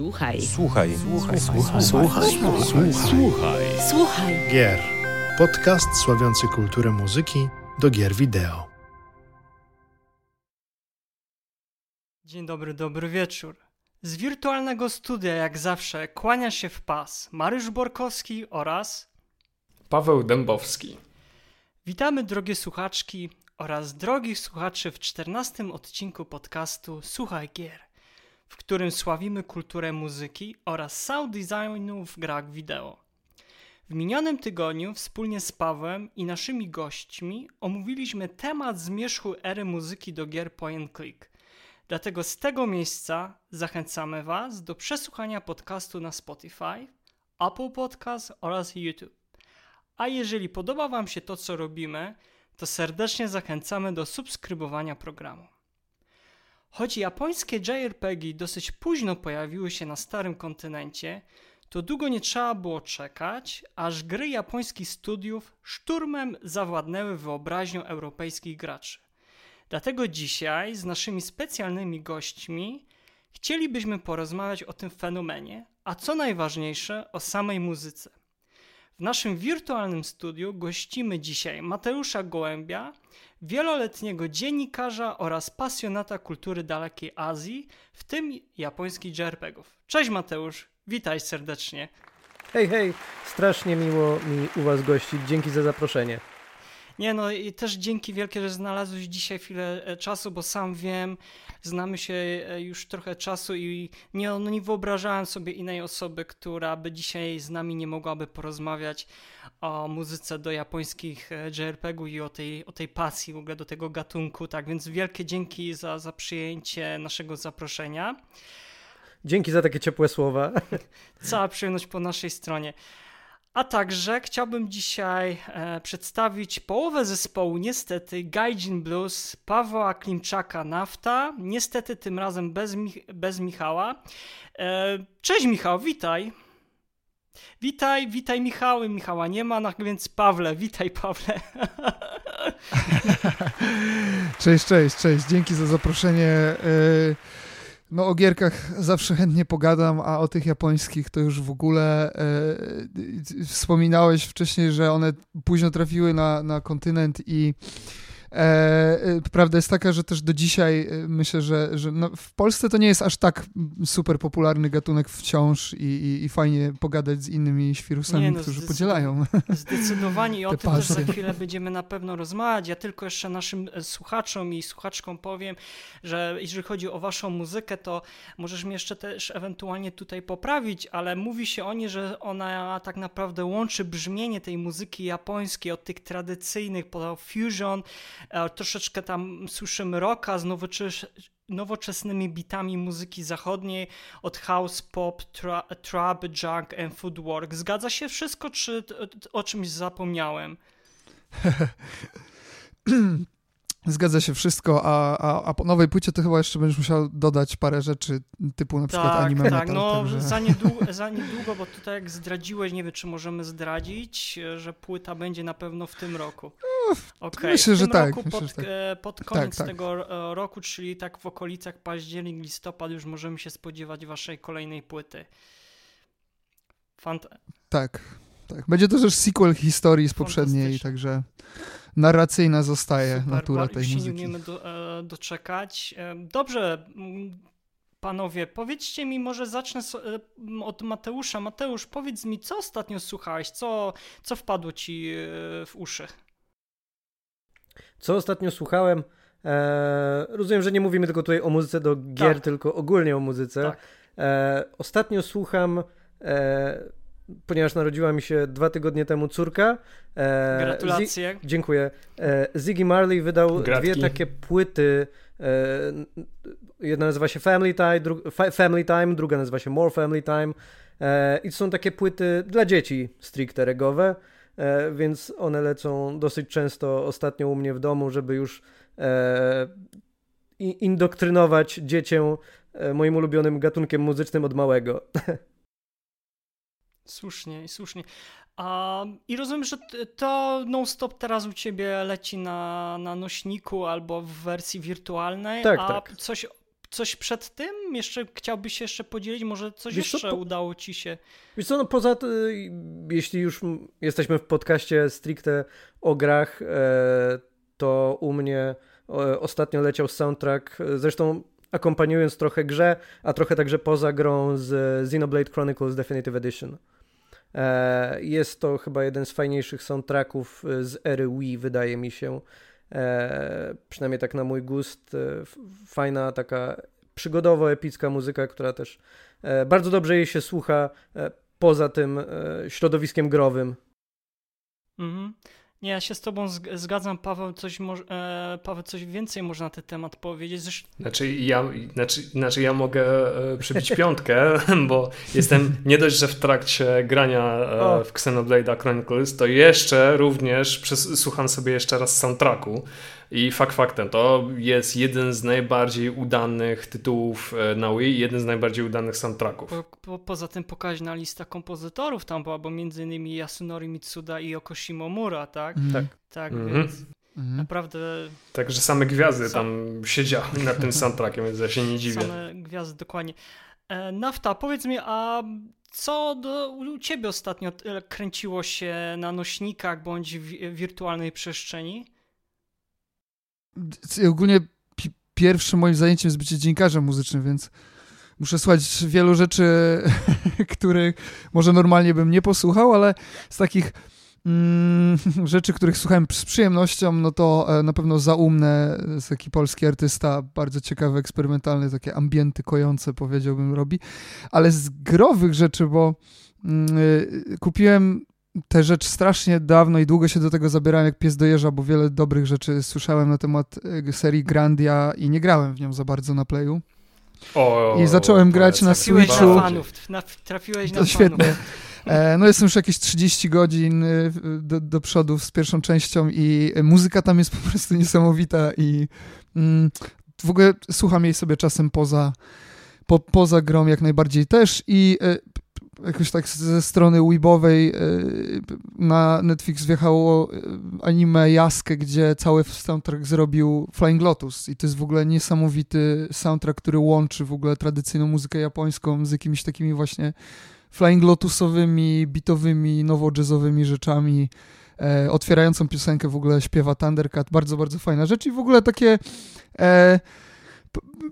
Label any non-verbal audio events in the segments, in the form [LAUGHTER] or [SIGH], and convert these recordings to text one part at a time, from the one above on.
Słuchaj. Słuchaj. Słuchaj. Słuchaj. Słuchaj. Słuchaj. Słuchaj. Słuchaj. Gier. Podcast sławiący kulturę muzyki do gier wideo. Dzień dobry, dobry wieczór. Z wirtualnego studia, jak zawsze, kłania się w pas Mariusz Borkowski oraz Paweł Dębowski. witamy drogie słuchaczki oraz drogich słuchaczy w czternastym odcinku podcastu Słuchaj Gier, w którym sławimy kulturę muzyki oraz sound designu w grach wideo. W minionym tygodniu wspólnie z Pawłem i naszymi gośćmi omówiliśmy temat zmierzchu ery muzyki do gier point click. Dlatego z tego miejsca zachęcamy Was do przesłuchania podcastu na Spotify, Apple Podcast oraz YouTube. A jeżeli podoba Wam się to, co robimy, to serdecznie zachęcamy do subskrybowania programu. Choć japońskie JRPG dosyć późno pojawiły się na starym kontynencie, to długo nie trzeba było czekać, aż gry japońskich studiów szturmem zawładnęły wyobraźnią europejskich graczy. Dlatego dzisiaj z naszymi specjalnymi gośćmi chcielibyśmy porozmawiać o tym fenomenie, a co najważniejsze o samej muzyce. W naszym wirtualnym studiu gościmy dzisiaj Mateusza Gołębia, wieloletniego dziennikarza oraz pasjonata kultury dalekiej Azji, w tym japońskich JRPG-ów. Cześć Mateusz, witaj serdecznie. Hej, hej, strasznie miło mi u Was gościć. Dzięki za zaproszenie. Nie no i też dzięki wielkie, że znalazłeś dzisiaj chwilę e, czasu, bo sam wiem, znamy się e, już trochę czasu i nie, no nie wyobrażałem sobie innej osoby, która by dzisiaj z nami nie mogłaby porozmawiać o muzyce do japońskich e, JRPG-ów i o tej, o tej pasji w ogóle do tego gatunku, tak więc wielkie dzięki za, za przyjęcie naszego zaproszenia. Dzięki za takie ciepłe słowa. [LAUGHS] Cała przyjemność po naszej stronie. A także chciałbym dzisiaj e, przedstawić połowę zespołu, niestety, Gaijin Blues, Pawła Klimczaka Nafta, niestety tym razem bez, bez Michała. E, cześć Michał, witaj. Witaj, witaj Michał, Michała nie ma, no, więc Pawle, witaj Pawle. [LAUGHS] Cześć, cześć, cześć. Dzięki za zaproszenie. Yy, No o gierkach zawsze chętnie pogadam, a o tych japońskich to już w ogóle yy, wspominałeś wcześniej, że one późno trafiły na, na kontynent i E, e, prawda jest taka, że też do dzisiaj e, myślę, że, że no w Polsce to nie jest aż tak super popularny gatunek wciąż i, i, i fajnie pogadać z innymi świrusami, no, którzy podzielają. Zdecydowanie i o tym też za chwilę będziemy na pewno rozmawiać. Ja tylko jeszcze naszym e, słuchaczom i słuchaczkom powiem, że jeżeli chodzi o waszą muzykę, to możesz mnie jeszcze też ewentualnie tutaj poprawić, ale mówi się o niej, że ona tak naprawdę łączy brzmienie tej muzyki japońskiej od tych tradycyjnych po fusion, troszeczkę tam słyszymy rocka z nowoczes nowoczesnymi bitami muzyki zachodniej, od house, pop, tra trap, junk and footwork. Zgadza się wszystko, czy o czymś zapomniałem? [CLEARS THROAT] Zgadza się wszystko, a, a, a po nowej płycie to chyba jeszcze będziesz musiał dodać parę rzeczy, typu na przykład Tak, anime tak, metal, no także... za, niedługo, [LAUGHS] za niedługo, bo tutaj jak zdradziłeś, nie wiem czy możemy zdradzić, że płyta będzie na pewno w tym roku. Okej, myślę, że tak, myślę, pod, że tak. e, pod koniec tak. tego e, roku, czyli tak w okolicach październik, listopad już możemy się spodziewać waszej kolejnej płyty. Fant Tak, tak. Będzie to też sequel historii z poprzedniej, także narracyjna zostaje Super, natura tej się nie muzyki. umiemy do, e, doczekać. E, Dobrze, mm, panowie, powiedzcie mi, może zacznę so- e, od Mateusza. Mateusz, powiedz mi, co ostatnio słuchałeś? Co, co wpadło ci e, w uszy? Co ostatnio słuchałem? E, rozumiem, że nie mówimy tylko tutaj o muzyce do gier, Tak. tylko ogólnie o muzyce. Tak. E, ostatnio słucham, e, ponieważ narodziła mi się dwa tygodnie temu córka. E, Zi- Gratulacje. Dziękuję. E, Ziggy Marley wydał Gratki. dwie takie płyty. E, jedna nazywa się Family Time, dru- Fa- Family Time, druga nazywa się More Family Time. E, I to są takie płyty dla dzieci stricte regowe, e, więc one lecą dosyć często ostatnio u mnie w domu, żeby już e, indoktrynować dziecię e, moim ulubionym gatunkiem muzycznym od małego. [LAUGHS] Słusznie, słusznie. A, I rozumiem, że to non-stop teraz u ciebie leci na, na nośniku albo w wersji wirtualnej, Tak, a tak. coś coś przed tym? Jeszcze chciałbyś jeszcze podzielić? Może coś Wiesz co, jeszcze po- udało ci się? Wiesz co, no poza tym, jeśli już jesteśmy w podcaście stricte o grach, e, to u mnie e, ostatnio leciał soundtrack, e, zresztą akompaniując trochę grze, a trochę także poza grą z Xenoblade Chronicles Definitive Edition. E, Jest to chyba jeden z fajniejszych soundtracków e, z ery Wii, wydaje mi się. E, Przynajmniej tak na mój gust. Fajna, taka przygodowo-epicka muzyka, która też bardzo dobrze jej się słucha poza tym środowiskiem growym. Mhm. Nie, ja się z tobą zg- zgadzam, Paweł, coś, e, Paweł, coś więcej może na ten temat powiedzieć. Zresztą, Znaczy ja, znaczy, znaczy ja mogę e, przybić piątkę, [LAUGHS] bo jestem nie dość, że w trakcie grania e, w Xenoblade'a Chronicles, to jeszcze również przes- słucham sobie jeszcze raz soundtracku i fakt faktem, to jest jeden z najbardziej udanych tytułów e, na Wii, jeden z najbardziej udanych soundtracków. po, po, poza tym pokaźna lista kompozytorów tam była, bo między innymi Yasunori Mitsuda i Yoko Shimomura, tak? Mhm. Tak. Tak, Mhm. więc Mhm. naprawdę Także same gwiazdy Sa- tam siedziały nad tym soundtrackiem, więc ja się nie dziwię. same gwiazdy, dokładnie. E, Nafta, powiedz mi, a co do, u ciebie ostatnio e, kręciło się na nośnikach bądź w wirtualnej przestrzeni? Ogólnie pi- pierwszym moim zajęciem jest bycie dziennikarzem muzycznym, więc muszę słuchać wielu rzeczy, [LAUGHS] których może normalnie bym nie posłuchał, ale z takich mm, [LAUGHS] rzeczy, których słuchałem z przyjemnością, no to e, na pewno Zaumne, jest taki polski artysta, bardzo ciekawy, eksperymentalny, takie ambienty kojące powiedziałbym robi, ale z growych rzeczy, bo mm, y, kupiłem tę rzecz strasznie dawno i długo się do tego zabierałem jak pies do jeża, bo wiele dobrych rzeczy słyszałem na temat y, serii Grandia i nie grałem w nią za bardzo na playu. O, I zacząłem grać na Trafiłeś na Switchu. fanów, na, trafiłeś na To świetnie. fanów. E, No jestem już jakieś 30 godzin y, do, do przodu z pierwszą częścią i muzyka tam jest po prostu niesamowita i mm, w ogóle słucham jej sobie czasem poza, po, poza grą jak najbardziej też i jakoś tak ze strony weebowej y, na Netflix wjechało y, anime Jaskę, gdzie cały soundtrack zrobił Flying Lotus i to jest w ogóle niesamowity soundtrack, który łączy w ogóle tradycyjną muzykę japońską z jakimiś takimi właśnie Flying Lotusowymi, bitowymi, nowo-jazzowymi rzeczami. E, otwierającą piosenkę w ogóle śpiewa Thundercat. Bardzo, bardzo fajna rzecz i w ogóle takie e,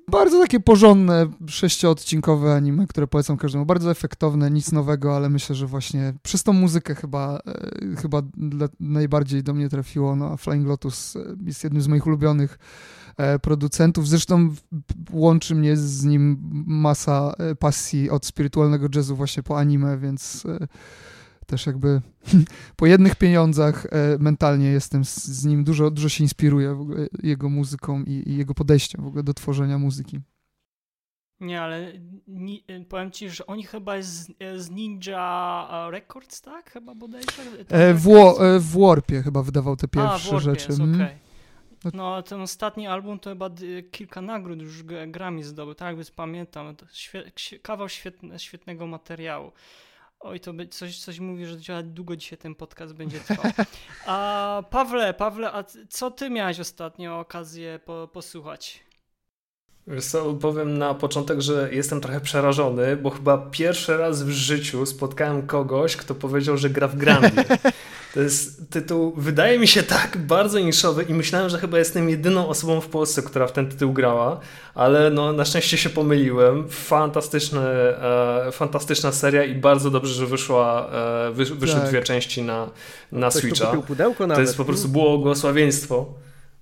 bardzo takie porządne, sześcioodcinkowe anime, które polecam każdemu. Bardzo efektowne, nic nowego, ale myślę, że właśnie przez tą muzykę chyba, e, chyba dla, najbardziej do mnie trafiło. No, a Flying Lotus e, jest jednym z moich ulubionych e, producentów. Zresztą łączy mnie z nim masa e, pasji od spirytualnego jazzu właśnie po anime, więc e, też jakby [LAUGHS] po jednych pieniądzach e, mentalnie jestem z, nim, dużo, dużo się inspiruję jego muzyką i, i jego podejściem w ogóle do tworzenia muzyki. Nie, ale ni, powiem ci, że oni chyba jest z, z Ninja e, Records, tak? Chyba bodajże? E, w, e, w Warpie chyba wydawał te A, pierwsze Warpie rzeczy. Jest, mm. okej. No, ten ostatni album to chyba kilka nagród już Grammy zdobył, tak? Więc pamiętam. Świe, kawał świetne, świetnego materiału. Oj, to coś, coś mówi, że działa długo dzisiaj ten podcast będzie trwał. [LAUGHS] A Pawle, Pawle, a co ty miałeś ostatnio okazję po, posłuchać? Wiesz co, powiem na początek, że jestem trochę przerażony, bo chyba pierwszy raz w życiu spotkałem kogoś, kto powiedział, że gra w Grandy. [LAUGHS] To jest tytuł, wydaje mi się tak bardzo niszowy i myślałem, że chyba jestem jedyną osobą w Polsce, która w ten tytuł grała, ale no na szczęście się pomyliłem. Fantastyczny, e, fantastyczna seria i bardzo dobrze, że wyszła, e, wysz, wyszły Tak. dwie części na, na Ktoś Switcha. To nawet. jest po prostu błogosławieństwo.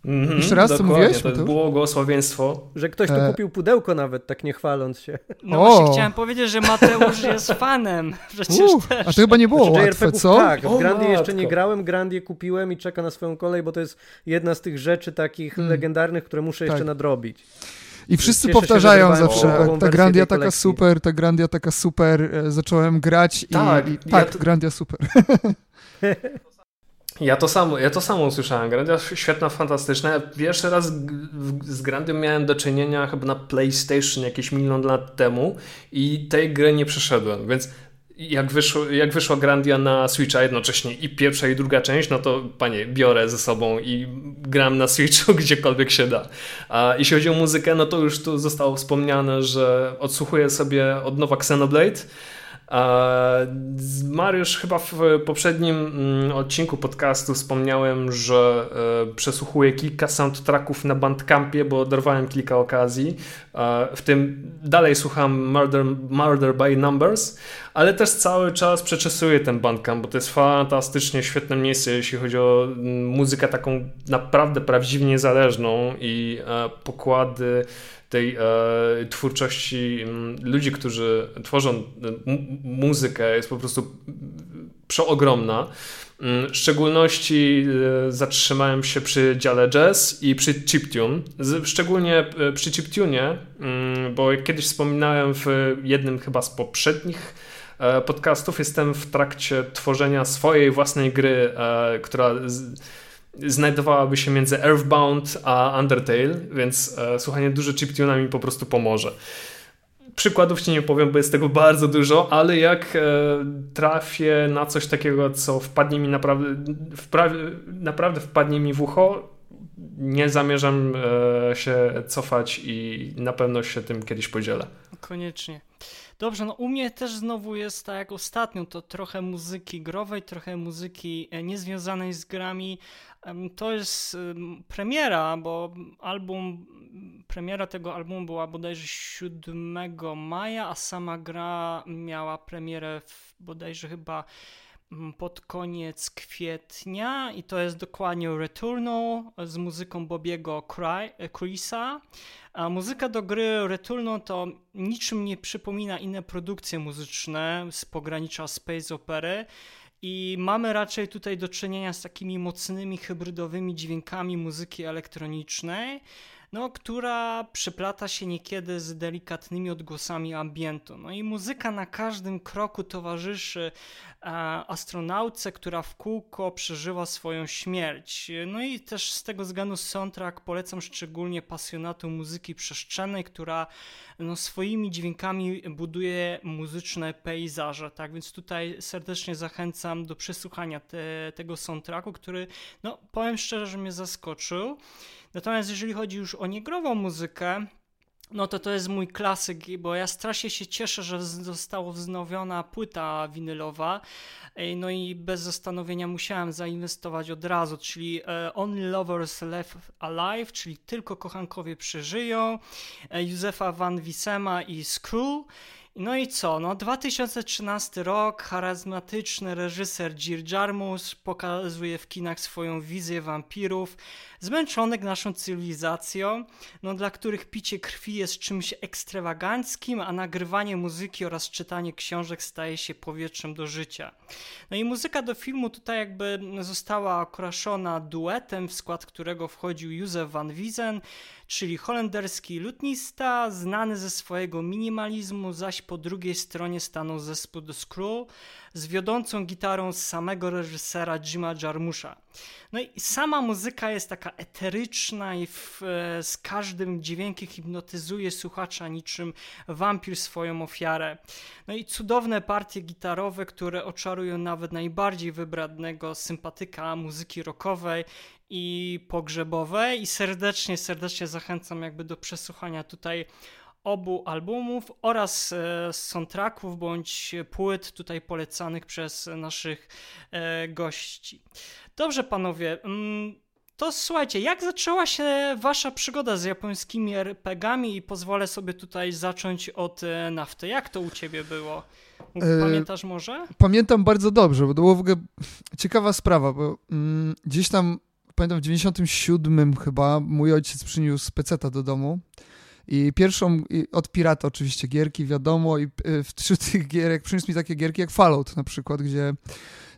Mhm, Jeszcze raz, co mówiłeś, To błogosławieństwo. Że ktoś tu E. kupił pudełko nawet, tak nie chwaląc się. No O! właśnie chciałem powiedzieć, że Mateusz jest fanem. [LAUGHS] Przecież Uff, też. a to chyba nie było Znaczy, łatwe, co? Tak, w O, Grandię jeszcze nie grałem, Grandię kupiłem i czeka na swoją kolej, bo to jest jedna z tych rzeczy takich Mm. legendarnych, które muszę jeszcze Tak. nadrobić. I wszyscy Cieszę się, powtarzają wyrwałem zawsze, połowową ta Grandia taka kolekcji. super, ta Grandia taka super, e, zacząłem grać i, Tak, i ja tak, to- Grandia super. [LAUGHS] Ja to samo, ja to samo usłyszałem. Grandia świetna, fantastyczna. Pierwszy raz z Grandią miałem do czynienia chyba na PlayStation jakieś milion lat temu i tej gry nie przeszedłem, więc jak, wyszło, jak wyszła Grandia na Switcha jednocześnie i pierwsza i druga część, no to panie, biorę ze sobą i gram na Switchu [LAUGHS] gdziekolwiek się da. A jeśli chodzi o muzykę, no to już tu zostało wspomniane, że odsłuchuję sobie od nowa Xenoblade. Mariusz, chyba w poprzednim mm, odcinku podcastu wspomniałem, że e, przesłuchuję kilka soundtracków na Bandcampie, bo dorwałem kilka okazji. W tym dalej słucham Murder, Murder by Numbers, ale też cały czas przeczesuję ten Bandcamp, bo to jest fantastycznie świetne miejsce, jeśli chodzi o mm, muzykę taką naprawdę prawdziwie niezależną i e, pokłady tej e, twórczości m, ludzi, którzy tworzą e, muzykę jest po prostu przeogromna. Mm, w szczególności e, zatrzymałem się przy dziale jazz i przy chiptune. Szczególnie e, przy chiptune, mm, bo jak kiedyś wspominałem w jednym chyba z poprzednich podcastów, jestem w trakcie tworzenia swojej własnej gry, która znajdowałaby się między Earthbound a Undertale, więc e, słuchanie dużo chiptuna mi po prostu pomoże. Przykładów ci nie powiem, bo jest tego bardzo dużo, ale jak e, trafię na coś takiego, co wpadnie mi naprawdę, naprawdę wpadnie mi w ucho, nie zamierzam e, się cofać i na pewno się tym kiedyś podzielę. Koniecznie. Dobrze, no u mnie też znowu jest tak jak ostatnio, to trochę muzyki growej, trochę muzyki e, niezwiązanej z grami. To jest premiera, bo album, premiera tego albumu była bodajże 7 maja, a sama gra miała premierę w bodajże chyba pod koniec kwietnia i to jest dokładnie Returnal z muzyką Bobiego Chrisa. A muzyka do gry Returnal to niczym nie przypomina inne produkcje muzyczne z pogranicza space opery. I mamy raczej tutaj do czynienia z takimi mocnymi hybrydowymi dźwiękami muzyki elektronicznej, no, która przeplata się niekiedy z delikatnymi odgłosami ambientu. No i muzyka na każdym kroku towarzyszy astronautce, która w kółko przeżywa swoją śmierć. No i też z tego względu soundtrack polecam szczególnie pasjonatom muzyki przestrzennej, która no, swoimi dźwiękami buduje muzyczne pejzaże. Tak więc tutaj serdecznie zachęcam do przesłuchania te, tego soundtracku, który, no powiem szczerze, że mnie zaskoczył. Natomiast jeżeli chodzi już o niegrową muzykę, no to to jest mój klasyk, bo ja strasznie się cieszę, że została wznowiona płyta winylowa. No i bez zastanowienia musiałem zainwestować od razu, czyli e, Only Lovers Left Alive, czyli tylko kochankowie przeżyją, e, Józefa Van Wisema i Skrull. No i co? No 2013 rok, charyzmatyczny reżyser Jir Jarmus pokazuje w kinach swoją wizję wampirów, zmęczonych naszą cywilizacją, no dla których picie krwi jest czymś ekstrawaganckim, a nagrywanie muzyki oraz czytanie książek staje się powietrzem do życia. No i muzyka do filmu tutaj jakby została okraszona duetem, w skład którego wchodził Józef van Wiesen, czyli holenderski lutnista, znany ze swojego minimalizmu, zaś po drugiej stronie stanął zespół The Screw z wiodącą gitarą samego reżysera Jima Jarmusza. No i sama muzyka jest taka eteryczna i w, e, z każdym dźwiękiem hipnotyzuje słuchacza niczym wampir swoją ofiarę. No i cudowne partie gitarowe, które oczarują nawet najbardziej wybradnego sympatyka muzyki rockowej i pogrzebowej i serdecznie, serdecznie zachęcam jakby do przesłuchania tutaj obu albumów oraz e, soundtracków bądź płyt tutaj polecanych przez naszych e, gości. Dobrze panowie, mm, to słuchajcie, jak zaczęła się wasza przygoda z japońskimi RPGami i pozwolę sobie tutaj zacząć od e, nafty. Jak to u ciebie było? Pamiętasz może? Pamiętam bardzo dobrze, bo to była w ogóle ciekawa sprawa, bo mm, gdzieś tam pamiętam w 97 chyba mój ojciec przyniósł peceta do domu. I pierwszą, od pirata oczywiście gierki, wiadomo, i y, wśród [LAUGHS] tych gierek przyniósł mi takie gierki jak Fallout na przykład, gdzie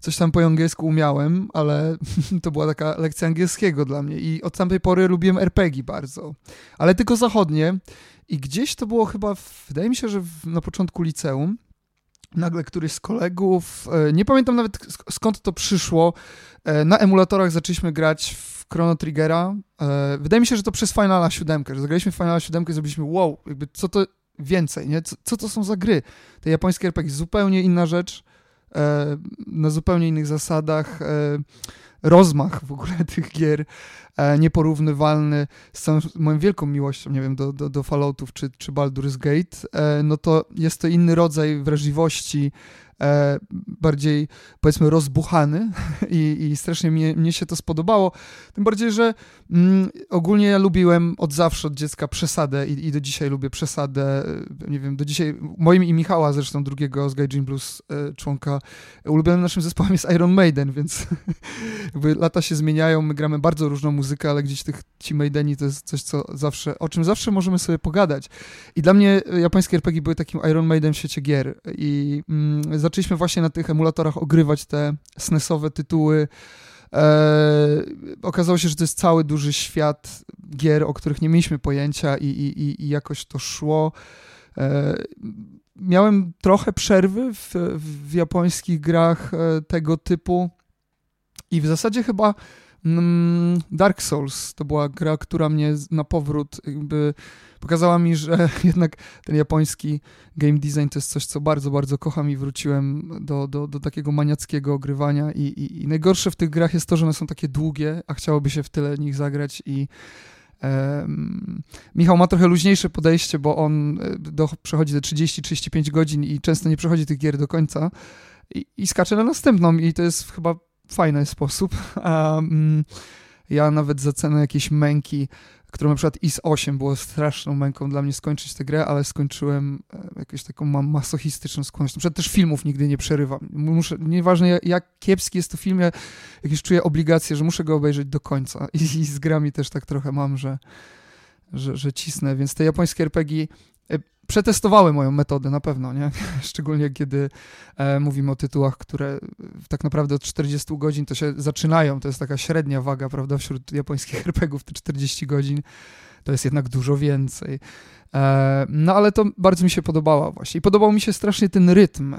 coś tam po angielsku umiałem, ale [LAUGHS] to była taka lekcja angielskiego dla mnie. I od tamtej pory lubiłem RPG bardzo, ale tylko zachodnie. I gdzieś to było chyba, wydaje mi się, że na początku liceum, nagle któryś z kolegów, e, nie pamiętam nawet skąd to przyszło, e, na emulatorach zaczęliśmy grać w Chrono Triggera. E, wydaje mi się, że to przez Finala 7, że zagraliśmy Finala 7 i zrobiliśmy wow, jakby co to, więcej, nie? Co, co to są za gry? Te japońskie RPG zupełnie inna rzecz, na zupełnie innych zasadach, rozmach w ogóle [LAUGHS] tych gier nieporównywalny z moją wielką miłością, nie wiem, do, do, do Falloutów czy, czy Baldur's Gate, e, no to jest to inny rodzaj wrażliwości, e, bardziej powiedzmy rozbuchany [LAUGHS] i, i strasznie mnie, mnie się to spodobało. Tym bardziej, że mm, ogólnie ja lubiłem od zawsze, od dziecka przesadę i, i, do dzisiaj lubię przesadę. E, nie wiem, do dzisiaj moim i Michała zresztą drugiego z Gaijin Blues e, członka ulubionym naszym zespołem jest Iron Maiden, więc [LAUGHS] jakby lata się zmieniają, my gramy bardzo różną muzykę, ale gdzieś tych ci Maideni to jest coś, co zawsze, o czym zawsze możemy sobie pogadać. I dla mnie japońskie RPG były takim Iron Maiden w świecie gier i mm, zaczęliśmy właśnie na tych emulatorach ogrywać te SNESowe tytuły. E, okazało się, że to jest cały duży świat gier, o których nie mieliśmy pojęcia i, i, i jakoś to szło. E, miałem trochę przerwy w, w japońskich grach e, tego typu i w zasadzie chyba Dark Souls to była gra, która mnie na powrót jakby pokazała mi, że [LAUGHS] jednak ten japoński game design to jest coś, co bardzo, bardzo kocham i wróciłem do, do, do takiego maniackiego ogrywania I, i, i najgorsze w tych grach jest to, że one są takie długie, a chciałoby się w tyle nich zagrać i Um, Michał ma trochę luźniejsze podejście, bo on e, do, przechodzi te 30-35 godzin i często nie przechodzi tych gier do końca i, i skacze na następną i to jest chyba fajny sposób. Um, ja nawet za cenę jakiejś męki którą na przykład IS 8 było straszną męką dla mnie skończyć tę grę, ale skończyłem e, jakąś taką masochistyczną skłonność. Na przykład też filmów nigdy nie przerywam. Muszę, nieważne jak kiepski jest to film, ja jakieś czuję obligację, że muszę go obejrzeć do końca. I, i z grami też tak trochę mam, że, że, że cisnę, więc te japońskie RPG e, przetestowały moją metodę na pewno, nie? [LAUGHS] Szczególnie kiedy e, mówimy o tytułach, które tak naprawdę od 40 godzin to się zaczynają. To jest taka średnia waga, prawda, wśród japońskich RPGów te 40 godzin. To jest jednak dużo więcej. E, no ale to bardzo mi się podobało właśnie. I podobał mi się strasznie ten rytm e,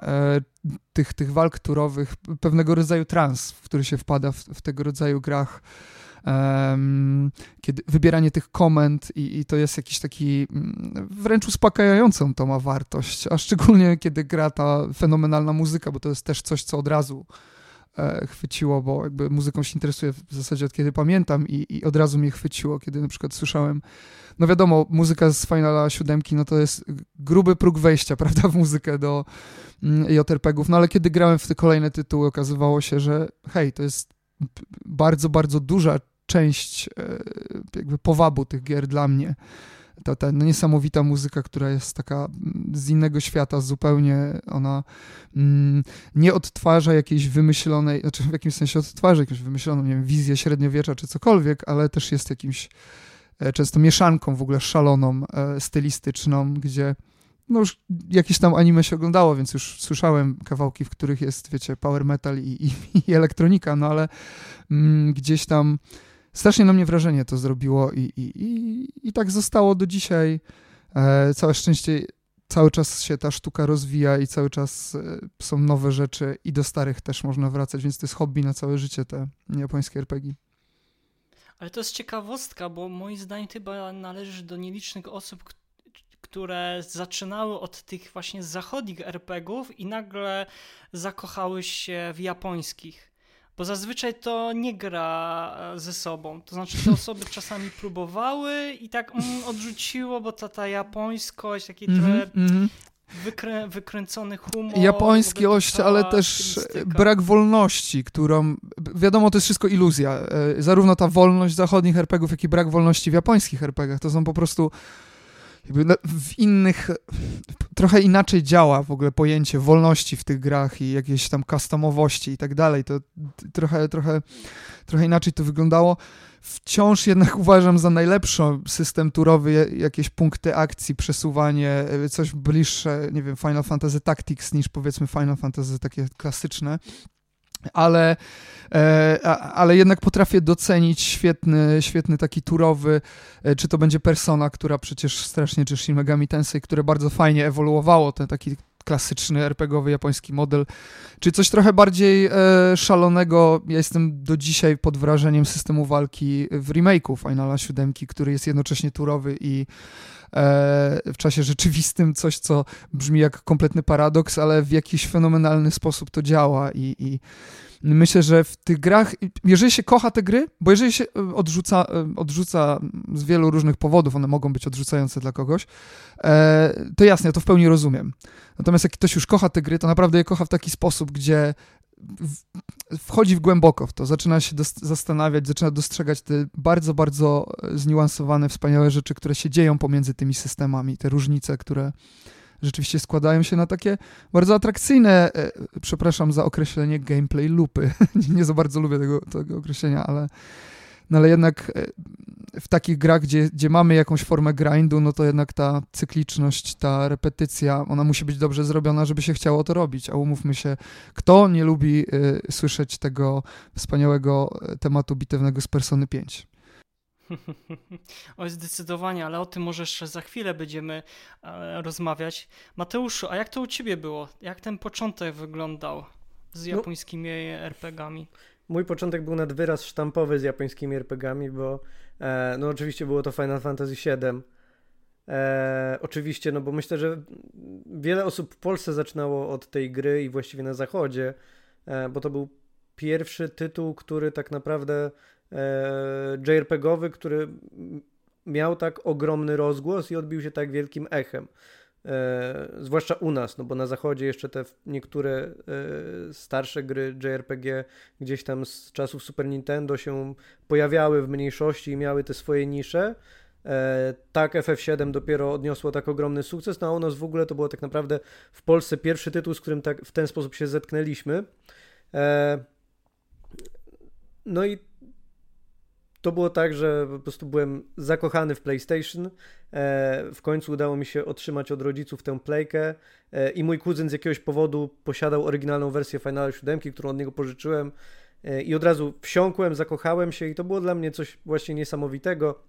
tych, tych walk turowych, pewnego rodzaju trans, w który się wpada w, w tego rodzaju grach kiedy wybieranie tych komend i, i, to jest jakiś taki mm, wręcz uspokajającą to ma wartość, a szczególnie kiedy gra ta fenomenalna muzyka, bo to jest też coś, co od razu e, chwyciło, bo jakby muzyką się interesuję w zasadzie od kiedy pamiętam i, i, od razu mnie chwyciło, kiedy na przykład słyszałem, no wiadomo, muzyka z Finala siódemki, no to jest gruby próg wejścia, [LAUGHS] prawda, w muzykę do mm, JRPG-ów, no ale kiedy grałem w te kolejne tytuły, okazywało się, że hej, to jest bardzo, bardzo duża część e, jakby powabu tych gier dla mnie. Ta, ta niesamowita muzyka, która jest taka mm, z innego świata zupełnie, ona mm, nie odtwarza jakiejś wymyślonej, znaczy w jakimś sensie odtwarza jakąś wymyśloną, nie wiem, wizję średniowiecza czy cokolwiek, ale też jest jakimś e, często mieszanką w ogóle szaloną, e, stylistyczną, gdzie no już jakieś tam anime się oglądało, więc już słyszałem kawałki, w których jest, wiecie, power metal i, i, i elektronika, no ale mm, gdzieś tam strasznie na mnie wrażenie to zrobiło i, i, i, i tak zostało do dzisiaj. E, całe szczęście cały czas się ta sztuka rozwija i cały czas e, są nowe rzeczy i do starych też można wracać, więc to jest hobby na całe życie te japońskie RPG. Ale to jest ciekawostka, bo moim zdaniem chyba należysz do nielicznych osób, które zaczynały od tych właśnie zachodnich RPGów i nagle zakochały się w japońskich. Bo zazwyczaj to nie gra e, ze sobą. To znaczy, te osoby czasami próbowały i tak mm, odrzuciło, bo ta, ta japońskość, taki mm -hmm, trochę mm. Wykrę, wykręcony humor. Japońskość, ale też brak wolności, którą. Wiadomo, to jest wszystko iluzja. E, zarówno ta wolność zachodnich RPGów, jak i brak wolności w japońskich RPGach. To są po prostu w innych, trochę inaczej działa w ogóle pojęcie wolności w tych grach i jakiejś tam customowości i tak dalej. To trochę, trochę, trochę inaczej to wyglądało. Wciąż jednak [LAUGHS] uważam za najlepszy system turowy jakieś punkty akcji, przesuwanie, coś bliższe, nie wiem, Final Fantasy Tactics niż powiedzmy Final Fantasy takie klasyczne ale, e, ale jednak potrafię docenić świetny, świetny taki turowy, e, czy to będzie Persona, która przecież strasznie, czy Shin Megami Tensei, które bardzo fajnie ewoluowało, ten taki klasyczny RPGowy japoński model, czy coś trochę bardziej e, szalonego. Ja jestem do dzisiaj pod wrażeniem systemu walki w remake'u Finala 7, który jest jednocześnie turowy i w czasie rzeczywistym, coś, co brzmi jak kompletny paradoks, ale w jakiś fenomenalny sposób to działa i, i myślę, że w tych grach, jeżeli się kocha te gry, bo jeżeli się e, odrzuca, e, odrzuca z wielu różnych powodów, one mogą być odrzucające dla kogoś, e, to jasne, ja to w pełni rozumiem. Natomiast jak ktoś już kocha te gry, to naprawdę je kocha w taki sposób, gdzie wchodzi w głęboko w to, zaczyna się zastanawiać, zaczyna dostrzegać te bardzo, bardzo zniuansowane, wspaniałe rzeczy, które się dzieją pomiędzy tymi systemami, te różnice, które, rzeczywiście składają się na takie bardzo atrakcyjne, e, przepraszam za określenie, gameplay loopy. [LAUGHS] Nie za bardzo lubię tego, tego określenia, ale, no ale jednak e, w takich grach, gdzie, gdzie mamy jakąś formę grindu, no to jednak ta cykliczność, ta repetycja, ona musi być dobrze zrobiona, żeby się chciało to robić. A umówmy się, kto nie lubi y, słyszeć tego wspaniałego tematu bitewnego z Persony 5? [LAUGHS] Oj, zdecydowanie, ale o tym może jeszcze za chwilę będziemy e, rozmawiać. Mateuszu, a jak to u ciebie było? Jak ten początek wyglądał z no. japońskimi no, RPGami? Mój początek był nad wyraz sztampowy z japońskimi RPGami, bo e, no oczywiście było to Final Fantasy VII. E, oczywiście, no bo myślę, że wiele osób w Polsce zaczynało od tej gry i właściwie na zachodzie, e, bo to był pierwszy tytuł, który tak naprawdę E, JRPG-owy, który miał tak ogromny rozgłos i odbił się tak wielkim echem. E, zwłaszcza u nas, no bo na zachodzie jeszcze te niektóre e, starsze gry JRPG gdzieś tam z czasów Super Nintendo się pojawiały w mniejszości i miały te swoje nisze. E, tak FF7 dopiero odniosło tak ogromny sukces, no a u nas w ogóle to było tak naprawdę w Polsce pierwszy tytuł, z którym tak w ten sposób się zetknęliśmy. No i to było tak, że po prostu byłem zakochany w PlayStation. E, w końcu udało mi się otrzymać od rodziców tę playkę e, i mój kuzyn z jakiegoś powodu posiadał oryginalną wersję Final 7, którą od niego pożyczyłem e, i od razu wsiąkłem, zakochałem się i to było dla mnie coś właśnie niesamowitego.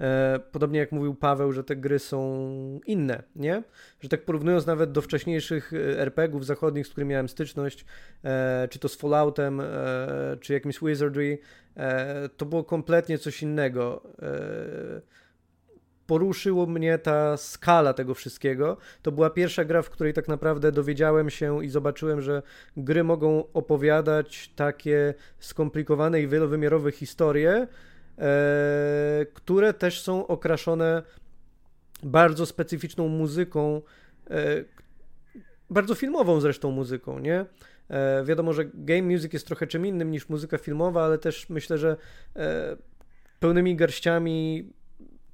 E, podobnie jak mówił Paweł, że te gry są inne, nie? Że tak porównując nawet do wcześniejszych e, RPGów zachodnich, z którymi miałem styczność, e, czy to z Falloutem, czy jakimś Wizardry, to było kompletnie coś innego poruszyło mnie ta skala tego wszystkiego. To była pierwsza gra, w której tak naprawdę dowiedziałem się i zobaczyłem, że gry mogą opowiadać takie skomplikowane i wielowymiarowe historie, które też są okraszone bardzo specyficzną muzyką, e, bardzo filmową zresztą muzyką, nie? E, wiadomo, że game music jest trochę czym innym niż muzyka filmowa, ale też myślę, że pełnymi garściami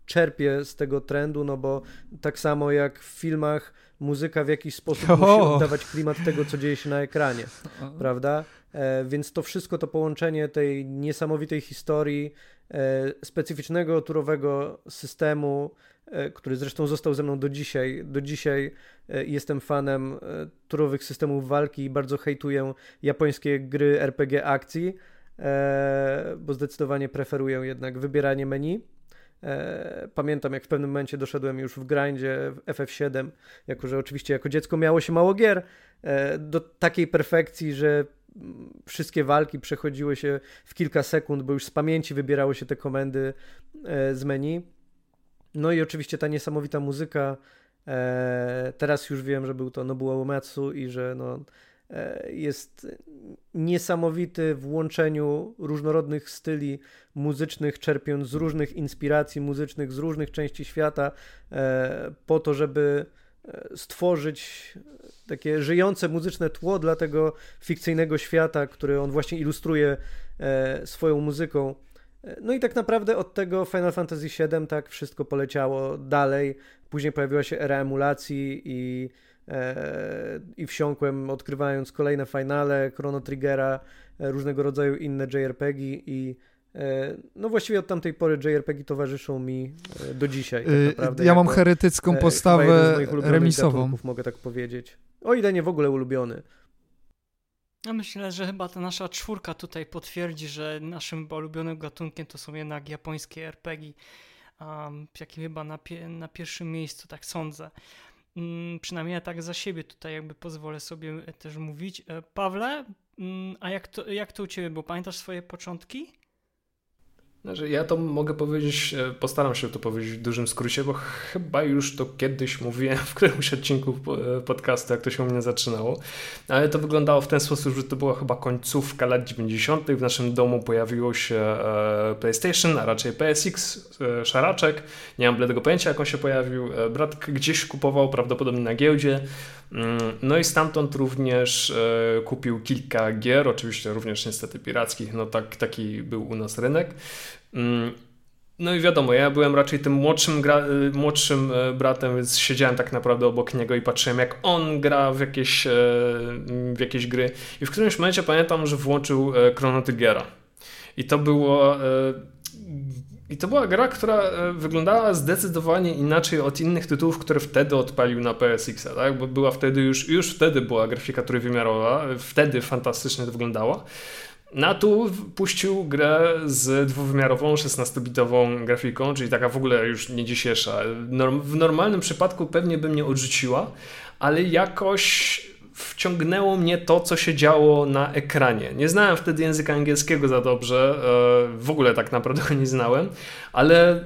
czerpie z tego trendu, no bo tak samo jak w filmach muzyka w jakiś sposób oh. musi oddawać klimat tego, co dzieje się na ekranie, prawda? E, więc to wszystko, to połączenie tej niesamowitej historii, e, specyficznego turowego systemu, e, który zresztą został ze mną do dzisiaj. Do dzisiaj jestem fanem turowych systemów walki i bardzo hejtuję japońskie gry RPG akcji, bo zdecydowanie preferuję jednak wybieranie menu. Pamiętam, jak w pewnym momencie doszedłem już w grindzie w FF7, jako że oczywiście jako dziecko miało się mało gier, do takiej perfekcji, że wszystkie walki przechodziły się w kilka sekund, bo już z pamięci wybierały się te komendy e, z menu. No i oczywiście ta niesamowita muzyka. E, teraz już wiem, że był to Nobuo Uematsu i że no, e, jest niesamowity w łączeniu różnorodnych styli muzycznych, czerpiąc z różnych inspiracji muzycznych, z różnych części świata, po to, żeby stworzyć takie żyjące muzyczne tło dla tego fikcyjnego świata, który on właśnie ilustruje e, swoją muzyką. E, no i tak naprawdę od tego Final Fantasy VII tak wszystko poleciało dalej. Później pojawiła się era emulacji i, e, i wsiąkłem odkrywając kolejne finale, Chrono Triggera, różnego rodzaju inne JRPG i E, no właściwie od tamtej pory JRPG towarzyszą mi e, do dzisiaj. Tak y, naprawdę, ja mam heretycką e, postawę remisową. Mogę tak powiedzieć. O ile nie w ogóle ulubiony. Ja myślę, że chyba ta nasza czwórka tutaj potwierdzi, że naszym ulubionym gatunkiem to są jednak japońskie RPG, um, jakie chyba na, pie na pierwszym miejscu, tak sądzę. Um, przynajmniej ja tak za siebie tutaj jakby pozwolę sobie też mówić. Pawle, um, a jak to, jak to u Ciebie było? Pamiętasz swoje początki? Znaczy, ja to mogę powiedzieć, e, postaram się to powiedzieć w dużym skrócie, bo chyba już to kiedyś mówiłem w którymś odcinku e, podcastu, jak to się u mnie zaczynało, ale to wyglądało w ten sposób, że to była chyba końcówka lat 90. W naszym domu pojawiło się e, PlayStation, a raczej PSX, szaraczek. Nie mam bladego pojęcia, jak on się pojawił. Brat gdzieś kupował, prawdopodobnie na giełdzie. Mm, no i stamtąd również kupił kilka gier, oczywiście również niestety pirackich, no tak, taki był u nas rynek. Mm, no i wiadomo, ja byłem raczej tym młodszym, gra, y, młodszym e, bratem, więc siedziałem tak naprawdę obok niego i patrzyłem, jak on gra w jakieś, e, w jakieś gry. I w którymś momencie pamiętam, że włączył Chrono Triggera. I to było. I to była gra, która wyglądała zdecydowanie inaczej od innych tytułów, które wtedy odpalił na PSX, tak? Bo była wtedy już, już wtedy była grafika trójwymiarowa, wtedy fantastycznie to wyglądała. Na tu puścił grę z dwuwymiarową, 16-bitową grafiką, czyli taka w ogóle już nie dzisiejsza. W normalnym przypadku pewnie by mnie odrzuciła, ale jakoś wciągnęło mnie to, co się działo na ekranie. Nie znałem wtedy języka angielskiego za dobrze, e, w ogóle tak naprawdę go nie znałem, ale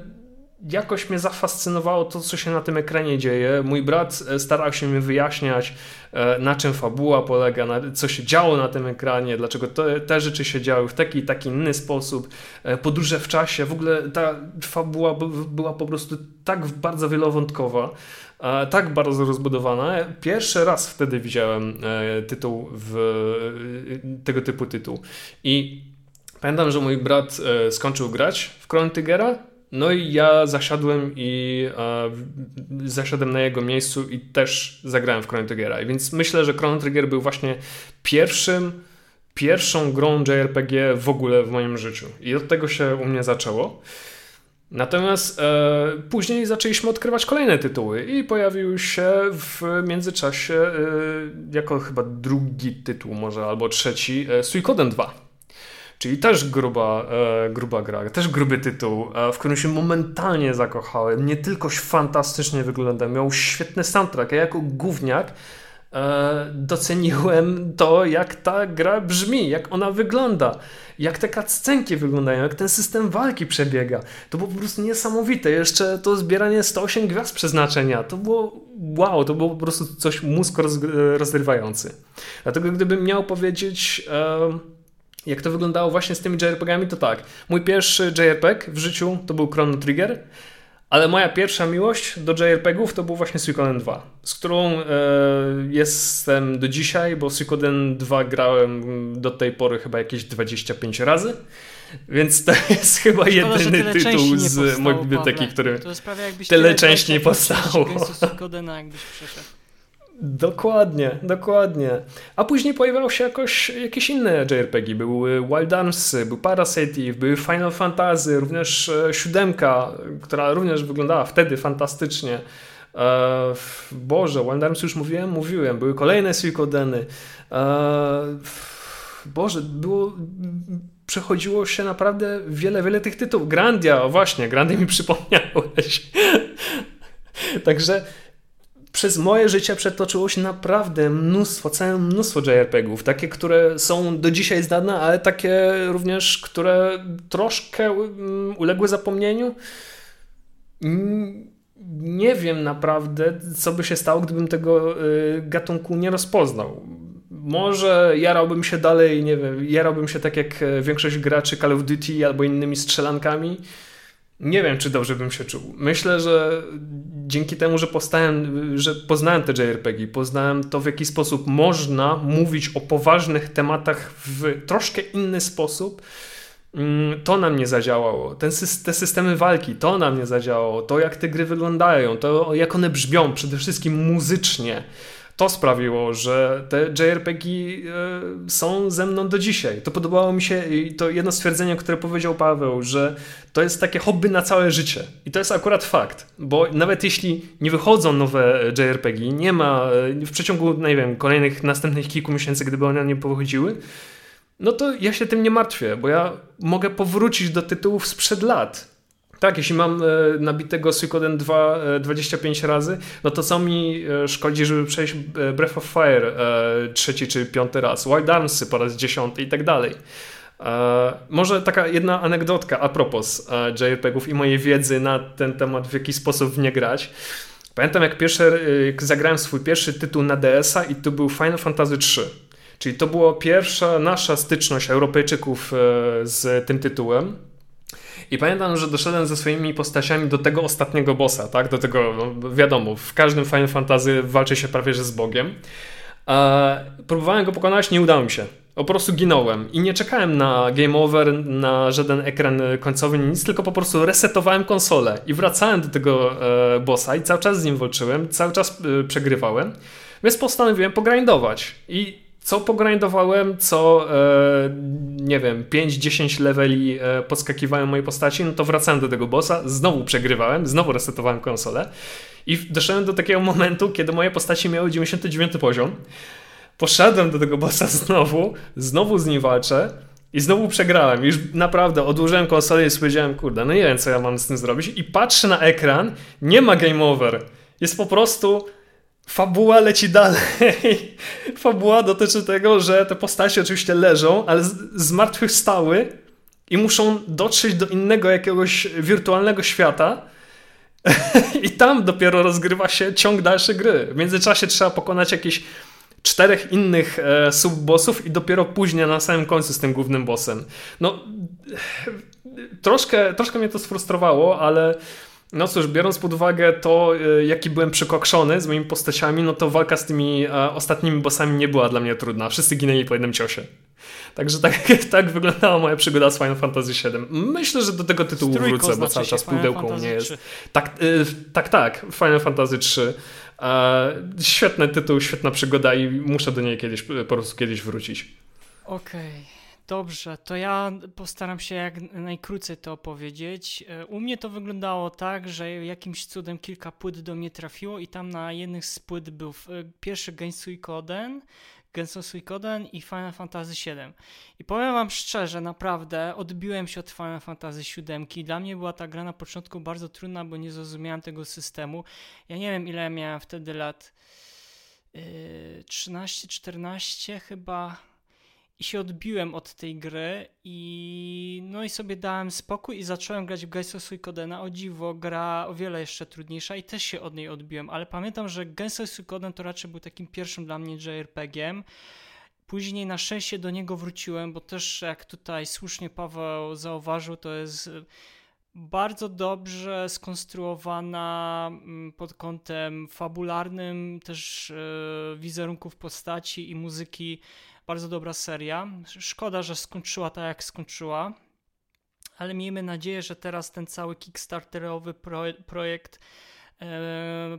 jakoś mnie zafascynowało to, co się na tym ekranie dzieje. Mój brat e, starał się mi wyjaśniać, e, na czym fabuła polega, co się działo na tym ekranie, dlaczego te, te rzeczy się działy w taki taki inny sposób. E, podróże w czasie, w ogóle ta fabuła była po prostu tak bardzo wielowątkowa, tak bardzo rozbudowana. Pierwszy raz wtedy widziałem tytuł w, tego typu tytuł. I pamiętam, że mój brat skończył grać w Chrono no i ja zasiadłem i e, zasiadłem na jego miejscu i też zagrałem w Chrono Triggera. Więc myślę, że Chrono Trigger był właśnie pierwszym, pierwszą grą JRPG w ogóle w moim życiu. I od tego się u mnie zaczęło. Natomiast e, później zaczęliśmy odkrywać kolejne tytuły i pojawił się w międzyczasie e, jako chyba drugi tytuł może albo trzeci e, Suikoden 2. Czyli też gruba, e, gruba gra, też gruby tytuł, e, w którym się momentalnie zakochałem. Nie tylko fantastycznie wygląda, miał świetny soundtrack. Ja jako gówniak e, doceniłem to, jak ta gra brzmi, jak ona wygląda, jak te cutscenki wyglądają, jak ten system walki przebiega. To było po prostu niesamowite. Jeszcze to zbieranie 108 gwiazd przeznaczenia, to było wow, to było po prostu coś mózg roz, rozrywający. Dlatego gdybym miał powiedzieć... E, jak to wyglądało właśnie z tymi JRPG-ami, to tak. Mój pierwszy JRPG w życiu to był Chrono Trigger, ale moja pierwsza miłość do JRPG-ów to był właśnie Suikoden 2, z którą e, jestem do dzisiaj, bo Suikoden 2 grałem do tej pory chyba jakieś 25 razy. Więc to [LAUGHS] jest chyba Szkoda, jedyny tytuł z mojej biblioteki, który tyle części nie powstało. Suikodena jakbyś przeszedł. Dokładnie, dokładnie. A później pojawiały się jakoś jakieś inne JRPG. Były Wild Arms, był Parasite były Final Fantasy, również e, siódemka, która również wyglądała wtedy fantastycznie. E, Boże, Wild Arms już mówiłem? Mówiłem. Były kolejne Suikodeny. E, Boże, było przechodziło się naprawdę wiele, wiele tych tytułów. Grandia, o właśnie, Grandia mi przypomniałeś. [LAUGHS] Także przez moje życie przetoczyło się naprawdę mnóstwo, całe mnóstwo JRPG-ów. Takie, które są do dzisiaj znane, ale takie również, które troszkę mm, uległy zapomnieniu. Nie wiem naprawdę, co by się stało, gdybym tego y, gatunku nie rozpoznał. Może jarałbym się dalej, nie wiem, jarałbym się tak jak e, większość graczy Call of Duty albo innymi strzelankami nie wiem, czy dobrze bym się czuł. Myślę, że dzięki temu, że, powstałem, że poznałem te JRPG, poznałem to, w jaki sposób można mówić o poważnych tematach w troszkę inny sposób, mm, to na mnie zadziałało. Ten, te systemy walki, to na mnie zadziałało. To, jak te gry wyglądają, to, jak one brzmią, przede wszystkim muzycznie to sprawiło, że te JRPG e, są ze mną do dzisiaj. To podobało mi się to jedno stwierdzenie, które powiedział Paweł, że to jest takie hobby na całe życie. I to jest akurat fakt, bo nawet jeśli nie wychodzą nowe JRPG, nie ma e, w przeciągu, nie wiem, kolejnych następnych kilku miesięcy, gdyby one nie pochodziły, no to ja się tym nie martwię, bo ja mogę powrócić do tytułów sprzed lat tak, jeśli mam e, nabitego Suikoden 2 25 e, razy, no to co mi e, szkodzi, żeby przejść Breath of Fire trzeci czy piąty raz, Wild Armsy po raz dziesiąty i tak dalej. Może taka jedna anegdotka a propos JRPG-ów i mojej wiedzy na ten temat, w jaki sposób w nie grać. Pamiętam jak, pierwszy, jak zagrałem swój pierwszy tytuł na DS-a i to był Final Fantasy III. Czyli to była pierwsza nasza styczność Europejczyków z tym tytułem. I pamiętam, że doszedłem ze swoimi postaciami do tego ostatniego bossa, tak? Do tego, no, wiadomo, w każdym Final Fantasy walczy się prawie że z Bogiem. Próbowałem go pokonać, nie udało mi się. Po prostu ginąłem i nie czekałem na game over, na żaden ekran końcowy, nic, tylko po prostu resetowałem konsolę i wracałem do tego e, bossa i cały czas z nim walczyłem, cały czas e, przegrywałem, więc postanowiłem pogrindować i co pogrindowałem, co e, nie wiem, 5-10 leveli e, podskakiwałem mojej postaci, no to wracałem do tego bossa, znowu przegrywałem, znowu resetowałem konsolę i doszedłem do takiego momentu, kiedy moje postaci miały 99 poziom. Poszedłem do tego bossa [LAUGHS] znowu, znowu z nim walczę i znowu przegrałem. Już naprawdę odłożyłem konsolę i powiedziałem, kurde, no nie wiem, co ja mam z tym zrobić. I patrzę na ekran, nie ma game over. Jest po prostu fabuła leci dalej. [LAUGHS] fabuła dotyczy tego, że te postacie oczywiście leżą, ale zmartwychwstały i muszą dotrzeć do innego jakiegoś wirtualnego świata. [LAUGHS] I tam dopiero rozgrywa się ciąg dalszy gry. W międzyczasie trzeba pokonać jakieś czterech innych e, subbossów i dopiero później na samym końcu z tym głównym bossem. No, troszkę, troszkę mnie to sfrustrowało, ale no cóż, biorąc pod uwagę to, e, jaki byłem przykokszony z moimi postaciami, no to walka z tymi e, ostatnimi bossami nie była dla mnie trudna. Wszyscy ginęli po jednym ciosie. Także tak, [LAUGHS] tak wyglądała moja przygoda z Final Fantasy VII. Myślę, że do tego tytułu wrócę, bo cały czas pudełką nie jest. Tak, y, tak, tak, Final Fantasy 3. E, świetny tytuł, świetna przygoda i muszę do niej kiedyś, po prostu kiedyś wrócić. Okej. Okay. Dobrze, to ja postaram się jak najkrócej to opowiedzieć. E, u mnie to wyglądało tak, że jakimś cudem kilka płyt do mnie trafiło i tam na jednych z płyt był e, pierwszy Gensui Koden, Gensou Suikoden i Final Fantasy VII. I powiem wam szczerze, naprawdę odbiłem się od Final Fantasy VII. Dla mnie była ta gra na początku bardzo trudna, bo nie zrozumiałem tego systemu. Ja nie wiem ile miałem wtedy lat. Yy, 13-14 chyba i się odbiłem od tej gry i no i sobie dałem spokój i zacząłem grać w Gensou Suikodena. O dziwo, gra o wiele jeszcze trudniejsza i też się od niej odbiłem, ale pamiętam, że Gensou Suikoden to raczej był takim pierwszym dla mnie JRPG-iem. Później na szczęście do niego wróciłem, bo też jak tutaj słusznie Paweł zauważył, to jest bardzo dobrze skonstruowana mm, pod kątem fabularnym, też e, wizerunków postaci i muzyki bardzo dobra seria. Szkoda, że skończyła tak, jak skończyła, ale miejmy nadzieję, że teraz ten cały Kickstarterowy projekt e,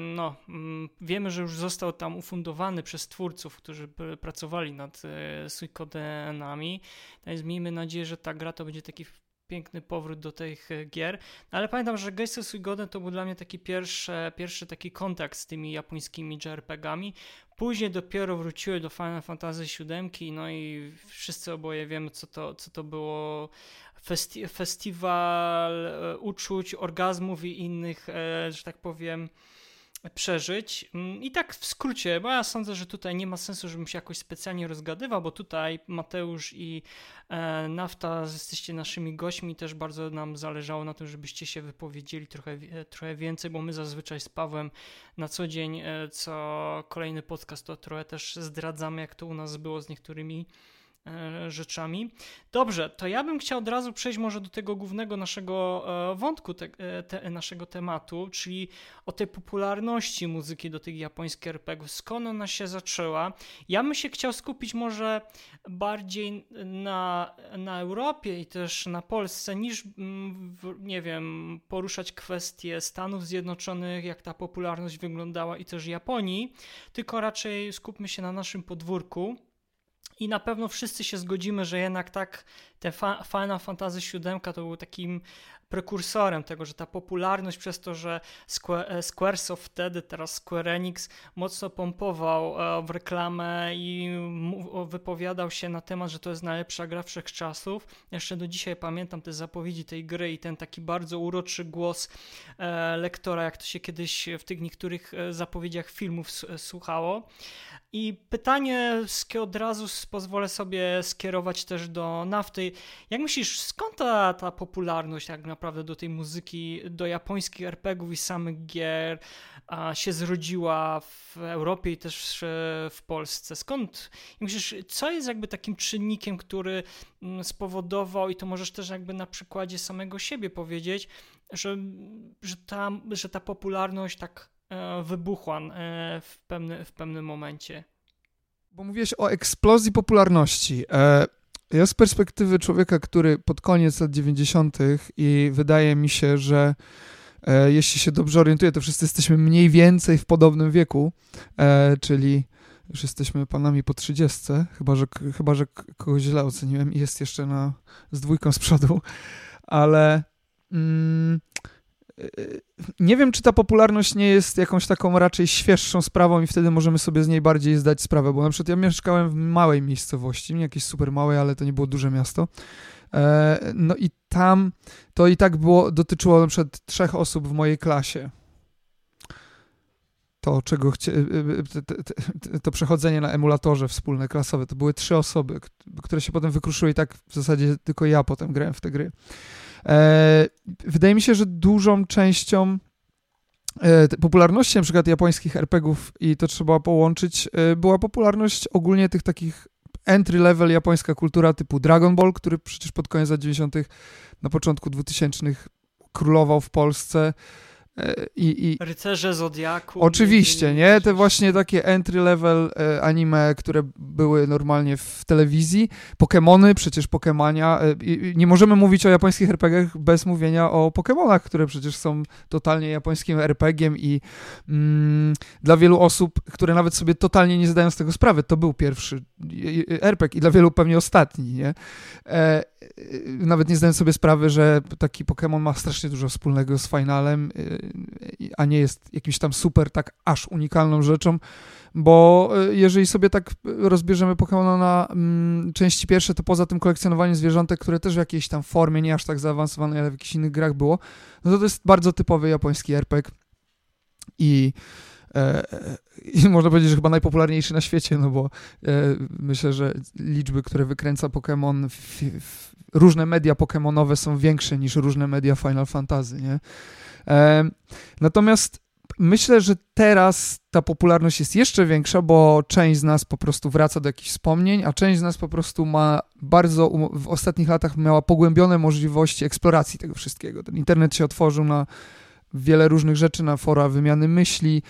no, mm, wiemy, że już został tam ufundowany przez twórców, którzy pracowali nad e, Suikodenami. Więc miejmy nadzieję, że ta gra to będzie taki piękny powrót do tych e, gier. No, ale pamiętam, że Geisty Suikoden to był dla mnie taki pierwszy, pierwszy taki kontakt z tymi japońskimi JRPG-ami. Później dopiero wróciły do Final Fantasy VII, no i wszyscy oboje wiemy, co to, co to było. Festi festiwal e, uczuć, orgazmów i innych, e, że tak powiem, przeżyć. Mm, I tak w skrócie, bo ja sądzę, że tutaj nie ma sensu, żebym się jakoś specjalnie rozgadywał, bo tutaj Mateusz i e, Nafta jesteście naszymi gośćmi, też bardzo nam zależało na tym, żebyście się wypowiedzieli trochę, trochę więcej, bo my zazwyczaj z Pawłem na co dzień, e, co kolejny podcast, to trochę też zdradzamy, jak to u nas było z niektórymi rzeczami. Dobrze, to ja bym chciał od razu przejść może do tego głównego naszego e, wątku, te, e, te, naszego tematu, czyli o tej popularności muzyki do tych japońskich RPGów. Skąd ona się zaczęła? Ja bym się chciał skupić może bardziej na, na Europie i też na Polsce, niż mm, nie wiem, poruszać kwestie Stanów Zjednoczonych, jak ta popularność wyglądała i też Japonii, tylko raczej skupmy się na naszym podwórku. I na pewno wszyscy się zgodzimy, że jednak tak te Final Fantasy VII to był takim prekursorem tego, że ta popularność przez to, że Square, Squaresoft wtedy, teraz Square Enix mocno pompował w reklamę i wypowiadał się na temat, że to jest najlepsza gra wszechczasów. Jeszcze do dzisiaj pamiętam te zapowiedzi tej gry i ten taki bardzo uroczy głos lektora, jak to się kiedyś w tych niektórych zapowiedziach filmów słuchało. I pytanie od razu pozwolę sobie skierować też do nafty. Jak myślisz, skąd ta, ta popularność tak naprawdę do tej muzyki, do japońskich RPGów i samych gier a, się zrodziła w Europie i też w Polsce? Skąd, myślisz, co jest jakby takim czynnikiem, który mm, spowodował, i to możesz też jakby na przykładzie samego siebie powiedzieć, że, że, ta, że ta popularność tak E, wybuchła e, w, pewny, w pewnym momencie. Bo mówiłeś o eksplozji popularności. E, ja z perspektywy człowieka, który pod koniec lat 90. i wydaje mi się, że jeśli się dobrze orientuję, to wszyscy jesteśmy mniej więcej w podobnym wieku, czyli już jesteśmy panami po 30, chyba że, chyba, że kogoś źle oceniłem i jest jeszcze na, z dwójką z przodu, ale mm, nie wiem, czy ta popularność nie jest jakąś taką raczej świeższą sprawą i wtedy możemy sobie z niej bardziej zdać sprawę, bo na przykład ja mieszkałem w małej miejscowości, nie jakieś super małej, ale to nie było duże miasto. E, no i tam to i tak było, dotyczyło na przykład trzech osób w mojej klasie. To, czego chcie, e, e, to przechodzenie na emulatorze wspólne, klasowe, to były trzy osoby, które się potem wykruszyły i tak w zasadzie tylko ja potem grałem w te gry. E, wydaje mi się, że dużą częścią e, popularności na przykład japońskich RPGów i to trzeba połączyć, e, była popularność ogólnie tych takich entry level japońska kultura typu Dragon Ball, który przecież pod koniec lat 90. na początku 2000 królował w Polsce. E, I, i, Rycerze Zodiaku. Oczywiście, nie? Te właśnie takie entry level e, anime, które były normalnie w telewizji. Pokémony, przecież Pokémania. E, nie możemy mówić o japońskich RPGach bez mówienia o Pokémonach, które przecież są totalnie japońskim RPGiem i mm, dla wielu osób, które nawet sobie totalnie nie zdają z tego sprawy, to był pierwszy RPG i dla wielu pewnie ostatni, nie? E, nawet nie zdając sobie sprawy, że taki Pokémon ma strasznie dużo wspólnego z finalem, a nie jest jakimś tam super, tak aż unikalną rzeczą, bo jeżeli sobie tak rozbierzemy Pokémona na mm, części pierwsze, to poza tym kolekcjonowaniem zwierzątek, które też w jakiejś tam formie, nie aż tak zaawansowanej, ale w jakichś innych grach było, no to to jest bardzo typowy japoński RPG i E, I można powiedzieć, że chyba najpopularniejszy na świecie, no bo e, myślę, że liczby, które wykręca Pokémon, różne media Pokémonowe są większe niż różne media Final Fantasy, nie? E, natomiast myślę, że teraz ta popularność jest jeszcze większa, bo część z nas po prostu wraca do jakichś wspomnień, a część z nas po prostu ma bardzo, w ostatnich latach miała pogłębione możliwości eksploracji tego wszystkiego. Ten internet się otworzył na wiele różnych rzeczy na fora wymiany myśli.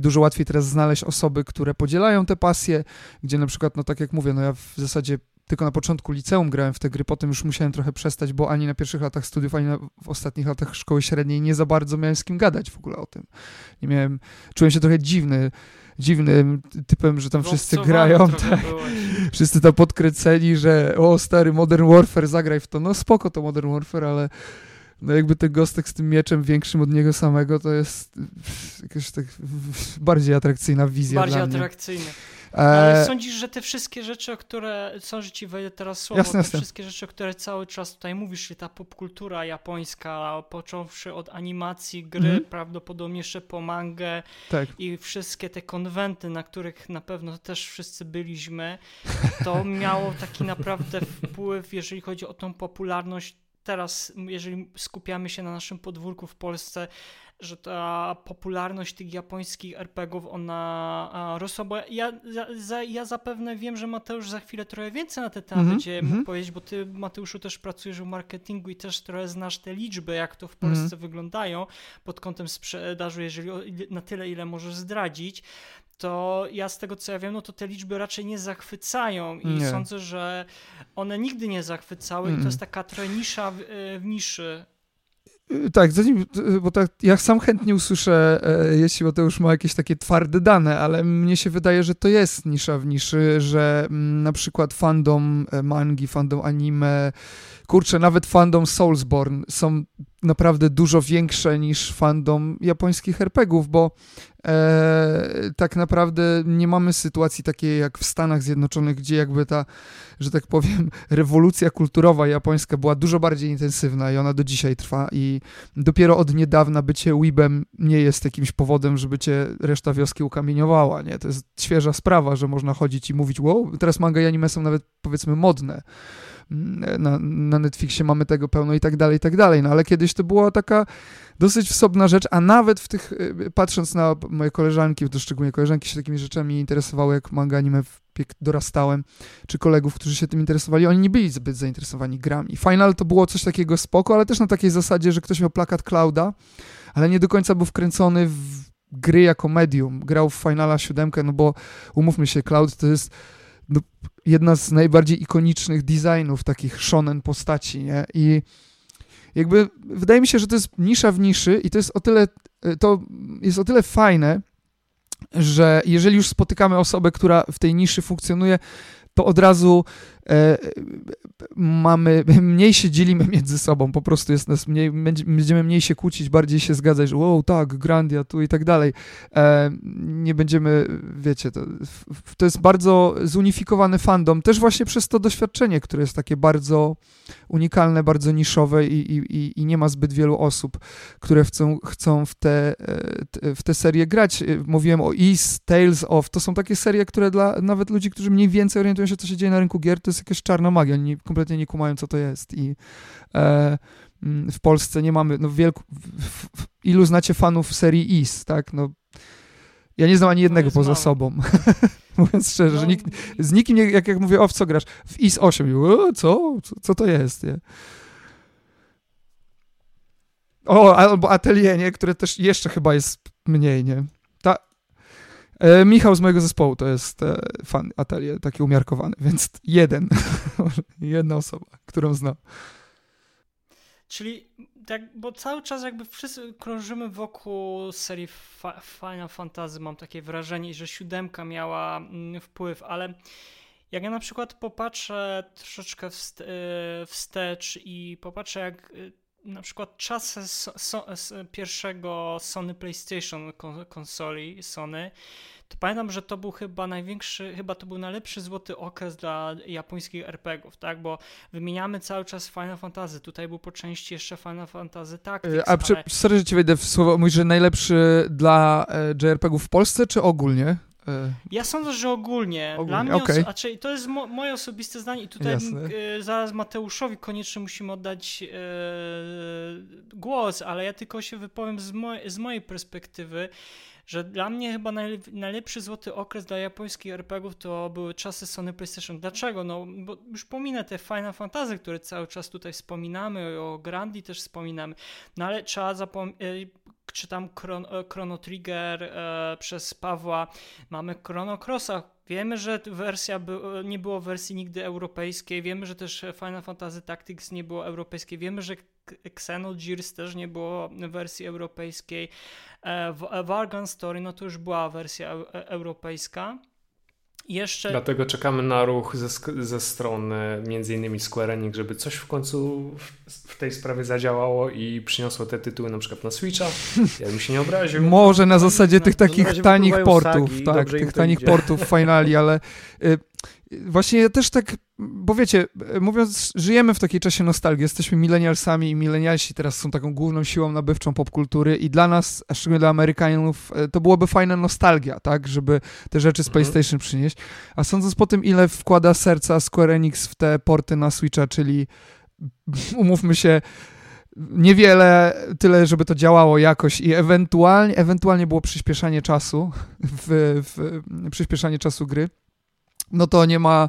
Dużo łatwiej teraz znaleźć osoby, które podzielają te pasje, gdzie na przykład, no tak jak mówię, no ja w zasadzie tylko na początku liceum grałem w te gry, potem już musiałem trochę przestać, bo ani na pierwszych latach studiów, ani na, w ostatnich latach szkoły średniej nie za bardzo miałem z kim gadać w ogóle o tym. Nie miałem, czułem się trochę dziwny, dziwnym typem, że tam wszyscy grają, tak, wszyscy tam podkręceni, że o stary Modern Warfare, zagraj w to. No spoko to Modern Warfare, ale no jakby ten gostek z tym mieczem większym od niego samego, to jest jakaś tak bardziej atrakcyjna wizja Bardziej atrakcyjna. Ale e... sądzisz, że te wszystkie rzeczy, o które, są, że ci wejdę teraz słowo, jasne, te jasne. wszystkie rzeczy, o które cały czas tutaj mówisz, czyli ta popkultura japońska, począwszy od animacji, gry, mm -hmm. prawdopodobnie jeszcze po mangę tak. i wszystkie te konwenty, na których na pewno też wszyscy byliśmy, to [LAUGHS] miało taki naprawdę wpływ, jeżeli chodzi o tą popularność teraz, jeżeli skupiamy się na naszym podwórku w Polsce, że ta popularność tych japońskich RPGów, ona rosła, bo ja, za, ja zapewne wiem, że Mateusz za chwilę trochę więcej na te tematy mm -hmm, będzie mm -hmm. powiedzieć, bo ty Mateuszu też pracujesz w marketingu i też trochę znasz te liczby, jak to w Polsce mm -hmm. wyglądają pod kątem sprzedaży, jeżeli na tyle, ile możesz zdradzić, to ja z tego co ja wiem, no to te liczby raczej nie zachwycają i nie. sądzę, że one nigdy nie zachwycały mm. i to jest taka trochę nisza w, w niszy. Y, tak, zanim, y, bo tak, ja sam chętnie usłyszę, e, jeśli Mateusz ma jakieś takie twarde dane, ale mnie się wydaje, że to jest nisza w niszy, że mm, na przykład fandom e, mangi, fandom anime, kurczę, nawet fandom Soulsborne są naprawdę dużo większe niż fandom japońskich RPGów, bo e, tak naprawdę nie mamy sytuacji takiej jak w Stanach Zjednoczonych, gdzie jakby ta, że tak powiem, [LAUGHS] rewolucja kulturowa japońska była dużo bardziej intensywna i ona do dzisiaj trwa i dopiero od niedawna bycie weebem nie jest jakimś powodem, żeby cię reszta wioski ukamieniowała, nie? To jest świeża sprawa, że można chodzić i mówić, wow, teraz manga i anime są nawet powiedzmy modne na, na Netflixie mamy tego pełno i tak dalej, i tak dalej. No ale kiedyś to była taka dosyć wsobna rzecz, a nawet w tych, y, patrząc na moje koleżanki, to szczególnie koleżanki się takimi rzeczami interesowały, jak manga anime dorastałem, czy kolegów, którzy się tym interesowali, oni nie byli zbyt zainteresowani grami. Final to było coś takiego spoko, ale też na takiej zasadzie, że ktoś miał plakat Clouda, ale nie do końca był wkręcony w gry jako medium. Grał w Finala 7, no bo umówmy się, Cloud to jest no, jedna z najbardziej ikonicznych designów takich shonen postaci, nie? I jakby wydaje mi się, że to jest nisza w niszy i to jest o tyle, to jest o tyle fajne, że jeżeli już spotykamy osobę, która w tej niszy funkcjonuje, to od razu e, mamy, [LAUGHS] mniej się dzielimy między sobą, po prostu jest nas mniej, będziemy mniej się kłócić, bardziej się zgadzać, że wow, tak, Grandia tu i tak dalej. E, nie będziemy, wiecie, to, to jest bardzo zunifikowany fandom, też właśnie przez to doświadczenie, które jest takie bardzo unikalne, bardzo niszowe i, i, i nie ma zbyt wielu osób, które chcą, chcą w, te, e, w te serie grać. Mówiłem o East, Tales of, to są takie serie, które dla nawet ludzi, którzy mniej więcej orientują się, co się dzieje na rynku gier, to jest jakaś czarna magia, oni kompletnie nie kumają, co to jest. I e, mm, w Polsce nie mamy, no wielku, w, w, ilu znacie fanów serii East, tak, no ja nie znam ani jednego poza mało. sobą. [LAUGHS] Mówiąc szczerze, no. że nikt, z nikim, nie, jak, jak mówię, o w co grasz? W IS 8. O, co? co? Co to jest? Nie? O, albo Atelier, nie? Które też jeszcze chyba jest mniej, nie? Ta, e, Michał z mojego zespołu to jest e, fan Atelier, taki umiarkowany, [LAUGHS] więc jeden. [LAUGHS] Jedna osoba, którą znam. Czyli tak, bo cały czas jakby wszyscy krążymy wokół serii Final Fantasy, mam takie wrażenie, że siódemka miała mm, wpływ, ale jak ja na przykład popatrzę troszeczkę wst wstecz i popatrzę jak y, na przykład so, so, pierwszego Sony PlayStation konsoli Sony, to pamiętam, że to był chyba największy, chyba to był najlepszy złoty okres dla japońskich RPGów, tak? Bo wymieniamy cały czas Final Fantasy. Tutaj był po części jeszcze Final Fantasy Tactics. A ale... sorry, że ci wejdę w słowo. Mówisz, że najlepszy dla e, JRPG-ów w Polsce, czy ogólnie? E, ja sądzę, że ogólnie. ogólnie. Dla mnie, okay. to jest mo- moje osobiste zdanie i tutaj e, zaraz Mateuszowi koniecznie musimy oddać e, głos, ale ja tylko się wypowiem z, moj- z mojej perspektywy że dla mnie chyba najlepszy złoty okres dla japońskich RPGów to były czasy Sony PlayStation. Dlaczego? No, bo już pominę te Final Fantasy, które cały czas tutaj wspominamy, o Grandi też wspominamy, no ale trzeba zapomnieć, czytam Chrono, Chrono Trigger e, przez Pawła, mamy Chrono Crossa, Wiemy, że wersja by, nie było wersji nigdy europejskiej, wiemy, że też Final Fantasy Tactics nie było europejskie, wiemy, że Xenogears też nie było wersji europejskiej. E, Wargun Story, no to już była wersja e, europejska. Jeszcze... Dlatego czekamy na ruch ze, ze strony między innymi Square Enix, żeby coś w końcu w, w, tej sprawie zadziałało i przyniosło te tytuły na przykład na Switcha. Ja bym się nie obraził. Może na zasadzie tych takich tanich portów, sagi, tak, tych tanich idzie. portów finali, ale y, Właśnie ja też tak, bo wiecie, mówiąc, żyjemy w takiej czasie nostalgii, jesteśmy milenialsami i milenialsi teraz są taką główną siłą nabywczą popkultury i dla nas, a szczególnie dla Amerykanów, e, to byłoby fajna nostalgia, tak, żeby te rzeczy z mhm. PlayStation przynieść. A sądząc po tym, ile wkłada serca Square Enix w te porty na Switcha, czyli [LAUGHS] umówmy się, niewiele, tyle, żeby to działało jakoś i ewentualnie, ewentualnie było przyspieszanie czasu, w, w przyspieszanie czasu gry no to nie ma.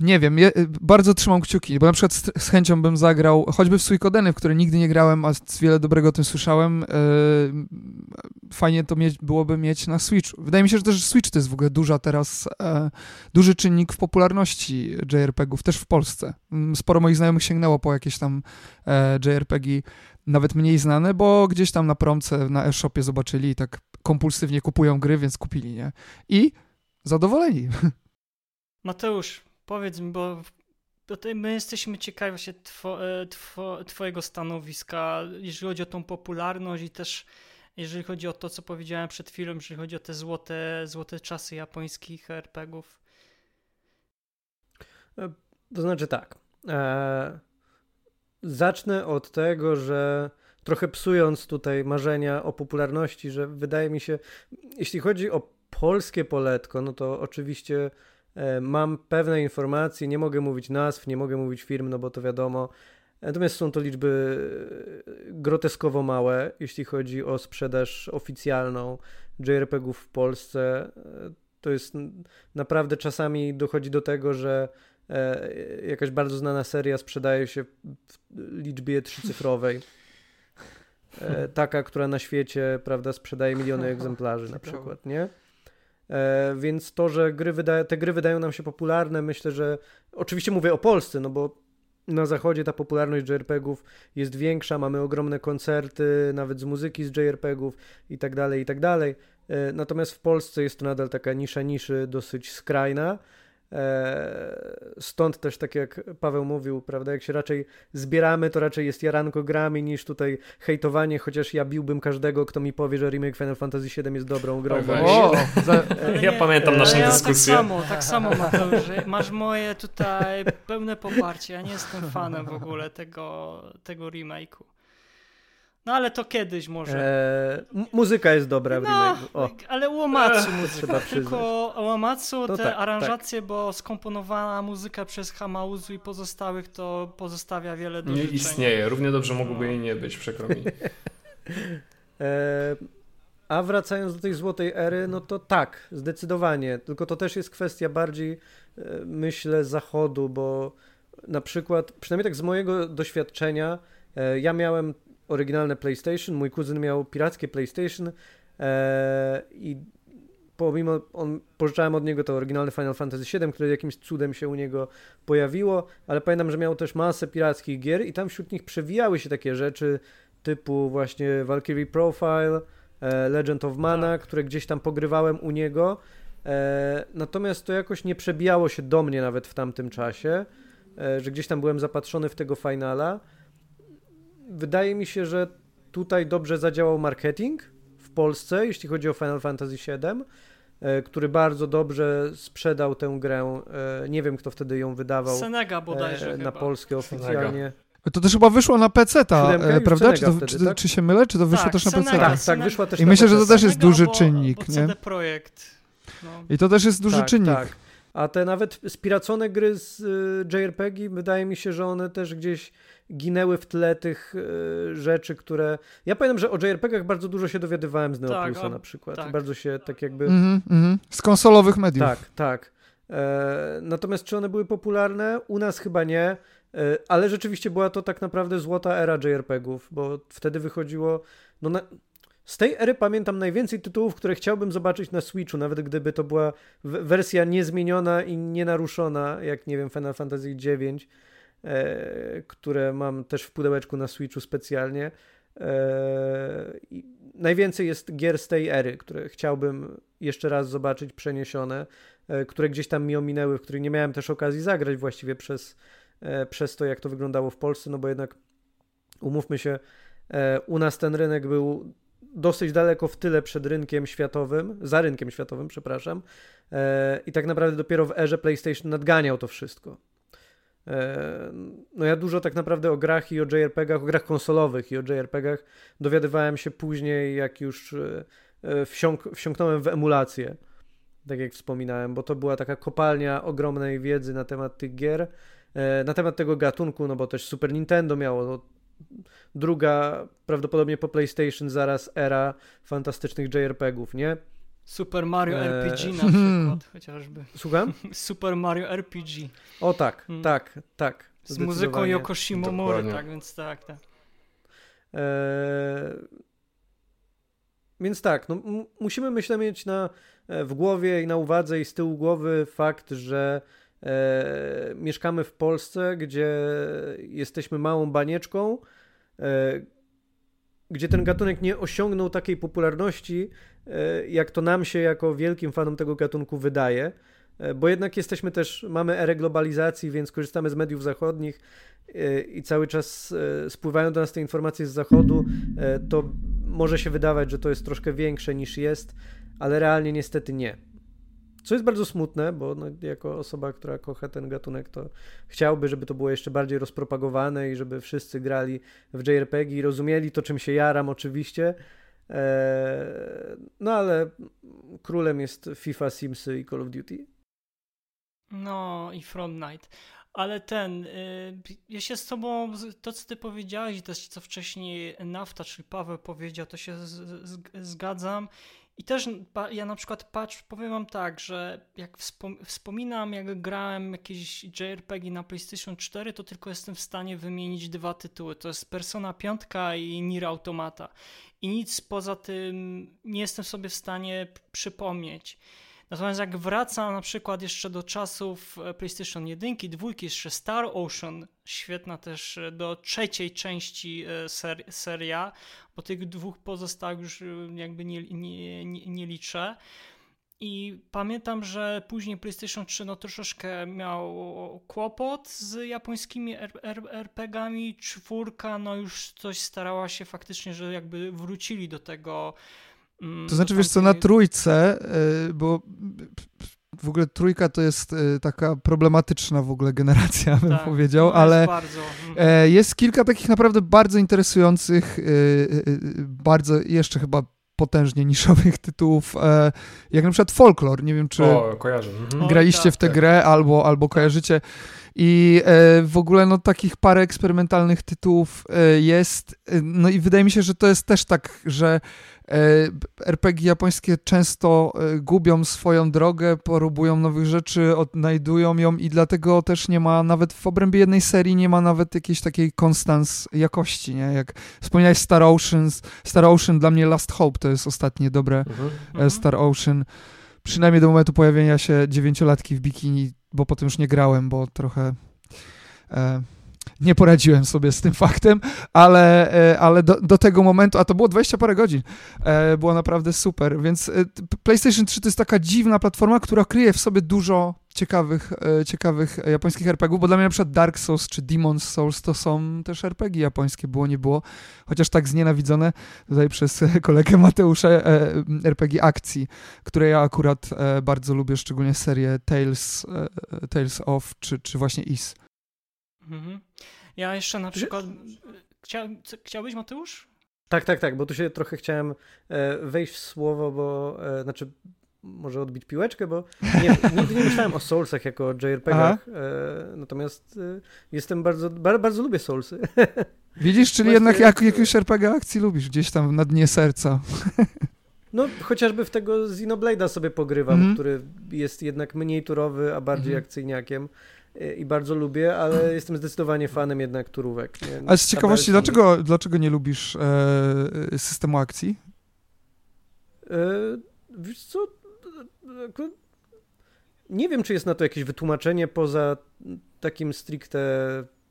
Nie wiem, je, bardzo trzymam kciuki, bo na przykład z, z, chęcią bym zagrał, choćby w Suikodeny, w które nigdy nie grałem, a wiele dobrego o tym słyszałem. Yy, fajnie to mieć, byłoby mieć na Switchu. Wydaje mi się, że też Switch to jest w ogóle duża teraz, yy, duży czynnik w popularności JRPG-ów, też w Polsce. Mm, sporo moich znajomych sięgnęło po jakieś tam yy, e, JRPG, nawet mniej znane, bo gdzieś tam na promce, na e-shopie zobaczyli i tak kompulsywnie kupują gry, więc kupili, nie? I zadowoleni. Mateusz, powiedz mi, bo tutaj my jesteśmy ciekawi właśnie two, e, two, twojego stanowiska, jeżeli chodzi o tą popularność i też jeżeli chodzi o to, co powiedziałem przed chwilą, jeżeli chodzi o te złote, złote czasy japońskich RPGów. E, to znaczy tak. E, zacznę od tego, że trochę psując tutaj marzenia o popularności, że wydaje mi się, jeśli chodzi o polskie poletko, no to oczywiście e, mam pewne informacje, nie mogę mówić nazw, nie mogę mówić firm, no bo to wiadomo. Natomiast są to liczby e, groteskowo małe, jeśli chodzi o sprzedaż oficjalną JRPG-ów w Polsce. E, to jest naprawdę czasami dochodzi do tego, że jakaś bardzo znana seria sprzedaje się w liczbie trzycyfrowej. Taka, która na świecie, prawda, sprzedaje miliony [LAUGHS] egzemplarzy na przykład, nie? E, więc to, że gry te gry wydają nam się popularne, myślę, że oczywiście mówię o Polsce, no bo na zachodzie ta popularność JRPG-ów jest większa, mamy ogromne koncerty, nawet z muzyki z JRPG-ów i tak dalej, i tak dalej. E, natomiast w Polsce jest to nadal taka nisza niszy dosyć skrajna. E, stąd też, tak jak Paweł mówił, prawda, jak się raczej zbieramy, to raczej jest jaranko grami niż tutaj hejtowanie, chociaż ja biłbym każdego, kto mi powie, że remake Final Fantasy VII jest dobrą grą. O, [LAUGHS] za... ja pamiętam naszą ja dyskusję. Tak samo, tak samo Mateusz, masz moje tutaj pełne poparcie, ja nie jestem fanem w ogóle tego, tego remake'u. No ale to kiedyś może. Eee, muzyka jest dobra w no, o. Ale Uomatsu muzyka. Tylko Uomatsu, te tak, aranżacje, tak. bo skomponowana muzyka przez Hamauzu i pozostałych to pozostawia wiele do Nie życzenia. istnieje. Równie dobrze mogłoby no. jej nie być, przykro mi. eee, [LAUGHS] a wracając do tej złotej ery, no to tak, zdecydowanie. Tylko to też jest kwestia bardziej, e, myślę, zachodu, bo na przykład, przynajmniej tak z mojego doświadczenia, e, ja miałem oryginalne PlayStation, mój kuzyn miał pirackie PlayStation e, i pomimo, on, pożyczałem od niego to oryginalne Final Fantasy VII, które jakimś cudem się u niego pojawiło, ale pamiętam, że miał też masę pirackich gier i tam wśród nich przewijały się takie rzeczy typu właśnie Valkyrie Profile, e, Legend of Mana, tak. które gdzieś tam pogrywałem u niego, e, natomiast to jakoś nie przebijało się do mnie nawet w tamtym czasie, e, że gdzieś tam byłem zapatrzony w tego finala, wydaje mi się, że tutaj dobrze zadziałał marketing w Polsce, jeśli chodzi o Final Fantasy VII, e, który bardzo dobrze sprzedał tę grę. E, nie wiem, kto wtedy ją wydawał. Senega bodajże e, Na Polskę oficjalnie. To też chyba wyszło na PC, ta, prawda? Czy, to, wtedy, czy, tak? czy, się mylę? Czy to wyszło tak, też na PC? Tak, tak, wyszła też I myślę, że to też jest duży czynnik. Bo, bo nie? Projekt. No. I to też jest duży tak, czynnik. Tak. A te nawet spiracone gry z y, JRPG, wydaje mi się, że one też gdzieś ginęły w tle tych y, rzeczy, które... Ja pamiętam, że o JRPG-ach bardzo dużo się dowiadywałem z Neoplusa tak, na przykład. Tak. Bardzo się tak jakby... Mm -hmm, z konsolowych mediów. Tak, tak. E, natomiast czy one były popularne? U nas chyba nie. E, ale rzeczywiście była to tak naprawdę złota era JRPG-ów, bo wtedy wychodziło... No na, z tej ery pamiętam najwięcej tytułów, które chciałbym zobaczyć na Switchu, nawet gdyby to była wersja niezmieniona i nienaruszona, jak nie wiem, Final Fantasy IX, e, które mam też w pudełeczku na Switchu specjalnie. E, najwięcej jest gier z tej ery, które chciałbym jeszcze raz zobaczyć przeniesione, e, które gdzieś tam mi ominęły, w których nie miałem też okazji zagrać właściwie przez, e, przez to, jak to wyglądało w Polsce, no bo jednak umówmy się, e, u nas ten rynek był dosyć daleko w tyle przed rynkiem światowym, za rynkiem światowym, przepraszam. E, I tak naprawdę dopiero w erze PlayStation nadganiał to wszystko. E, no ja dużo tak naprawdę o grach i o JRPG-ach, o grach konsolowych i o JRPG-ach dowiadywałem się później, jak już e, wsiąk wsiąknąłem w emulację, tak jak wspominałem, bo to była taka kopalnia ogromnej wiedzy na temat tych gier, na temat tego gatunku, no bo też Super Nintendo miało no, druga, prawdopodobnie po PlayStation zaraz era fantastycznych JRPG-ów, nie? Super Mario eee... RPG na [LAUGHS] przykład, chociażby. Słucham? [LAUGHS] Super Mario RPG. O tak, hmm. tak, tak. Z muzyką Yoko Shimomura, tak, więc tak, tak. Eee... Więc tak, no, musimy myślę mieć na, e, w głowie i na uwadze i z tyłu głowy fakt, że e, mieszkamy w Polsce, gdzie jesteśmy małą banieczką, e, gdzie ten gatunek nie osiągnął takiej popularności, e, jak to nam się jako wielkim fanom tego gatunku wydaje. e, bo jednak jesteśmy też, mamy erę globalizacji, więc korzystamy z mediów zachodnich e, i cały czas e, spływają do nas te informacje z zachodu, to może się wydawać, że to jest troszkę większe niż jest, ale realnie niestety nie. Co jest bardzo smutne, bo no, jako osoba, która kocha ten gatunek, to chciałby, żeby to było jeszcze bardziej rozpropagowane i żeby wszyscy grali w JRPG i rozumieli to, czym się jaram oczywiście. Eee, no ale królem jest FIFA, Simsy i Call of Duty. No i From Night. Ale ten, y, ja się z tobą, to co ty powiedziałeś to co wcześniej Nafta, czyli Paweł powiedział, to się z, z, zgadzam i też ja na przykład patrz, powiem wam tak, że jak wspominam, jak grałem jakieś JRPG na PlayStation 4, to tylko jestem w stanie wymienić dwa tytuły. To jest Persona 5 i Nier Automata. I nic poza tym nie jestem sobie w stanie przypomnieć. Natomiast jak wraca na przykład jeszcze do czasów e, PlayStation 1, 2, jeszcze Star Ocean, świetna też e, do trzeciej części e, ser seria, bo tych dwóch pozostałych już jakby nie, nie, nie, nie liczę. I pamiętam, że później PlayStation 3 no troszeczkę miał kłopot z japońskimi RPGami. Czwórka no już coś starała się faktycznie, że jakby wrócili do tego to znaczy, wiesz co, na trójce, y, bo w ogóle trójka to jest y, taka problematyczna w ogóle generacja, bym tak, powiedział, no ale bardzo. E, jest kilka takich naprawdę bardzo interesujących, y, bardzo jeszcze chyba potężnie niszowych tytułów, e, jak na przykład Folklore. Nie wiem, czy o. Mhm. graliście tak, w tę tak. grę albo, albo kojarzycie. I e, w ogóle no, takich parę eksperymentalnych tytułów jest. No i wydaje mi się, że to jest też tak, że E, RPG japońskie często e, gubią swoją drogę, próbują nowych rzeczy, odnajdują ją i dlatego też nie ma, nawet w obrębie jednej serii nie ma nawet jakiejś takiej konstans jakości, nie? Jak wspomniałeś Star Ocean, Star Ocean dla mnie Last Hope to jest ostatnie dobre. E, mhm. Star Ocean. Przynajmniej do momentu pojawienia się dziewięciolatki w bikini, bo potem już nie grałem, bo trochę... E, nie poradziłem sobie z tym [LAUGHS] faktem, ale, e, ale do, do, tego momentu, a to było 20 parę godzin, e, było naprawdę super, więc e, PlayStation 3 to jest taka dziwna platforma, która kryje w sobie dużo ciekawych, ciekawych japońskich RPGów, bo dla mnie na przykład Dark Souls czy Demon's Souls to są też RPG japońskie, było nie było, chociaż tak znienawidzone tutaj przez [LAUGHS] kolegę Mateusza RPG akcji, które ja akurat bardzo lubię, szczególnie serię Tales, Tales of czy, czy właśnie Is. Mhm. Ja jeszcze na przykład. Chcia, chciałbyś, Mateusz? Tak, tak, tak, bo tu się trochę chciałem e, wejść w słowo, bo e, znaczy może odbić piłeczkę, bo nie, [LAUGHS] nigdy nie myślałem o Soulsach jako o JRPGach, e, natomiast jestem bardzo, bardzo, bardzo lubię Soulsy. [LAUGHS] Widzisz, czyli Właśnie... jednak jak, jakiegoś RPG akcji lubisz, gdzieś tam na dnie serca. [LAUGHS] No, chociażby w tego Xenoblade'a sobie pogrywam, mm. który jest jednak mniej turowy, a bardziej mm. akcyjniakiem i bardzo lubię, ale jestem zdecydowanie fanem jednak turówek. Nie? A z ciekawości, dlaczego, dlaczego nie lubisz e, systemu akcji? E, wiesz co? Nie wiem, czy jest na to jakieś wytłumaczenie poza takim stricte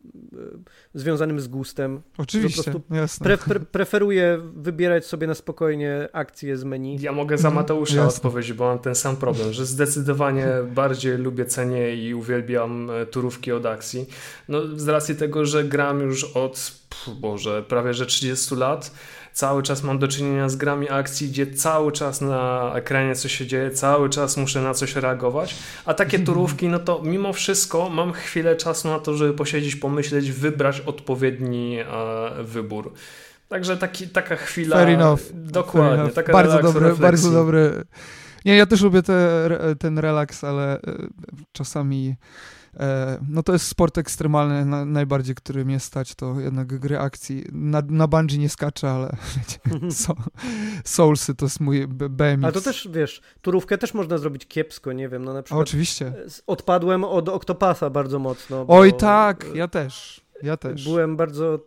E, związanym z gustem. Oczywiście, jasne. Pre, pre, preferuję wybierać sobie na spokojnie akcje z menu. Ja mogę za. Mateusza jasne. odpowiedzieć, bo mam ten sam problem, że zdecydowanie bardziej lubię cenię i uwielbiam e, turówki od akcji. No, z racji tego, że gram już od, Boże, prawie że 30 lat, cały czas mam do czynienia z grami akcji, gdzie cały czas na ekranie coś się dzieje, cały czas muszę na coś reagować, a takie turówki, no to mimo wszystko mam chwilę czasu na to, żeby posiedzieć, pomyśleć, wybrać odpowiedni e, wybór. Także taki, taka chwila. Fair enough. Dokładnie. Fair enough. Taka bardzo dobry, bardzo dobry. Nie, ja też lubię te, ten relaks, ale e, czasami no to jest sport ekstremalny, na, najbardziej, który mnie stać, to jednak gry akcji. Na, na bungee nie skaczę, ale [LAUGHS] wiecie, so, Soulsy to jest mój BMX. Ale to też, wiesz, turówkę też można zrobić kiepsko, nie wiem, no na przykład... A, oczywiście. Odpadłem od Octopasa bardzo mocno. Oj tak, ja też. Ja też. Byłem bardzo,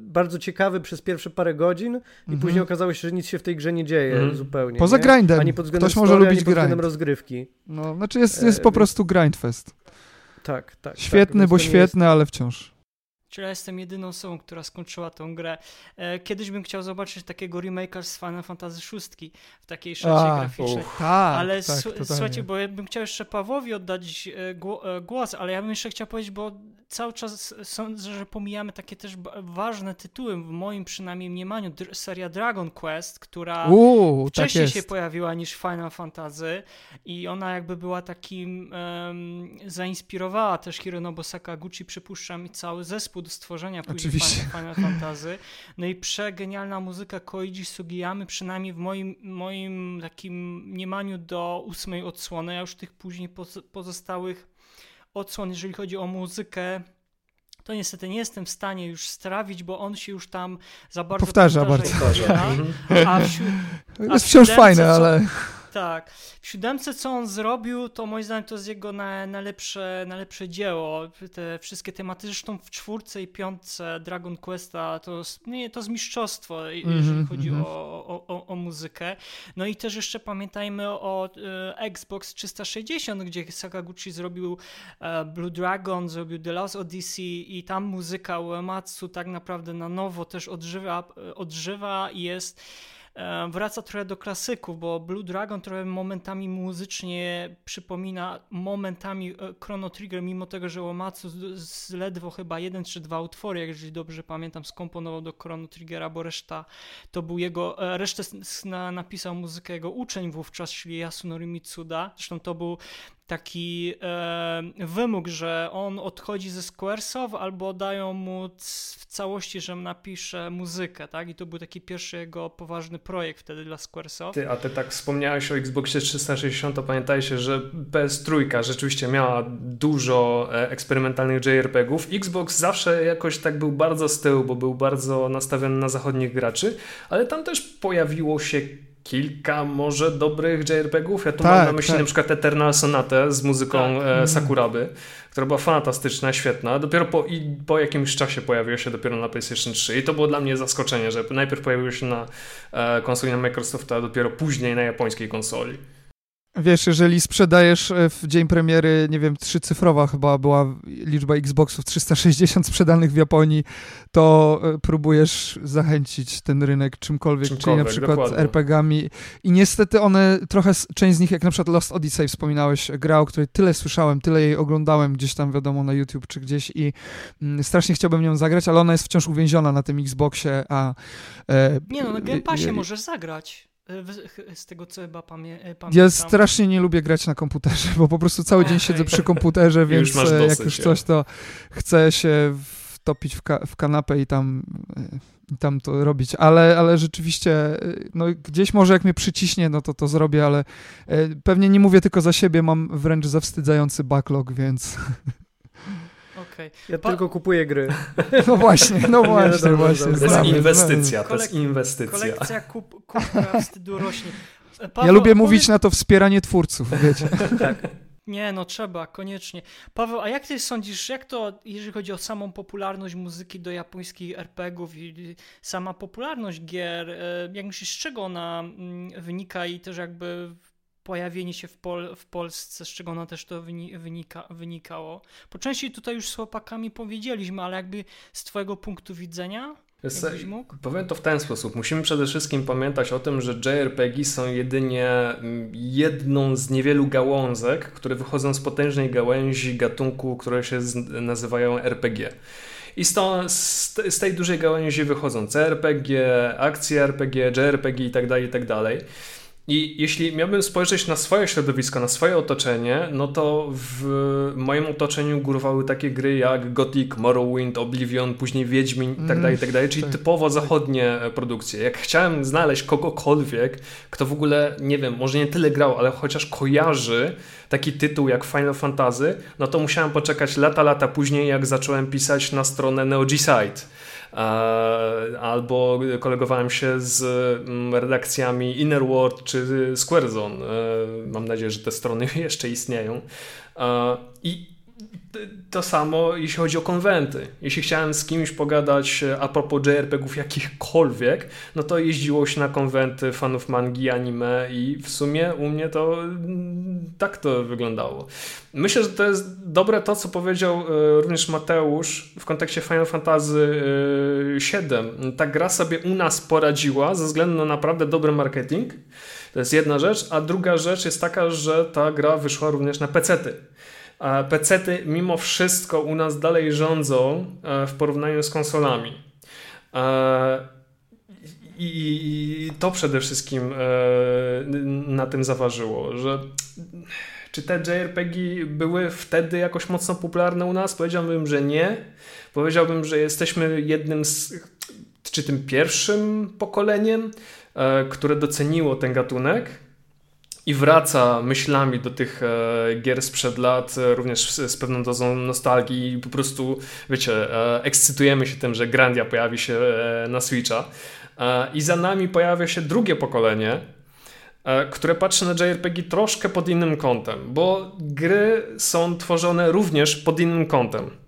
bardzo ciekawy przez pierwsze parę godzin i mhm. później okazało się, że nic się w tej grze nie dzieje mhm. zupełnie. Poza nie? grindem. Ani pod względem Ktoś story, może lubić ani pod względem rozgrywki. No, znaczy jest, jest e, po prostu grindfest. Tak, tak. Świetny, tak, bo świetny, jest... ale wciąż. Czyli ja jestem jedyną osobą, która skończyła tą grę. E, kiedyś bym chciał zobaczyć takiego remake'a z Final Fantasy VI w takiej szacie A, graficznej. uch, tak, ale tak, słuchajcie, bo ja bym chciał jeszcze Pawłowi oddać e, e, głos, ale ja bym jeszcze chciał powiedzieć, bo cały czas sądzę, że pomijamy takie też ważne tytuły, w moim przynajmniej mniemaniu, seria Dragon Quest, która Uuu, tak wcześniej jest. się pojawiła niż Final Fantasy i ona jakby była takim, em, zainspirowała też Hironobu Sakaguchi, przypuszczam, i cały zespół do stworzenia później Oczywiście. Final, Fantasy. No i przegenialna muzyka Koichi Sugiyamy, przynajmniej w moim, moim takim mniemaniu do ósmej odsłony, a już tych później poz- pozostałych odsłon, jeżeli chodzi o muzykę, to niestety nie jestem w stanie już strawić, bo on się już tam za bardzo Powtarza i bardzo. powiela. Mhm. A wśród, a Jest wciąż fajne, co- ale tak. W siódemce, co on zrobił, to moim zdaniem to jest jego na, najlepsze, najlepsze dzieło. Te wszystkie tematy, zresztą w czwórce i piątce Dragon Questa to, jest- nie, to jest mistrzostwo, jeżeli Mhm, chodzi mhm. o, o, o, muzykę. No i też jeszcze pamiętajmy o e, Xbox 360, gdzie Sakaguchi zrobił e, Blue Dragon, zrobił The Lost Odyssey i tam muzyka Uematsu tak naprawdę na nowo też odżywa, odżywa i jest e, wraca trochę do klasyków, bo Blue Dragon trochę momentami muzycznie przypomina momentami e, Chrono Trigger, mimo tego, że Uematsu z, ledwo chyba jeden czy dwa utwory, jeżeli dobrze pamiętam, skomponował do Chrono Triggera, bo reszta to był jego, e, resztę napisał muzykę jego uczeń wówczas, czyli Yasunori Mitsuda. Zresztą to był taki e, wymóg, że on odchodzi ze Squaresoft albo dają mu w całości, że napisze muzykę, tak? I to był taki pierwszy jego poważny projekt wtedy dla Squaresoft. Ty, a ty tak wspomniałeś o Xboxie 360, to pamiętajcie, że PS3 rzeczywiście miała dużo e, eksperymentalnych JRPG-ów. Xbox zawsze jakoś tak był bardzo z tyłu, bo był bardzo nastawiony na zachodnich graczy, ale tam też pojawiło się kilka może dobrych JRPG-ów. Ja tu Tak, mam na myśli tak. na przykład Eternal Sonatę z muzyką Tak. e, Sakuraby, która była fantastyczna, świetna. Dopiero po, i po jakimś czasie pojawiła się dopiero na PlayStation 3 i to było dla mnie zaskoczenie, że najpierw pojawiło się na e, konsoli na Microsofta, a dopiero później na japońskiej konsoli. Wiesz, jeżeli sprzedajesz e, w dzień premiery, nie wiem, trzycyfrowa chyba była liczba Xboxów 360 sprzedanych w Japonii, to e, próbujesz zachęcić ten rynek czymkolwiek, czyli na Czymkolwiek, przykład dokładnie. RPG-ami. I niestety one, trochę, część z nich, jak na przykład Lost Odyssey wspominałeś, gra, o której tyle słyszałem, tyle jej oglądałem gdzieś tam, wiadomo, na YouTube czy gdzieś i mm, strasznie chciałbym nią zagrać, ale ona jest wciąż uwięziona na tym Xboxie, a... E, Nie no, na e, Game Passie e, możesz zagrać. E, Z tego co chyba pamię e, Ja pamiętam. strasznie nie lubię grać na komputerze, bo po prostu cały dzień siedzę przy komputerze, [LAUGHS] Już więc masz e, jak już ja. coś, to chcę się wtopić w, ka- w kanapę i tam, i tam to robić. Ale, ale rzeczywiście, no gdzieś może jak mnie przyciśnie, no to to zrobię, ale pewnie nie mówię tylko za siebie, mam wręcz zawstydzający backlog, więc [LAUGHS] Okej. Ja Pa- tylko kupuję gry. [LAUGHS] no właśnie, no właśnie, dobra, właśnie. To jest inwestycja, to jest inwestycja. Kolekcja kup, kubka wstydu rośnie. [LAUGHS] Paweł, Ja lubię powiedz- mówić na to wspieranie twórców, wiecie. [LAUGHS] Nie, no trzeba, koniecznie. Paweł, a jak ty sądzisz, jak to, jeżeli chodzi o samą popularność muzyki do japońskich RPGów i i sama popularność gier, e, jak myślisz, z czego ona mm, wynika i też jakby pojawienie się w, Pol w Polsce, z czego ona też to wyni wynika wynikało? Po części tutaj już z chłopakami powiedzieliśmy, ale jakby z twojego punktu widzenia? Powiem to w ten sposób. Musimy przede wszystkim pamiętać o tym, że JRPG są jedynie mm, jedną z niewielu gałązek, które wychodzą z potężnej gałęzi gatunku, które się nazywają RPG. I z, tej dużej gałęzi wychodzą CRPG, akcje RPG, JRPG itd., itd. I jeśli miałbym spojrzeć na swoje środowisko, na swoje otoczenie, no to w moim otoczeniu górowały takie gry jak Gothic, Morrowind, Oblivion, później Wiedźmin itd., Mm, itd., czyli tak. typowo zachodnie e, produkcje. Jak chciałem znaleźć kogokolwiek, kto w ogóle, nie wiem, może nie tyle grał, ale chociaż kojarzy taki tytuł jak Final Fantasy, no to musiałem poczekać lata, lata później, jak zacząłem pisać na stronę NeoG-Site. E, Albo kolegowałem się z mm, redakcjami Inner World czy Squarezone. E, Mam nadzieję, że te strony [LAUGHS] jeszcze istnieją. E, I to samo jeśli chodzi o konwenty. Jeśli chciałem z kimś pogadać e, a propos JRPG-ów jakichkolwiek, no to jeździło się na konwenty fanów mangi, anime i w sumie u mnie to mm, tak to wyglądało. Myślę, że to jest dobre to, co powiedział e, również Mateusz w kontekście Final Fantasy VII. Ta gra sobie u nas poradziła ze względu na naprawdę dobry marketing. To jest jedna rzecz, a druga rzecz jest taka, że ta gra wyszła również na pecety. A pecety mimo wszystko u nas dalej rządzą e, w porównaniu z konsolami. E, I to przede wszystkim e, na tym zaważyło, że czy te JRPG były wtedy jakoś mocno popularne u nas? Powiedziałbym, że nie. Powiedziałbym, że jesteśmy jednym z, czy tym pierwszym pokoleniem, które doceniło ten gatunek i wraca myślami do tych e, gier sprzed lat, e, również z, z, pewną dozą nostalgii i po prostu, wiecie, e, ekscytujemy się tym, że Grandia pojawi się e, na Switcha. E, I za nami pojawia się drugie pokolenie, e, które patrzy na JRPG troszkę pod innym kątem, bo gry są tworzone również pod innym kątem.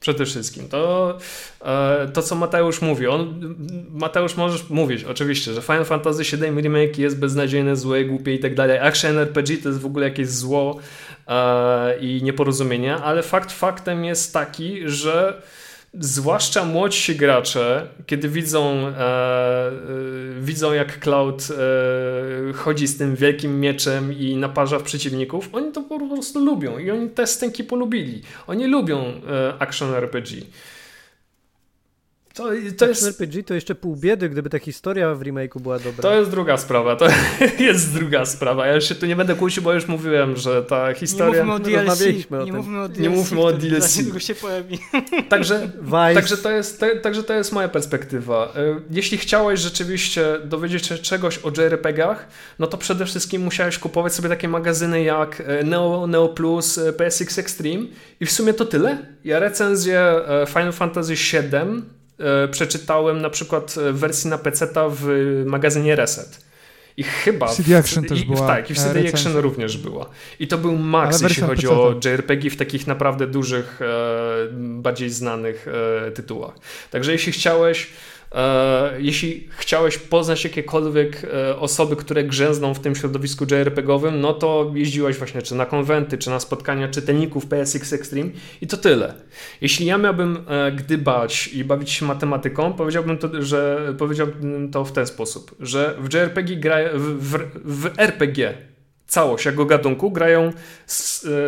Przede wszystkim. To, e, to co Mateusz mówi. On, Mateusz możesz mówić oczywiście, że Final Fantasy VII Remake jest beznadziejne, złe, głupie i tak dalej. Action RPG to jest w ogóle jakieś zło e, i nieporozumienie, ale fakt faktem jest taki, że zwłaszcza młodsi gracze, kiedy widzą, e, e, widzą jak Cloud e, chodzi z tym wielkim mieczem i naparza w przeciwników, oni to po prostu lubią i oni te stęki polubili. Oni lubią e, action RPG. To, to jest RPG to jeszcze pół biedy, gdyby ta historia w remake'u była dobra. To jest druga sprawa, to [LAUGHS] jest druga sprawa. Ja się tu nie będę kłócił, bo już mówiłem, że ta historia... Nie mówmy o DLC. Nie mówmy o DLC, nie mówmy o DLC. się pojawi. [LAUGHS] Także, także, to jest, także to jest moja perspektywa. E, jeśli chciałeś rzeczywiście dowiedzieć się czegoś o JRPG-ach, no to przede wszystkim musiałeś kupować sobie takie magazyny jak e, Neo, Neo Plus, e, PSX Extreme i w sumie to tyle. Ja recenzję Final Fantasy VII przeczytałem na przykład w wersji na PC w magazynie Reset. I chyba. CD Action w, też była. Tak, i w CD Action również była. I to był max, jeśli chodzi o JRPG w takich naprawdę dużych, e, bardziej znanych e, tytułach. Także jeśli chciałeś E, jeśli chciałeś poznać jakiekolwiek e, osoby, które grzęzną w tym środowisku JRPG-owym, no to jeździłeś właśnie czy na konwenty, czy na spotkania czytelników PSX Extreme i to tyle. Jeśli ja miałbym e, gdybać i bawić się matematyką, powiedziałbym to, że powiedziałbym to w ten sposób, że w JRPG gra, w, w, w RPG całość jako gatunku grają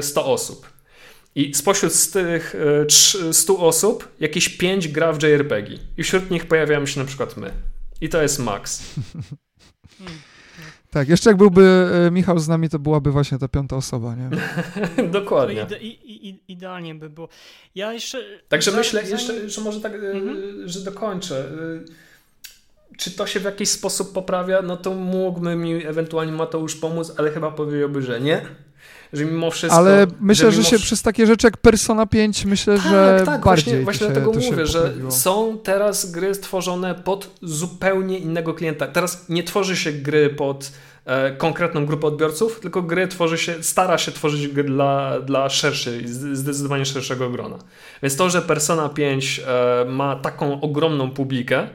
100 osób. I spośród z tych 100 e, osób jakieś 5 gra w JRPG. I wśród nich pojawiamy się na przykład my. I to jest max. [LAUGHS] Tak, jeszcze jak byłby e, Michał z nami, to byłaby właśnie ta piąta osoba, nie? [LAUGHS] Dokładnie. Ide, i, idealnie by było. Ja jeszcze... Także myślę, jeszcze, że może tak, e, mhm. że dokończę. Czy to się w jakiś sposób poprawia? No to mógłby mi ewentualnie Mateusz pomóc, ale chyba powiedziałby, że nie że mimo wszystko... Ale myślę, że, że się przez takie rzeczy jak Persona 5 myślę, tak, że tak, bardziej właśnie, właśnie dlatego mówię, że są teraz gry stworzone pod zupełnie innego klienta. Teraz nie tworzy się gry pod e, konkretną grupę odbiorców, tylko gry tworzy się, stara się tworzyć gry dla, dla szerszej, zdecydowanie szerszego grona. Więc to, że Persona 5 e, ma taką ogromną publikę,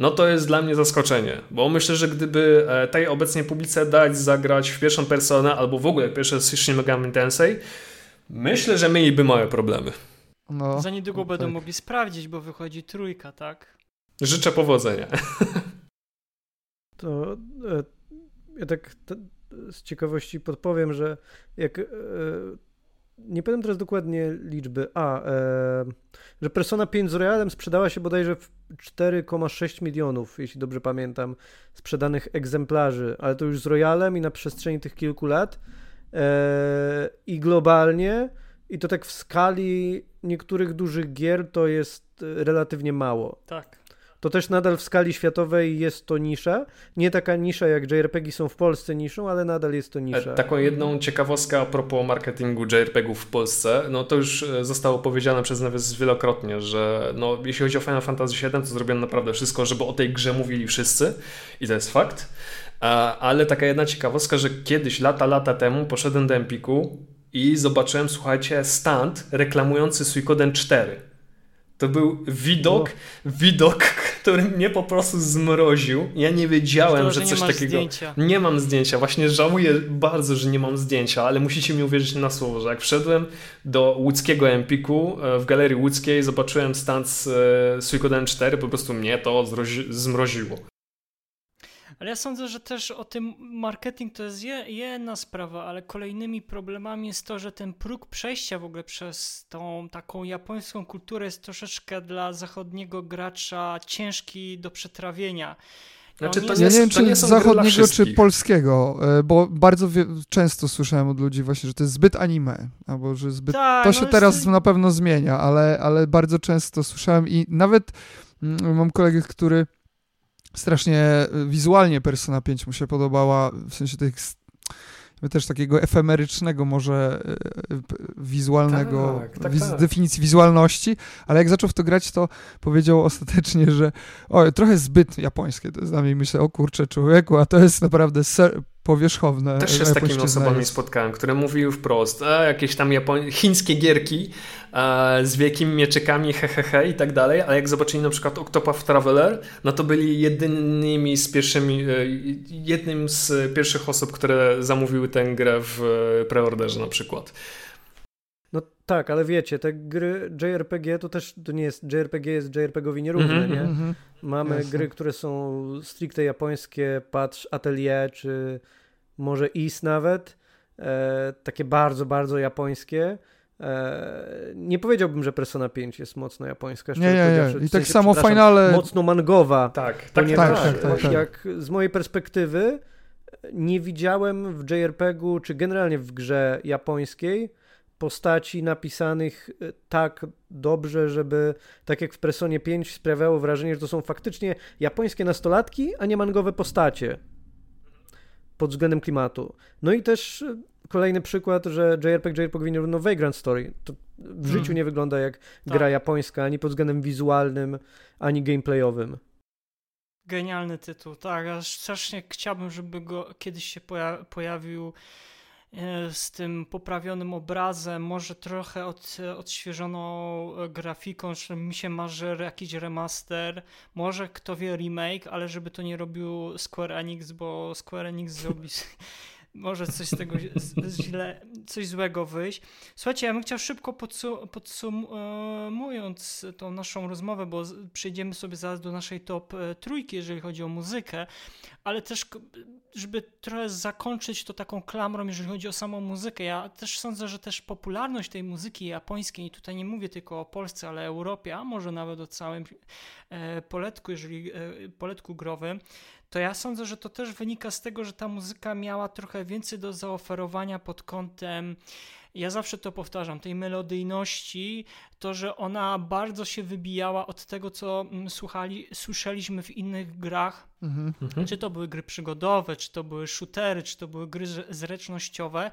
no to jest dla mnie zaskoczenie, bo myślę, że gdyby e, tej obecnej publice dać zagrać w pierwszą personę albo w ogóle pierwsze Shin Megami Tensei, myślę, że mieliby małe problemy. No, Za niedługo no będą tak. mogli sprawdzić, bo wychodzi trójka, tak? Życzę powodzenia. [LAUGHS] To e, ja tak z ciekawości podpowiem, że jak e, nie pamiętam teraz dokładnie liczby. A, e, że Persona 5 z Royalem sprzedała się bodajże w 4,6 milionów, jeśli dobrze pamiętam, sprzedanych egzemplarzy, ale to już z Royalem i na przestrzeni tych kilku lat. E, I globalnie, i to tak w skali niektórych dużych gier, to jest relatywnie mało. Tak to też nadal w skali światowej jest to nisza. Nie taka nisza jak JRPG są w Polsce niszą, ale nadal jest to nisza. E, taką jedną ciekawostkę a propos marketingu JRPGów w Polsce, no to już e, zostało powiedziane przez nas wielokrotnie, że no, jeśli chodzi o Final Fantasy VII, to zrobiono naprawdę wszystko, żeby o tej grze mówili wszyscy i to jest fakt. Ale taka jedna ciekawostka, że kiedyś, lata, lata temu poszedłem do Empiku i zobaczyłem, słuchajcie, stand reklamujący Suikoden 4. To był widok, no. widok, który mnie po prostu zmroził. Ja nie wiedziałem, to, że, że coś takiego. Zdjęcia. Nie mam zdjęcia. Właśnie żałuję bardzo, że nie mam zdjęcia, ale musicie mi uwierzyć na słowo, że jak wszedłem do łódzkiego Empiku e, w galerii łódzkiej, zobaczyłem stand z e, Suikoden 4, po prostu mnie to zmroziło. Ale ja sądzę, że też o tym marketing to jest jedna sprawa, ale kolejnymi problemami jest to, że ten próg przejścia w ogóle przez tą taką japońską kulturę jest troszeczkę dla zachodniego gracza ciężki do przetrawienia. Znaczy, to nie, ja nie wiem, czy zachodniego, czy polskiego, e, bo bardzo często słyszałem od ludzi właśnie, że to jest zbyt anime, albo że zbyt... Tak, to się no teraz jest... na pewno zmienia, ale, ale bardzo często słyszałem i nawet mm, mam kolegę, który strasznie wizualnie Persona 5 mu się podobała, w sensie tych też takiego efemerycznego może e, e, wizualnego, tak, tak, tak. definicji wizualności, ale jak zaczął w to grać, to powiedział ostatecznie, że o, trochę zbyt japońskie to jest dla mnie. Myślę, o kurczę, człowieku, a to jest naprawdę ser powierzchowne. Też się z takimi osobami spotkałem, które mówiły wprost, a jakieś tam Japoń... chińskie gierki a, z wielkimi mieczykami, hehehe he, he, i tak dalej, ale jak zobaczyli na przykład Octopath Traveler, no to byli jedynymi z pierwszymi, e, jednym z pierwszych osób, które zamówiły tę grę w e, preorderze na przykład. No tak, ale wiecie, te gry JRPG to też to nie jest, JRPG jest JRPG-owi nierówne, mm -hmm, nie? Mm -hmm. Mamy Jasne. gry, które są stricte japońskie, patrz Atelier, czy może Is nawet, e, takie bardzo, bardzo japońskie. E, nie powiedziałbym, że Persona 5 jest mocno japońska. Nie, nie, nie. I tak samo finale... Mocno mangowa. Tak, tak, tak, tak, tak, tak. Jak z mojej perspektywy nie widziałem w JRPG-u, czy generalnie w grze japońskiej postaci napisanych e, tak dobrze, żeby tak jak w Personie 5 sprawiało wrażenie, że to są faktycznie japońskie nastolatki, a nie mangowe postacie pod względem klimatu. No i też e, kolejny przykład, że JRPG JRPG powinien równo Vagrant Story. To w życiu hmm. nie wygląda jak tak. gra japońska, ani pod względem wizualnym, ani gameplayowym. Genialny tytuł, tak. Aż strasznie chciałbym, żeby go kiedyś się pojawił E, z tym poprawionym obrazem, może trochę od, odświeżoną e, grafiką, że mi się marzy jakiś remaster, może kto wie remake, ale żeby to nie robił Square Enix, bo Square Enix zrobi [LAUGHS] może coś z tego źle, coś złego wyjść. Słuchajcie, ja bym chciał szybko podsum podsumując tą naszą rozmowę, bo przejdziemy sobie zaraz do naszej top e, trójki, jeżeli chodzi o muzykę, ale też żeby trochę zakończyć to taką klamrą, jeżeli chodzi o samą muzykę. Ja też sądzę, że też popularność tej muzyki japońskiej, i tutaj nie mówię tylko o Polsce, ale Europie, a może nawet o całym e, poletku, jeżeli e, poletku growym, to ja sądzę, że to też wynika z tego, że ta muzyka miała trochę więcej do zaoferowania pod kątem ja zawsze to powtarzam, tej melodyjności, to, że ona bardzo się wybijała od tego, co mm, słuchali, słyszeliśmy w innych grach, mhm. mhm. czy to były gry przygodowe, czy to były shootery, czy to były gry zręcznościowe,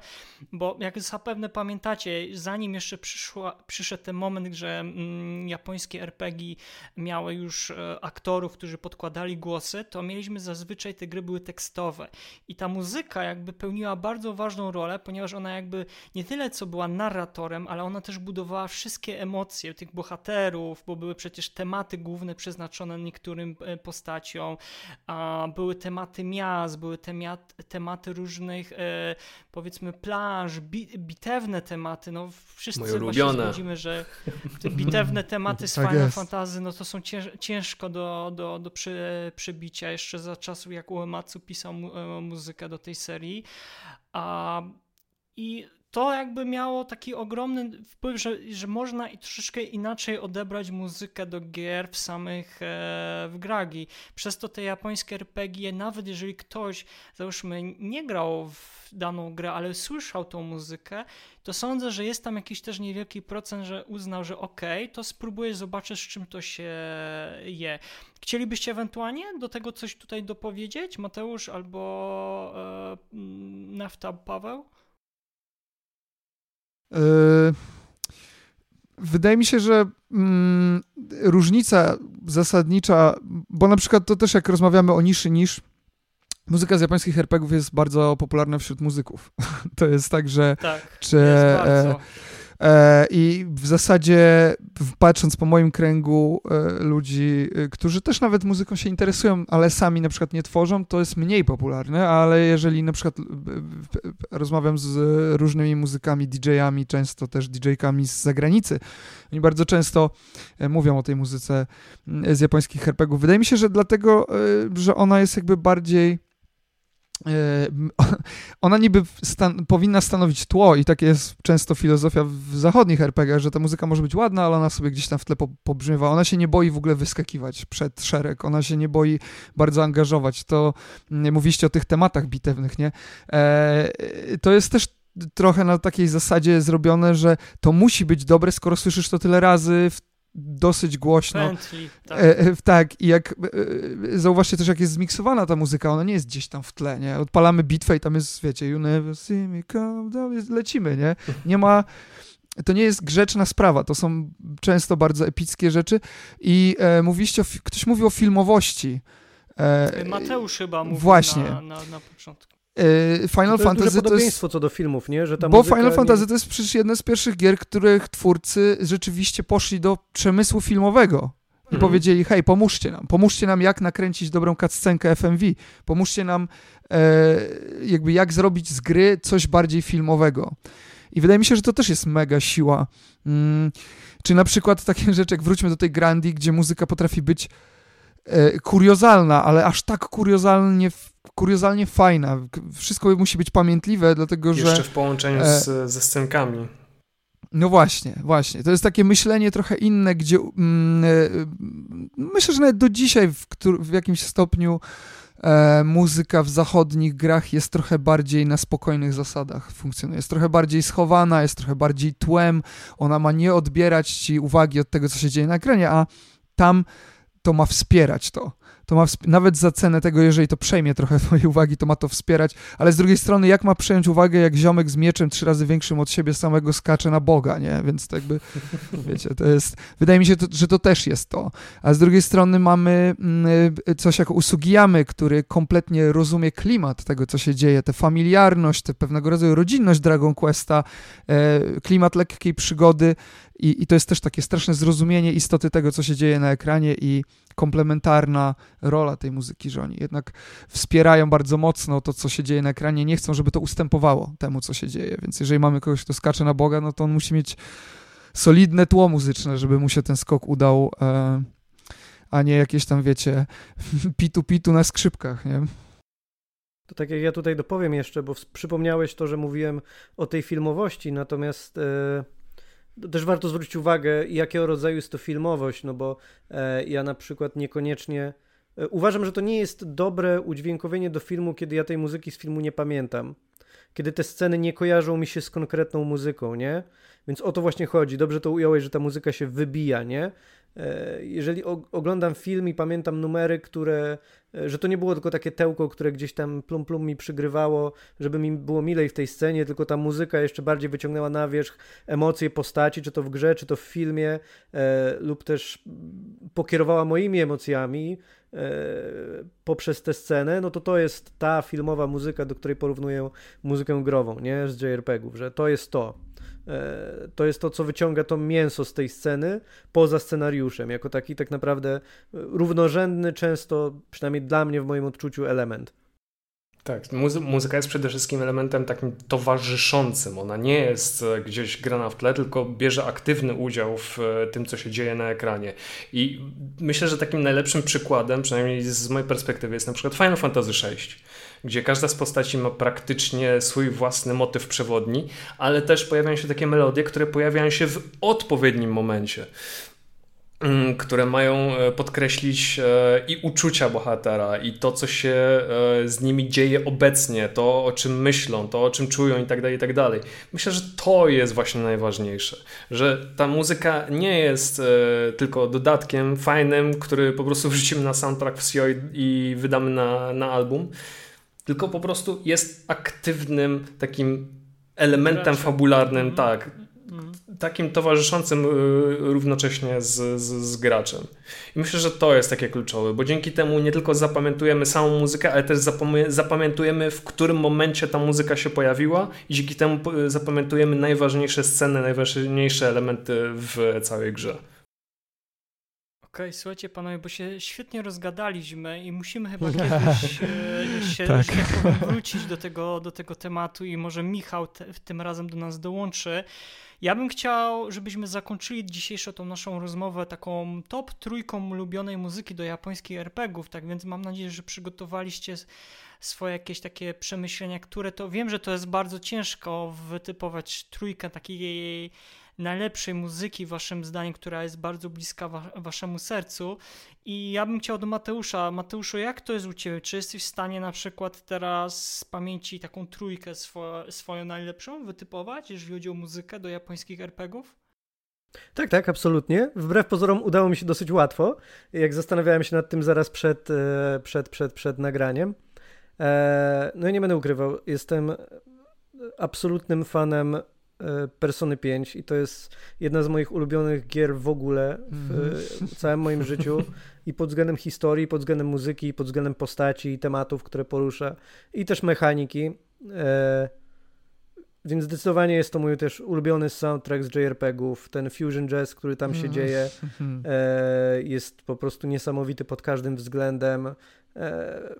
bo jak zapewne pamiętacie, zanim jeszcze przyszła, przyszedł ten moment, że mm, japońskie RPG miały już e, aktorów, którzy podkładali głosy, to mieliśmy zazwyczaj te gry były tekstowe i ta muzyka jakby pełniła bardzo ważną rolę, ponieważ ona jakby nie tyle co była narratorem, ale ona też budowała wszystkie emocje tych bohaterów, bo były przecież tematy główne przeznaczone niektórym e, postaciom, a były tematy miast, były temat, tematy różnych e, powiedzmy plaż, bitewne tematy, no wszyscy się zgodzimy, że te bitewne tematy z tak Final Fantasy, no to są cięż, ciężko do, do, do przy, przybicia jeszcze za czasów jak Uematsu pisał mu, e, muzykę do tej serii, a i to jakby miało taki ogromny wpływ, że, że można i troszeczkę inaczej odebrać muzykę do gier w samych e, w gragi. Przez to te japońskie RPG, nawet jeżeli ktoś, załóżmy, nie grał w daną grę, ale słyszał tą muzykę, to sądzę, że jest tam jakiś też niewielki procent, że uznał, że okej, okay, to spróbuję zobaczyć, z czym to się je. Chcielibyście ewentualnie do tego coś tutaj dopowiedzieć, Mateusz albo e, Nafta Paweł? Yy, wydaje mi się, że mm, różnica zasadnicza, bo na przykład to też jak rozmawiamy o niszy niż, muzyka z japońskich RPGów jest bardzo popularna wśród muzyków. [LAUGHS] to jest tak, że... Tak, czy, e, I w zasadzie, patrząc po moim kręgu e, ludzi, e, którzy też nawet muzyką się interesują, ale sami na przykład nie tworzą, to jest mniej popularne, ale jeżeli na przykład rozmawiam z różnymi muzykami, DJ-ami, często też DJ-kami z zagranicy, oni bardzo często mówią o tej muzyce z japońskich herpegów. Wydaje mi się, że dlatego, że ona jest jakby bardziej [LAUGHS] ona niby stan- powinna stanowić tło i tak jest często filozofia w zachodnich RPG, że ta muzyka może być ładna, ale ona sobie gdzieś tam w tle po- pobrzmiewa. Ona się nie boi w ogóle wyskakiwać przed szereg, ona się nie boi bardzo angażować. To mm, mówiliście o tych tematach bitewnych, nie? E, to jest też trochę na takiej zasadzie zrobione, że to musi być dobre, skoro słyszysz to tyle razy w dosyć głośno. Bentley, tak. E, e, tak, i jak e, zauważcie też, jak jest zmiksowana ta muzyka, ona nie jest gdzieś tam w tle, nie? Odpalamy bitwę i tam jest, wiecie, you never see me come down, lecimy, nie? Nie ma, to nie jest grzeczna sprawa, to są często bardzo epickie rzeczy i e, mówiliście, o, ktoś mówił o filmowości. E, Mateusz chyba mówił właśnie. Na, na, na początku. E, Final To duże Fantasy to jest... podobieństwo co do filmów, nie? Że ta Bo Final nie- Fantasy to jest przecież jedna z pierwszych gier, których twórcy rzeczywiście poszli do przemysłu filmowego i Mhm. powiedzieli, hej, pomóżcie nam, pomóżcie nam jak nakręcić dobrą cutscenkę FMV, pomóżcie nam e, jakby jak zrobić z gry coś bardziej filmowego. I wydaje mi się, że to też jest mega siła. Mm, czy na przykład takie [LAUGHS] rzeczy, jak wróćmy do tej Grandi, gdzie muzyka potrafi być kuriozalna, ale aż tak kuriozalnie, kuriozalnie fajna. Wszystko musi być pamiętliwe, dlatego że... Jeszcze w połączeniu e, z, ze scenkami. No właśnie, właśnie. To jest takie myślenie trochę inne, gdzie mm, e, myślę, że nawet do dzisiaj w, w jakimś stopniu e, muzyka w zachodnich grach jest trochę bardziej na spokojnych zasadach funkcjonuje. Jest trochę bardziej schowana, jest trochę bardziej tłem. Ona ma nie odbierać ci uwagi od tego, co się dzieje na ekranie, a tam to ma wspierać to. To ma wsp- nawet za cenę tego, jeżeli to przejmie trochę [LAUGHS] twojej uwagi, to ma to wspierać, ale z drugiej strony, jak ma przejąć uwagę, jak ziomek z mieczem trzy razy większym od siebie samego skacze na Boga, nie? Więc to jakby, [LAUGHS] wiecie, to jest, wydaje mi się, to, że to też jest to. A z drugiej strony mamy mm, y, coś jak Usugiyamy, który kompletnie rozumie klimat tego, co się dzieje, tę familiarność, tę pewnego rodzaju rodzinność Dragon Questa, e, klimat lekkiej przygody i, i to jest też takie straszne zrozumienie istoty tego, co się dzieje na ekranie i komplementarna rola tej muzyki, że oni jednak wspierają bardzo mocno to, co się dzieje na ekranie, nie chcą, żeby to ustępowało temu, co się dzieje, więc jeżeli mamy kogoś, kto skacze na Boga, no to on musi mieć solidne tło muzyczne, żeby mu się ten skok udał, e, a nie jakieś tam, wiecie, [LAUGHS] pitu-pitu na skrzypkach, nie? To tak jak ja tutaj dopowiem jeszcze, bo przypomniałeś to, że mówiłem o tej filmowości, natomiast to też warto zwrócić uwagę, jakiego rodzaju jest to filmowość, no bo e, ja na przykład niekoniecznie e, uważam, że to nie jest dobre udźwiękowienie do filmu, kiedy ja tej muzyki z filmu nie pamiętam. Kiedy te sceny nie kojarzą mi się z konkretną muzyką, nie? Więc o to właśnie chodzi. Dobrze to ująłeś, że ta muzyka się wybija, nie? E, Jeżeli oglądam film i pamiętam numery, które, e, że to nie było tylko takie tełko, które gdzieś tam plum plum mi przygrywało, żeby mi było milej w tej scenie, tylko ta muzyka jeszcze bardziej wyciągnęła na wierzch emocje postaci, czy to w grze, czy to w filmie, e, lub też pokierowała moimi emocjami poprzez tę scenę, no to to jest ta filmowa muzyka, do której porównuję muzykę grową, nie? Z JRPG-ów, że to jest to. E, To jest to, co wyciąga to mięso z tej sceny poza scenariuszem, jako taki tak naprawdę e, równorzędny, często, przynajmniej dla mnie w moim odczuciu, element. Tak, muzy- muzyka jest przede wszystkim elementem takim towarzyszącym. Ona nie jest e, gdzieś grana w tle, tylko bierze aktywny udział w e, tym, co się dzieje na ekranie. I myślę, że takim najlepszym przykładem, przynajmniej z mojej perspektywy, jest na przykład Final Fantasy VI, gdzie każda z postaci ma praktycznie swój własny motyw przewodni, ale też pojawiają się takie melodie, które pojawiają się w odpowiednim momencie. Mm, Które mają e, podkreślić e, i uczucia bohatera, i to, co się e, z nimi dzieje obecnie, to, o czym myślą, to, o czym czują, i tak dalej, i tak dalej. Myślę, że to jest właśnie najważniejsze. Że ta muzyka nie jest tylko dodatkiem fajnym, który po prostu [LAUGHS] wrzucimy na soundtrack w SIO i, wydamy na, na album, tylko po prostu jest aktywnym takim elementem fabularnym, Mhm. tak. Takim towarzyszącym y, równocześnie z, z, z, graczem. I myślę, że to jest takie kluczowe, bo dzięki temu nie tylko zapamiętujemy samą muzykę, ale też zapamiętujemy, w którym momencie ta muzyka się pojawiła i dzięki temu zapamiętujemy najważniejsze sceny, najważniejsze elementy w całej grze. Okej, okay, słuchajcie panowie, bo się świetnie rozgadaliśmy i musimy chyba kiedyś [LAUGHS] e, się, tak. się wrócić do tego, do tego tematu i może Michał te, tym razem do nas dołączy. Ja bym chciał, żebyśmy zakończyli dzisiejszą tą naszą rozmowę taką top trójką ulubionej muzyki do japońskich RPGów, tak więc mam nadzieję, że przygotowaliście swoje jakieś takie przemyślenia, które to wiem, że to jest bardzo ciężko wytypować trójkę takiej najlepszej muzyki, waszym zdaniem, która jest bardzo bliska wa waszemu sercu. I ja bym chciał do Mateusza. Mateuszu, jak to jest u ciebie? Czy jesteś w stanie na przykład teraz z pamięci taką trójkę swo swoją najlepszą wytypować, jeżeli chodzi o muzykę do japońskich RPGów? Tak, tak, absolutnie. Wbrew pozorom udało mi się dosyć łatwo, jak zastanawiałem się nad tym zaraz przed, e, przed, przed, przed nagraniem. E, no i nie będę ukrywał, jestem absolutnym fanem Persony 5 i to jest jedna z moich ulubionych gier w ogóle w mm. całym moim życiu i pod względem historii, pod względem muzyki, pod względem postaci i tematów, które porusza i też mechaniki. E, więc zdecydowanie jest to mój też ulubiony soundtrack z JRPG-ów. Ten fusion jazz, który tam się mm. dzieje, [LAUGHS] e, jest po prostu niesamowity pod każdym względem. E,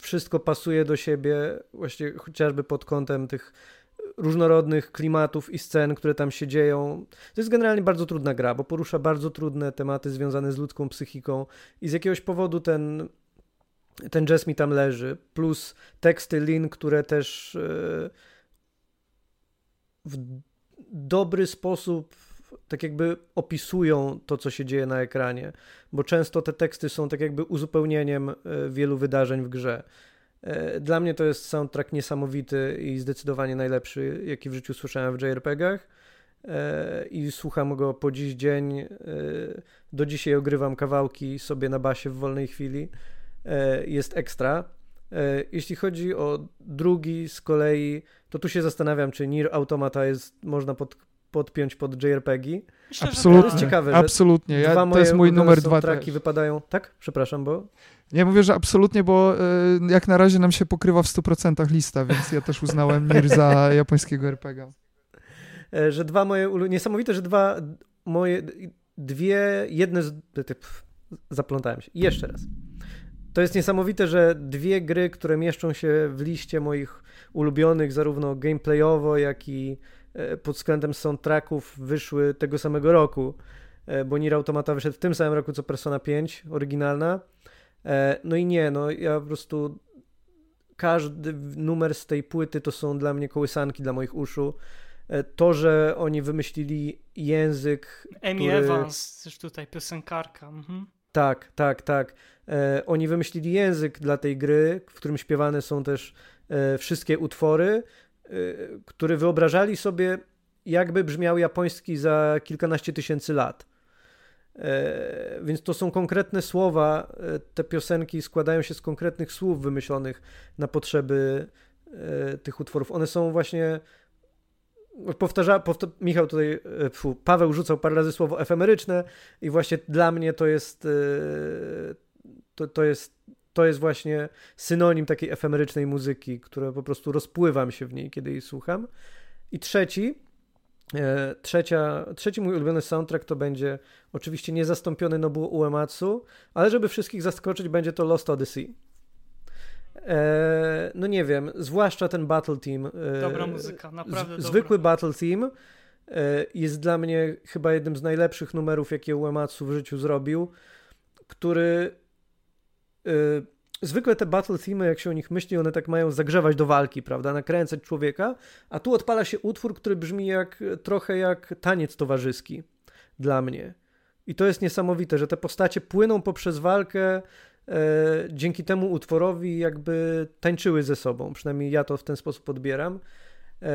wszystko pasuje do siebie, właśnie chociażby pod kątem tych różnorodnych klimatów i scen, które tam się dzieją. To jest generalnie bardzo trudna gra, bo porusza bardzo trudne tematy związane z ludzką psychiką i z jakiegoś powodu ten, ten jazz mi tam leży. Plus teksty Lin, które też e, w dobry sposób tak jakby opisują to, co się dzieje na ekranie, bo często te teksty są tak jakby uzupełnieniem e, wielu wydarzeń w grze. E, dla mnie to jest soundtrack niesamowity i zdecydowanie najlepszy, jaki w życiu słyszałem w JRPG-ach. E, I słucham go po dziś dzień. E, do dzisiaj ogrywam kawałki sobie na basie w wolnej chwili. Jest ekstra. Jeśli chodzi o drugi z kolei, to tu się zastanawiam, czy Nier Automata jest, można pod, podpiąć pod JRPG. Absolutnie. To jest ciekawe, absolutnie. Ja, to jest mój numer dwa. Traki wypadają. Tak? Przepraszam, bo. Nie mówię, że absolutnie, bo y, jak na razie nam się pokrywa w 100% lista, więc ja też uznałem Mir za [LAUGHS] japońskiego RPG. E, że dwa moje. Niesamowite, że dwa moje. Dwie. Jedne z. Zaplątałem się. Jeszcze raz. To jest niesamowite, że dwie gry, które mieszczą się w liście moich ulubionych, zarówno gameplayowo, jak i e, pod względem soundtracków, wyszły tego samego roku. E, bo Nier Automata wyszedł w tym samym roku co Persona 5, oryginalna. E, no i nie, no ja po prostu każdy numer z tej płyty to są dla mnie kołysanki dla moich uszu. E, to, że oni wymyślili język. Amy który... Evans, też tutaj piosenkarka. Mhm. Tak, tak, tak. E, oni wymyślili język dla tej gry, w którym śpiewane są też e, wszystkie utwory, e, które wyobrażali sobie, jakby brzmiał japoński za kilkanaście tysięcy lat. E, więc to są konkretne słowa. E, te piosenki składają się z konkretnych słów wymyślonych na potrzeby tych utworów. One są właśnie. Powtarza, powtar Michał tutaj, fu, Paweł rzucał parę razy słowo efemeryczne i właśnie dla mnie to jest to, to jest to jest właśnie synonim takiej efemerycznej muzyki, która po prostu rozpływam się w niej, kiedy jej słucham. I trzeci, E, trzecia, trzeci mój ulubiony soundtrack to będzie oczywiście niezastąpiony Nobuo Uematsu, ale żeby wszystkich zaskoczyć, będzie to Lost Odyssey. E, no nie wiem, zwłaszcza ten Battle Team. E, dobra muzyka, naprawdę z, Zwykły Battle Team e, jest dla mnie chyba jednym z najlepszych numerów, jakie Uematsu w życiu zrobił, który zwykle te battle themy, jak się o nich myśli, one tak mają zagrzewać do walki, prawda, nakręcać człowieka, a tu odpala się utwór, który brzmi jak, trochę jak taniec towarzyski dla mnie. I to jest niesamowite, że te postacie płyną poprzez walkę, e, dzięki temu utworowi jakby tańczyły ze sobą, przynajmniej ja to w ten sposób odbieram. E,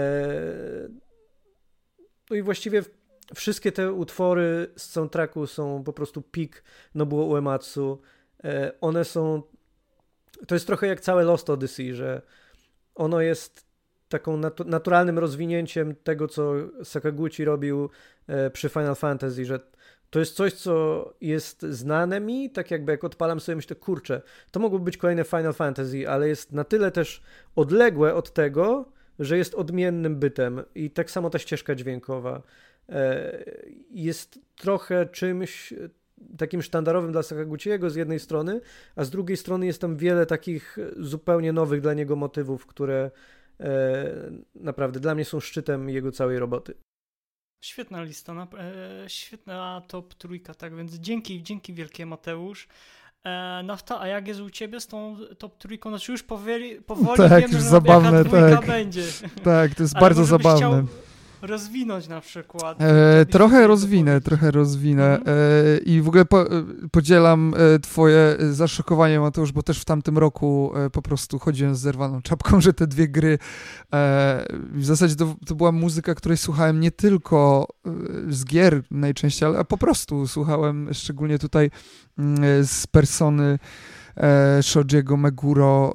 no i właściwie wszystkie te utwory z soundtracku są po prostu pik Nobuo Uematsu. E, one są to jest trochę jak całe Lost Odyssey, że ono jest taką natu naturalnym rozwinięciem tego, co Sakaguchi robił e, przy Final Fantasy, że to jest coś, co jest znane mi, tak jakby jak odpalam sobie myślę, kurczę, to mogłoby być kolejne Final Fantasy, ale jest na tyle też odległe od tego, że jest odmiennym bytem i tak samo ta ścieżka dźwiękowa. E, jest trochę czymś takim sztandarowym dla Sakaguchiego z jednej strony, a z drugiej strony jest tam wiele takich zupełnie nowych dla niego motywów, które e, naprawdę dla mnie są szczytem jego całej roboty. Świetna lista, e, świetna top trójka, tak więc dzięki, dzięki wielkie Mateusz. E, Nafta, a jak jest u ciebie z tą top trójką? Znaczy już powoli, powoli tak, wiemy, już że zabawne, jaka tak. będzie. Tak, to jest [LAUGHS] Ale bardzo zabawne. chciał rozwinąć na przykład. E, trochę rozwinę, trochę rozwinę Mhm. e, i w ogóle po, e, podzielam e, twoje zaszokowanie Mateusz, bo też w tamtym roku e, po prostu chodziłem z zerwaną czapką, [LAUGHS] że te dwie gry e, w zasadzie to, to była muzyka, której słuchałem nie tylko e, z gier najczęściej, ale po prostu słuchałem szczególnie tutaj mm, z persony e, Shojiego Meguro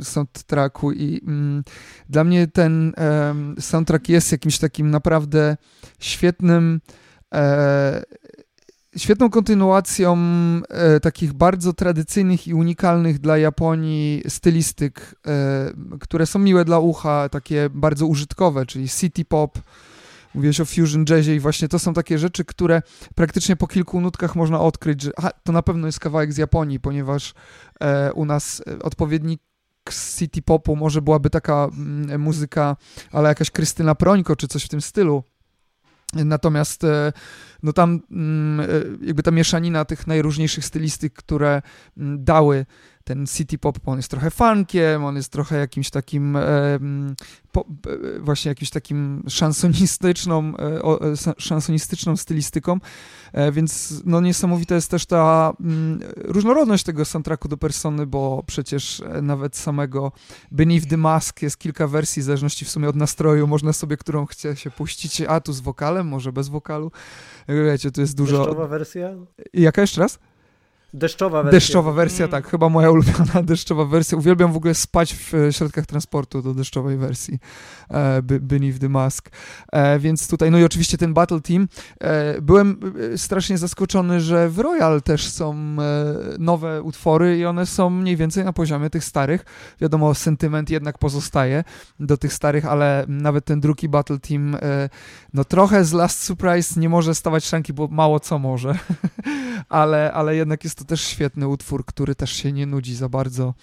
e, soundtracku i mm, dla mnie ten em, soundtrack jest jakimś takim naprawdę świetnym e, świetną kontynuacją e, takich bardzo tradycyjnych i unikalnych dla Japonii stylistyk, e, które są miłe dla ucha, takie bardzo użytkowe, czyli city pop, Mówiłeś o fusion jazzie i właśnie to są takie rzeczy, które praktycznie po kilku nutkach można odkryć, że to na pewno jest kawałek z Japonii, ponieważ e, u nas e, odpowiednik city popu może byłaby taka mm, muzyka, ale jakaś Krystyna Prońko czy coś w tym stylu. Natomiast e, no tam mm, e, jakby ta mieszanina tych najróżniejszych stylistyk, które mm, dały ten city pop, on jest trochę funkiem, on jest trochę jakimś takim e, po, e, właśnie jakimś takim szansonistyczną, e, o, e, szansonistyczną stylistyką, e, więc no niesamowita jest też ta mm, różnorodność tego soundtracku do Persony, bo przecież e, nawet samego Beneath the Mask jest kilka wersji, w zależności w sumie od nastroju, można sobie, którą chce się puścić, a tu z wokalem, może bez wokalu, wiecie, to jest dużo... Deszczowa wersja? Jaka jeszcze raz? Deszczowa wersja. Deszczowa wersja, Mm. tak, chyba moja [LAUGHS] ulubiona deszczowa wersja. Uwielbiam w ogóle spać w e, środkach transportu do deszczowej wersji e, Be- Beneath the Mask. E, więc tutaj, no i oczywiście ten Battle Team. E, byłem e, strasznie zaskoczony, że w Royal też są e, nowe utwory i one są mniej więcej na poziomie tych starych. Wiadomo, sentyment jednak pozostaje do tych starych, ale nawet ten drugi Battle Team, e, no trochę z Last Surprise nie może stawać szranki, bo mało co może. [LAUGHS] ale, ale jednak jest to też świetny utwór, który też się nie nudzi za bardzo,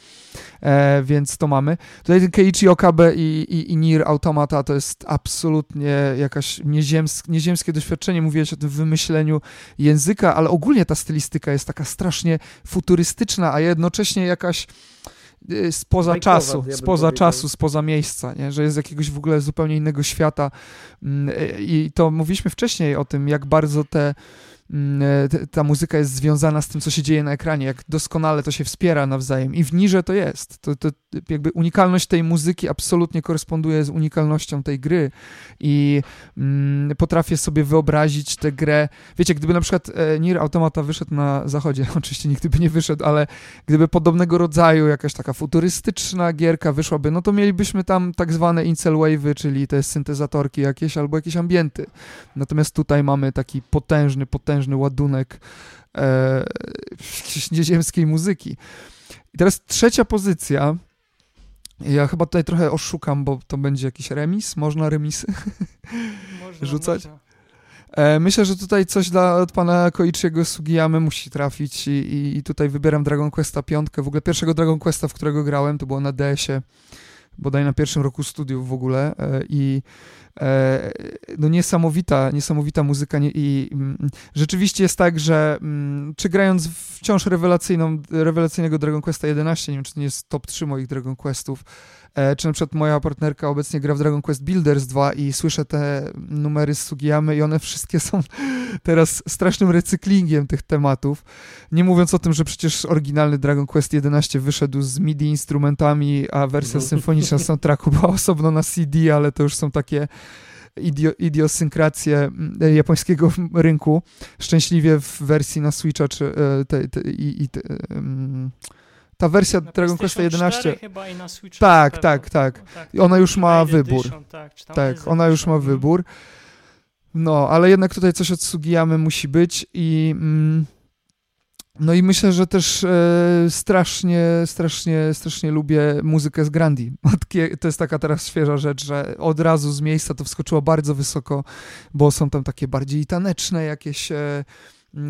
e, więc to mamy. Tutaj ten Keiichi Okabe i, i, i Nier Automata to jest absolutnie jakaś nieziemsk, nieziemskie doświadczenie. Mówiłeś o tym wymyśleniu języka, ale ogólnie ta stylistyka jest taka strasznie futurystyczna, a jednocześnie jakaś y, spoza Bajkowa, czasu, ja spoza powiedział. czasu, spoza miejsca, nie? że jest jakiegoś w ogóle zupełnie innego świata Mm, y, i to mówiliśmy wcześniej o tym, jak bardzo te- ta muzyka jest związana z tym, co się dzieje na ekranie, jak doskonale to się wspiera nawzajem i w Nirze to jest. To, to jakby unikalność tej muzyki absolutnie koresponduje z unikalnością tej gry i mm, potrafię sobie wyobrazić tę grę. Wiecie, gdyby na przykład e, Nier Automata wyszedł na zachodzie, [LAUGHS] oczywiście nigdy by nie wyszedł, ale gdyby podobnego rodzaju jakaś taka futurystyczna gierka wyszłaby, no to mielibyśmy tam tak zwane incel wave'y, czyli te syntezatorki jakieś albo jakieś ambienty. Natomiast tutaj mamy taki potężny, potężny ładunek e, nieziemskiej muzyki. I teraz trzecia pozycja. Ja chyba tutaj trochę oszukam, bo to będzie jakiś remis. Można remisy? [LAUGHS] Można, rzucać? Można. E, myślę, że tutaj coś dla, od pana Koichiego Sugiyamy musi trafić i, i, i tutaj wybieram Dragon Questa 5. W ogóle pierwszego Dragon Questa, w którego grałem, to było na DS-ie, bodaj na pierwszym roku studiów w ogóle e, i e, no niesamowita, niesamowita muzyka i mm, rzeczywiście jest tak, że mm, czy grając wciąż rewelacyjną, rewelacyjnego Dragon Questa 11, nie wiem, czy to nie jest top 3 moich Dragon Questów, czy na przykład moja partnerka obecnie gra w Dragon Quest Builders 2 i słyszę te numery z Sugiyamy i one wszystkie są [LAUGHS] teraz strasznym recyklingiem tych tematów. Nie mówiąc o tym, że przecież oryginalny Dragon Quest 11 wyszedł z MIDI instrumentami, a wersja No. symfoniczna soundtracku była osobno na CD, ale to już są takie idio, idiosynkracje mm, japońskiego [LAUGHS] rynku. Szczęśliwie w wersji na Switcha czy e, te, te, i, te, mm, ta wersja Na Dragon Quest PlayStation 11. 4 chyba i na Switchu. Tak, tak, tak. No, tak. Ona już ma wybór. Edition, tak, Tak, ona już ma wybór. No, ale jednak tutaj coś od Sugiyamy musi być i mm, no i myślę, że też e, strasznie, strasznie, strasznie lubię muzykę z Grandi. [LAUGHS] To jest taka teraz świeża rzecz, że od razu z miejsca to wskoczyło bardzo wysoko, bo są tam takie bardziej taneczne jakieś e,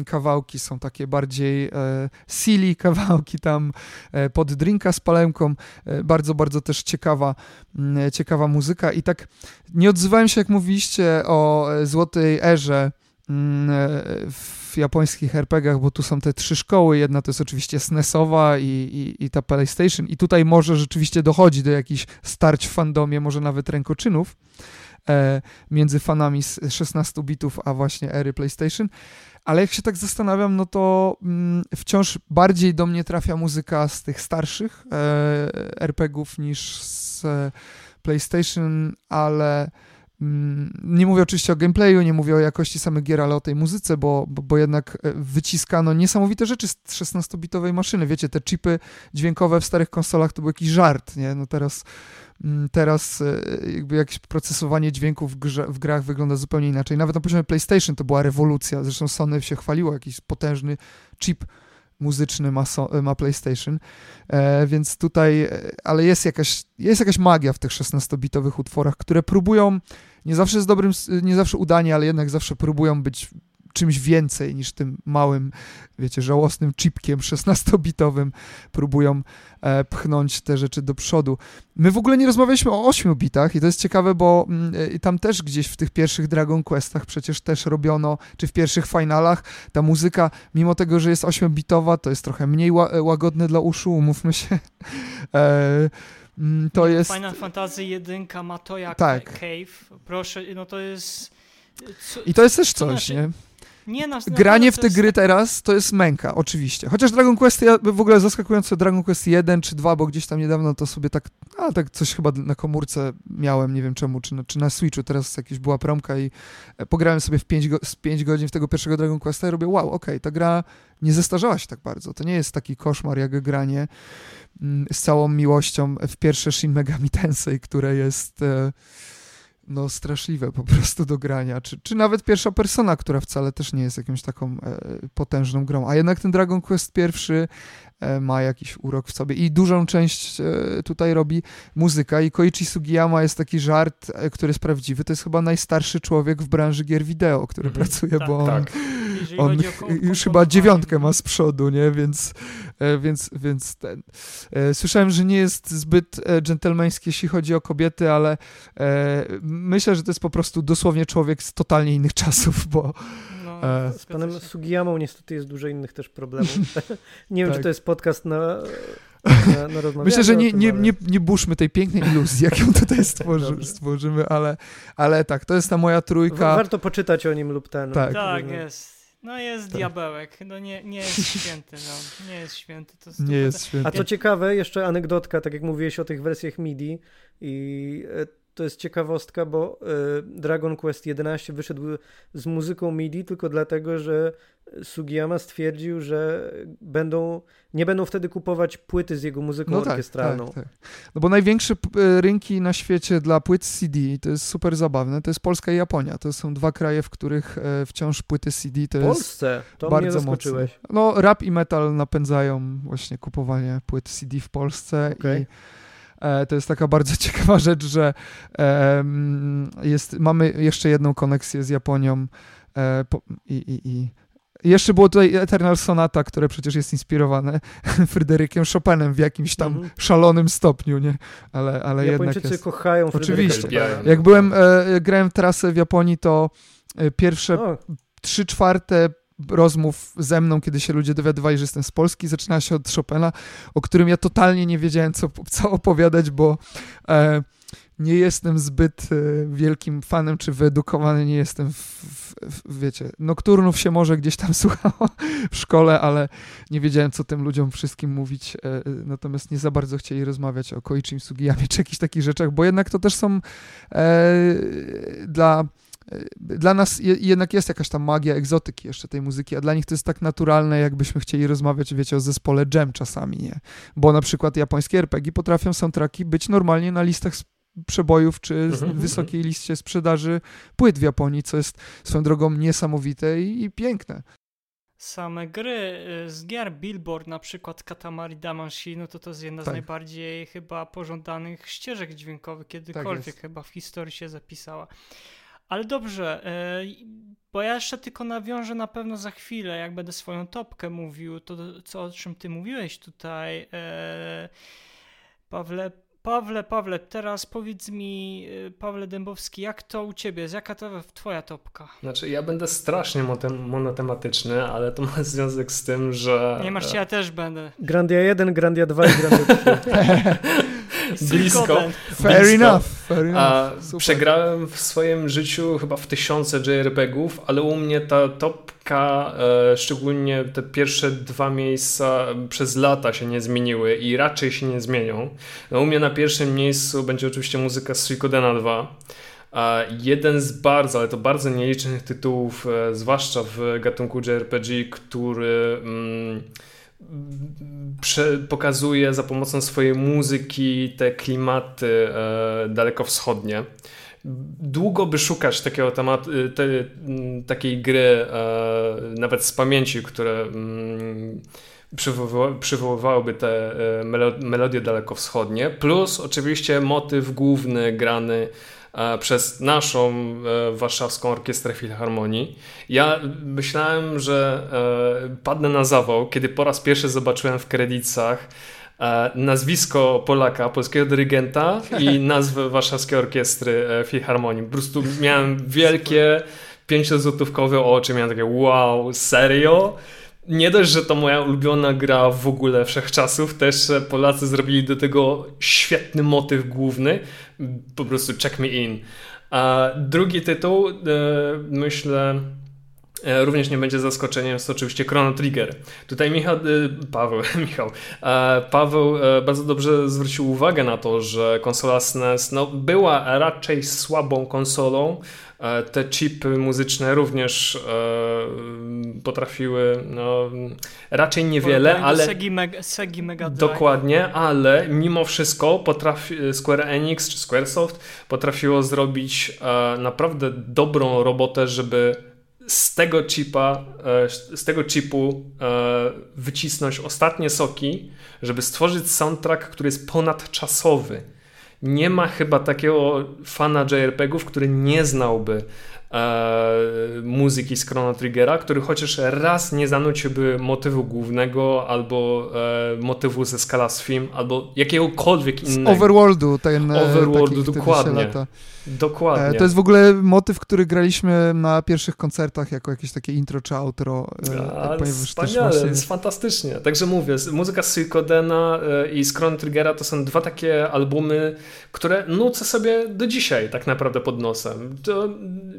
kawałki, są takie bardziej e, silly kawałki tam e, pod drinka z palemką. E, bardzo, bardzo też ciekawa, mm, ciekawa muzyka i tak nie odzywałem się, jak mówiliście o złotej erze mm, w japońskich RPGach, bo tu są te trzy szkoły. Jedna to jest oczywiście SNESowa i, i, i ta PlayStation. I tutaj może rzeczywiście dochodzi do jakichś starć w fandomie, może nawet rękoczynów między fanami z 16 bitów, a właśnie ery PlayStation. Ale jak się tak zastanawiam, no to mm, wciąż bardziej do mnie trafia muzyka z tych starszych e, RPGów niż z e, PlayStation, ale mm, nie mówię oczywiście o gameplayu, nie mówię o jakości samych gier, ale o tej muzyce, bo, bo, bo jednak e, wyciskano niesamowite rzeczy z 16-bitowej maszyny. Wiecie, te chipy dźwiękowe w starych konsolach to był jakiś żart, nie? No teraz, teraz e, jakby jakieś procesowanie dźwięków w, grze, w grach wygląda zupełnie inaczej. Nawet na poziomie PlayStation to była rewolucja. Zresztą Sony się chwaliło, jakiś potężny chip muzyczny ma, so, ma PlayStation, e, więc tutaj, e, ale jest jakaś, jest jakaś magia w tych 16-bitowych utworach, które próbują, nie zawsze z dobrym, nie zawsze udanie, ale jednak zawsze próbują być czymś więcej niż tym małym, wiecie, żałosnym chipkiem 16-bitowym próbują e, pchnąć te rzeczy do przodu. My w ogóle nie rozmawialiśmy o 8 bitach i to jest ciekawe, bo e, tam też gdzieś w tych pierwszych Dragon Questach przecież też robiono, czy w pierwszych finalach, ta muzyka, mimo tego, że jest 8-bitowa, to jest trochę mniej ła, łagodne dla uszu, umówmy się. [LAUGHS] E, mm, to jest... Final Fantasy 1 ma to jak Tak. Cave. Proszę, no to jest... Co, I to jest też coś, znaczy- nie? Nie, na Granie w te gry tak- teraz to jest męka, oczywiście. Chociaż Dragon Quest, ja w ogóle zaskakująco Dragon Quest 1 czy 2, bo gdzieś tam niedawno to sobie tak, a tak coś chyba na komórce miałem, nie wiem czemu, czy na, czy na Switchu teraz jakaś była promka i e, pograłem sobie w 5, go, z 5 godzin w tego pierwszego Dragon Questa i robię, wow, okej, ta gra nie zestarzała się tak bardzo. To nie jest taki koszmar jak granie mm, z całą miłością w pierwsze Shin Megami Tensei, które jest... E, no straszliwe po prostu do grania, czy, czy nawet pierwsza persona, która wcale też nie jest jakąś taką e, potężną grą, a jednak ten Dragon Quest pierwszy ma jakiś urok w sobie i dużą część e, tutaj robi muzyka i Koichi Sugiyama jest taki żart, e, który jest prawdziwy, to jest chyba najstarszy człowiek w branży gier wideo, który Mhm. pracuje, Tak, bo on, Tak. on już chyba dziewiątkę ma z przodu, nie, więc, e, więc, więc ten. E, Słyszałem, że nie jest zbyt e, dżentelmeński, jeśli chodzi o kobiety, ale e, myślę, że to jest po prostu dosłownie człowiek z totalnie innych [LAUGHS] czasów, bo E, Z panem. Sugiyamą niestety jest dużo innych też problemów. [LAUGHS] nie wiem, Tak. czy to jest podcast na, na, na [LAUGHS] rozmawianie myślę, że nie, nie, nie, nie burzmy tej pięknej iluzji, jaką tutaj [LAUGHS] stworzy, stworzymy, ale, ale tak, to jest ta moja trójka. Warto poczytać o nim lub ten. Tak. Tak, jest. No jest Tak. diabełek, no nie, nie jest święty, no. Nie jest święty. To Nie jest świetne. A co ciekawe, jeszcze anegdotka, tak jak mówiłeś o tych wersjach MIDI i e, to jest ciekawostka, bo e, Dragon Quest 11 wyszedł z muzyką MIDI tylko dlatego, że Sugiyama stwierdził, że będą, nie będą wtedy kupować płyty z jego muzyką No tak, orkiestralną. tak, tak. No bo największe e, rynki na świecie dla płyt CD, to jest super zabawne, to jest Polska i Japonia. To są dwa kraje, w których e, wciąż płyty CD to W jest Polsce, to mnie bardzo zaskoczyłeś. mocno. No rap i metal napędzają właśnie kupowanie płyt CD w Polsce Okej. i to jest taka bardzo [LAUGHS] ciekawa rzecz, że e, mm, jest, mamy jeszcze jedną koneksję z Japonią e, i, i, i jeszcze było tutaj Eternal Sonata, które przecież jest inspirowane [LAUGHS] Fryderykiem Chopinem w jakimś tam Mhm. szalonym stopniu, nie? Ale, ale jednak jest. kochają Fryderyka Oczywiście. Chopina. Jak byłem, e, grałem trasę w Japonii, to e, pierwsze O, trzy czwarte rozmów ze mną, kiedy się ludzie dowiadywali, że jestem z Polski, zaczynała się od Chopina, o którym ja totalnie nie wiedziałem, co, co opowiadać, bo e, nie jestem zbyt e, wielkim fanem, czy wyedukowany nie jestem, w, w, w, wiecie, nokturnów się może gdzieś tam [LAUGHS] słuchało w szkole, ale nie wiedziałem, co tym ludziom wszystkim mówić, e, e, natomiast nie za bardzo chcieli rozmawiać o Koichim Sugiyamie, czy jakichś takich rzeczach, bo jednak to też są e, dla dla nas je, jednak jest jakaś tam magia egzotyki jeszcze tej muzyki, a dla nich to jest tak naturalne, jakbyśmy chcieli rozmawiać, wiecie, o zespole Jam czasami, nie? Bo na przykład japońskie RPG potrafią soundtracki być normalnie na listach przebojów, czy mhm, mhm. wysokiej liście sprzedaży płyt w Japonii, co jest swoją drogą niesamowite i, i piękne same gry y, z gier Billboard, na przykład Katamari Damacy, no to to jest jedna tak. z najbardziej chyba pożądanych ścieżek dźwiękowych kiedykolwiek tak chyba w historii się zapisała. Ale dobrze, y, bo ja jeszcze tylko nawiążę na pewno za chwilę, jak będę swoją topkę mówił, to co o czym ty mówiłeś tutaj, y, Pawle, Pawle, Pawle, teraz powiedz mi, y, Pawle Dębowski, jak to u ciebie jest? Jaka to twoja topka? Znaczy, ja będę strasznie monotematyczny, ale to ma [LAUGHS] związek z tym, że... Nie masz, ja też będę. Grandia 1, Grandia 2 i Grandia 3. [LAUGHS] blisko. Fair blisko. enough. Fair enough. A przegrałem w swoim życiu chyba w tysiące JRPG-ów, ale u mnie ta top e, szczególnie te pierwsze dwa miejsca przez lata się nie zmieniły i raczej się nie zmienią. No, u mnie na pierwszym miejscu będzie oczywiście muzyka z Suikodena 2. jeden z bardzo, ale to bardzo nielicznych tytułów, e, zwłaszcza w gatunku JRPG, który mm, pokazuje za pomocą swojej muzyki te klimaty e, dalekowschodnie. Długo by szukać takiego tematu, y, te, takiej gry, e, nawet z pamięci, które mm, przywoływałyby te e, melodie dalekowschodnie, plus oczywiście motyw główny grany e, przez naszą warszawską orkiestrę filharmonii. Ja myślałem, że padnę na zawał, kiedy po raz pierwszy zobaczyłem w kredytach E, nazwisko Polaka, polskiego dyrygenta i [LAUGHS] nazwę warszawskiej orkiestry e, filharmonii. Po prostu miałem wielkie pięciozłotówkowe oczy, miałem takie wow, serio? Nie dość, że to moja ulubiona gra w ogóle wszechczasów, też Polacy zrobili do tego świetny motyw główny, po prostu check me in. A drugi tytuł, e, myślę, E, również nie będzie zaskoczeniem, jest oczywiście Chrono Trigger. Tutaj Michał, e, Paweł, [LAUGHS] Michał, e, Paweł bardzo dobrze zwrócił uwagę na to, że konsola SNES no, była raczej słabą konsolą. Te chipy muzyczne również potrafiły no, raczej niewiele, ale Segi Mega, Segi Mega dokładnie, ale mimo wszystko potrafi, Square Enix czy Squaresoft potrafiło zrobić naprawdę dobrą robotę, żeby z tego chipa, e, z tego chipu e, wycisnąć ostatnie soki, żeby stworzyć soundtrack, który jest ponadczasowy. Nie ma chyba takiego fana JRPG-ów, który nie znałby e, muzyki z Chrono Triggera, który chociaż raz nie zanuciłby motywu głównego albo e, motywu ze Scala Film, albo jakiegokolwiek innego. Z Overworldu, ten Overworldu, dokładnie. Dokładnie. E, to jest w ogóle motyw, który graliśmy na pierwszych koncertach jako jakieś takie intro czy outro. E, A, wspaniale, właśnie... jest fantastycznie. Także mówię, muzyka z Suikodena e, i Chrono Triggera to są dwa takie albumy, które nucę sobie do dzisiaj tak naprawdę pod nosem. To,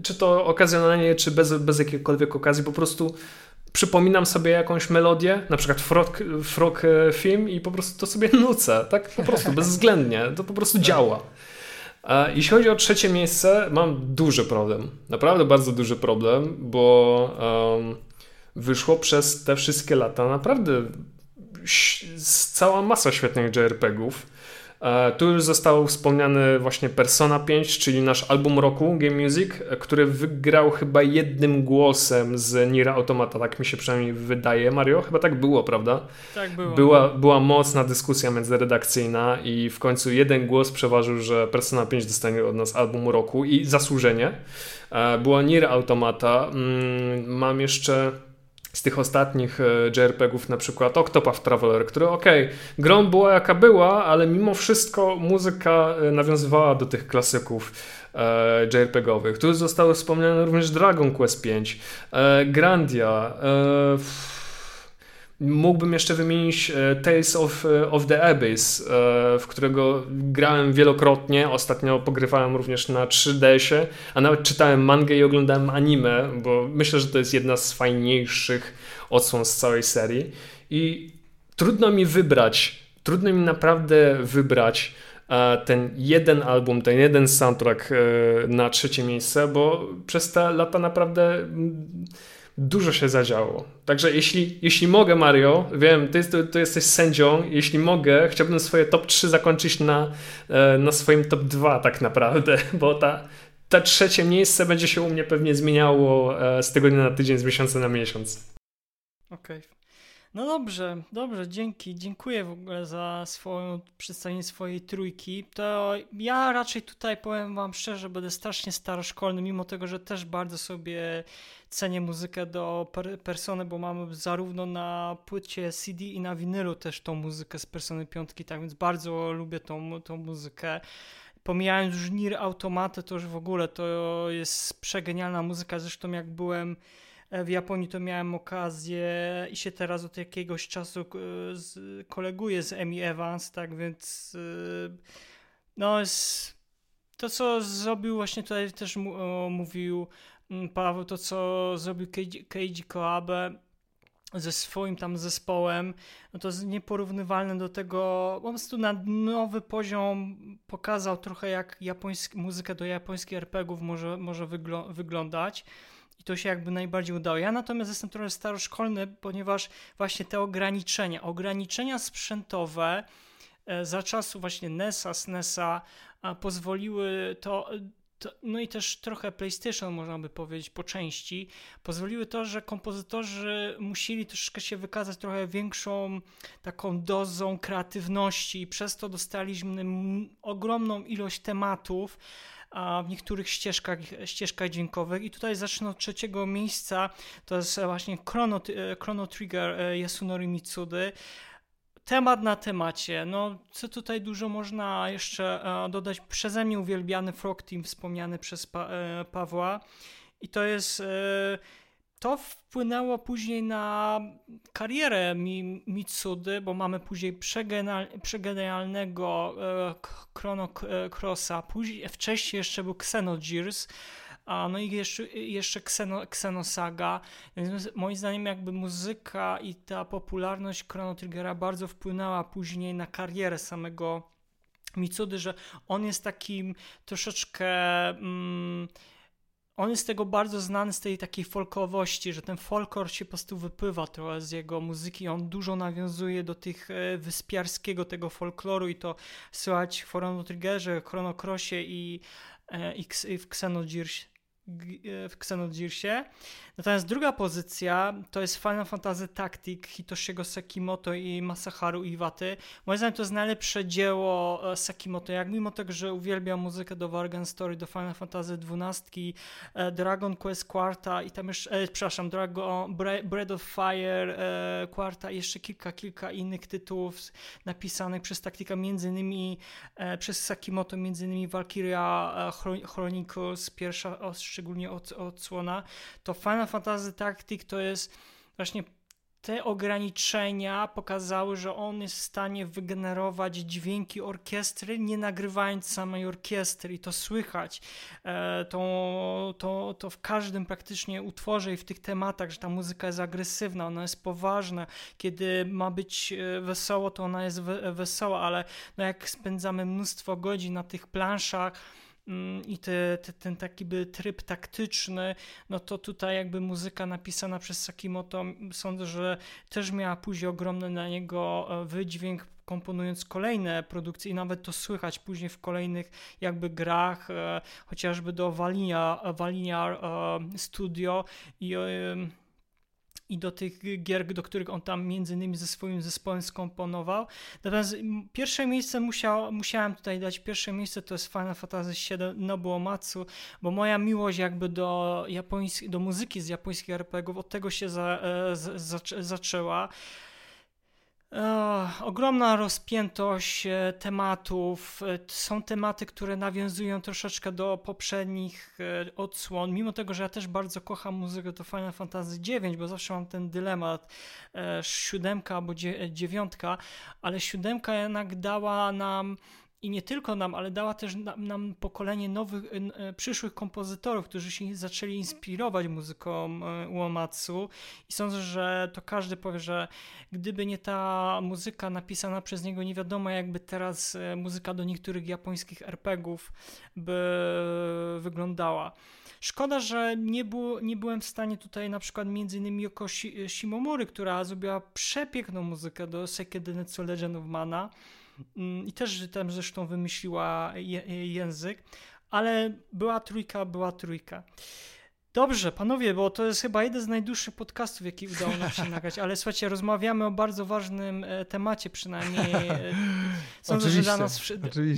czy to okazjonalnie, czy bez, bez jakiejkolwiek okazji, po prostu przypominam sobie jakąś melodię, na przykład frog, frog film i po prostu to sobie nucę, tak po prostu, [LAUGHS] bezwzględnie, to po prostu działa. Jeśli chodzi o trzecie miejsce, mam duży problem. Naprawdę bardzo duży problem, bo um, wyszło przez te wszystkie lata naprawdę cała masa świetnych JRPG-ów. E, tu już został wspomniany właśnie Persona 5, czyli nasz album roku Game Music, który wygrał chyba jednym głosem z Nira Automata, tak mi się przynajmniej wydaje. Mario, chyba tak było, prawda? Tak było. Była, była mocna dyskusja międzyredakcyjna i w końcu jeden głos przeważył, że Persona 5 dostanie od nas album roku i zasłużenie. E, była Nier Automata. Mm, mam jeszcze z tych ostatnich e, JRPG-ów, na przykład Octopath Traveler, który okej, okay, grą była jaka była, ale mimo wszystko muzyka e, nawiązywała do tych klasyków e, JRPG-owych. Tu zostały wspomniane również Dragon Quest V, e, Grandia, e, Mógłbym jeszcze wymienić e, Tales of, e, of the Abyss, e, w którego grałem wielokrotnie. Ostatnio pogrywałem również na 3DS-ie, a nawet czytałem mangę i oglądałem anime, bo myślę, że to jest jedna z fajniejszych odsłon z całej serii. I trudno mi wybrać, trudno mi naprawdę wybrać ten jeden album, ten jeden soundtrack na trzecie miejsce, bo przez te lata naprawdę dużo się zadziało. Także jeśli, jeśli mogę, Mario, wiem, ty, ty, ty, jesteś sędzią, jeśli mogę, chciałbym swoje top 3 zakończyć na, e, na swoim top 2 tak naprawdę, [LAUGHS] bo ta, ta trzecie miejsce będzie się u mnie pewnie zmieniało e, z tygodnia na tydzień, z miesiąca na miesiąc. Okej. Okay. No dobrze, dobrze, dzięki. Dziękuję w ogóle za swoją, przedstawienie swojej trójki. To ja raczej tutaj powiem wam szczerze, będę strasznie staroszkolny, mimo tego, że też bardzo sobie cenię muzykę do per Persony, bo mamy zarówno na płycie CD i na winylu też tą muzykę z Persony piątki, tak więc bardzo lubię tą, tą muzykę. Pomijając już Nir Automatę, to już w ogóle to jest przegenialna muzyka, zresztą jak byłem e, w Japonii to miałem okazję i się teraz od jakiegoś czasu koleguję z Emi Evans, tak więc e, no jest to co zrobił właśnie tutaj też mówił Paweł, to co zrobił Keiji Koabe ze swoim tam zespołem, no to jest nieporównywalne do tego, po prostu na nowy poziom pokazał trochę jak japoński, muzykę do japońskich RPGów może, może wygl wyglądać i to się jakby najbardziej udało. Ja natomiast jestem trochę staroszkolny, ponieważ właśnie te ograniczenia, ograniczenia sprzętowe e, za czasu właśnie NESa, SNESa pozwoliły to to, no i też trochę PlayStation, można by powiedzieć, po części, pozwoliły to, że kompozytorzy musieli troszeczkę się wykazać trochę większą taką dozą kreatywności i przez to dostaliśmy ogromną ilość tematów, a w niektórych ścieżkach, ścieżkach dźwiękowych. I tutaj zacznę od trzeciego miejsca, to jest właśnie Chrono, Chrono Trigger e, Yasunori Mitsudy temat na temacie. No, co tutaj dużo można jeszcze e, dodać? Przeze mnie uwielbiany Frog Team, wspomniany przez pa e, Pawła. I to jest. E, to wpłynęło później na karierę Mi Mitsudy, bo mamy później przegenialnego Chrono Crossa, później, wcześniej jeszcze był Xenogears, a no i jeszcze, jeszcze Xeno, Xenosaga. Moim zdaniem jakby muzyka i ta popularność Chrono Triggera bardzo wpłynęła później na karierę samego Mitsudy, że on jest takim troszeczkę... Mm, on jest tego bardzo znany, z tej takiej folkowości, że ten folklor się po prostu wypływa trochę z jego muzyki. On dużo nawiązuje do tych e, wyspiarskiego tego folkloru i to słychać w Chrono Triggerze, Chrono Crossie i, e, i w Xenogears w Xenogearsie. Natomiast druga pozycja to jest Final Fantasy Tactic Hitoshiego Sekimoto i Masaharu Iwaty. Moim zdaniem to jest najlepsze dzieło e, Sekimoto. Jak mimo tego, że uwielbiam muzykę do Wargan Story, do Final Fantasy XII, e, Dragon Quest Quarta i tam jeszcze, e, przepraszam, Dragon, Breath of Fire e, Quarta i jeszcze kilka, kilka innych tytułów napisanych przez Tactica, między innymi e, przez Sekimoto, między innymi Valkyria e, Chronicles, pierwsza szczególnie od, odsłona, to Final Fantasy Tactic to jest właśnie te ograniczenia pokazały, że on jest w stanie wygenerować dźwięki orkiestry, nie nagrywając samej orkiestry i to słychać. E, to, to, to w każdym praktycznie utworze i w tych tematach, że ta muzyka jest agresywna, ona jest poważna. Kiedy ma być e, wesoło, to ona jest wesoła, ale no jak spędzamy mnóstwo godzin na tych planszach, i te, te, ten taki by tryb taktyczny, no to tutaj jakby muzyka napisana przez Sakimoto sądzę, że też miała później ogromny na niego e, wydźwięk komponując kolejne produkcje i nawet to słychać później w kolejnych jakby grach, e, chociażby do Valinia, Valinia e, Studio i i do tych gier, do których on tam między innymi ze swoim zespołem skomponował. Natomiast pierwsze miejsce musiał, musiałem tutaj dać, pierwsze miejsce to jest Final Fantasy VII Nobuo Matsu, bo moja miłość jakby do, japoński, do muzyki z japońskich RPGów od tego się za, e, za, zaczęła ogromna rozpiętość e, tematów. E, są tematy, które nawiązują troszeczkę do poprzednich e, odsłon. Mimo tego, że ja też bardzo kocham muzykę do Final Fantasy IX, bo zawsze mam ten dylemat siódemka albo dziewiątka, ale siódemka jednak dała nam i nie tylko nam, ale dała też nam, nam pokolenie nowych, e, przyszłych kompozytorów, którzy się zaczęli inspirować muzyką e, Uomatsu i sądzę, że to każdy powie, że gdyby nie ta muzyka napisana przez niego, nie wiadomo jakby teraz e, muzyka do niektórych japońskich RPGów by wyglądała. Szkoda, że nie, było, nie byłem w stanie tutaj na przykład między innymi Yoko Shimomori, która zrobiła przepiękną muzykę do Netsu Legend of Mana, i też tam zresztą wymyśliła język, ale była trójka, była trójka. Dobrze, panowie, bo to jest chyba jeden z najdłuższych podcastów, jaki udało nam się [LAUGHS] nagrać, ale słuchajcie, rozmawiamy o bardzo ważnym e, temacie, przynajmniej e, sądzę, że dla nas,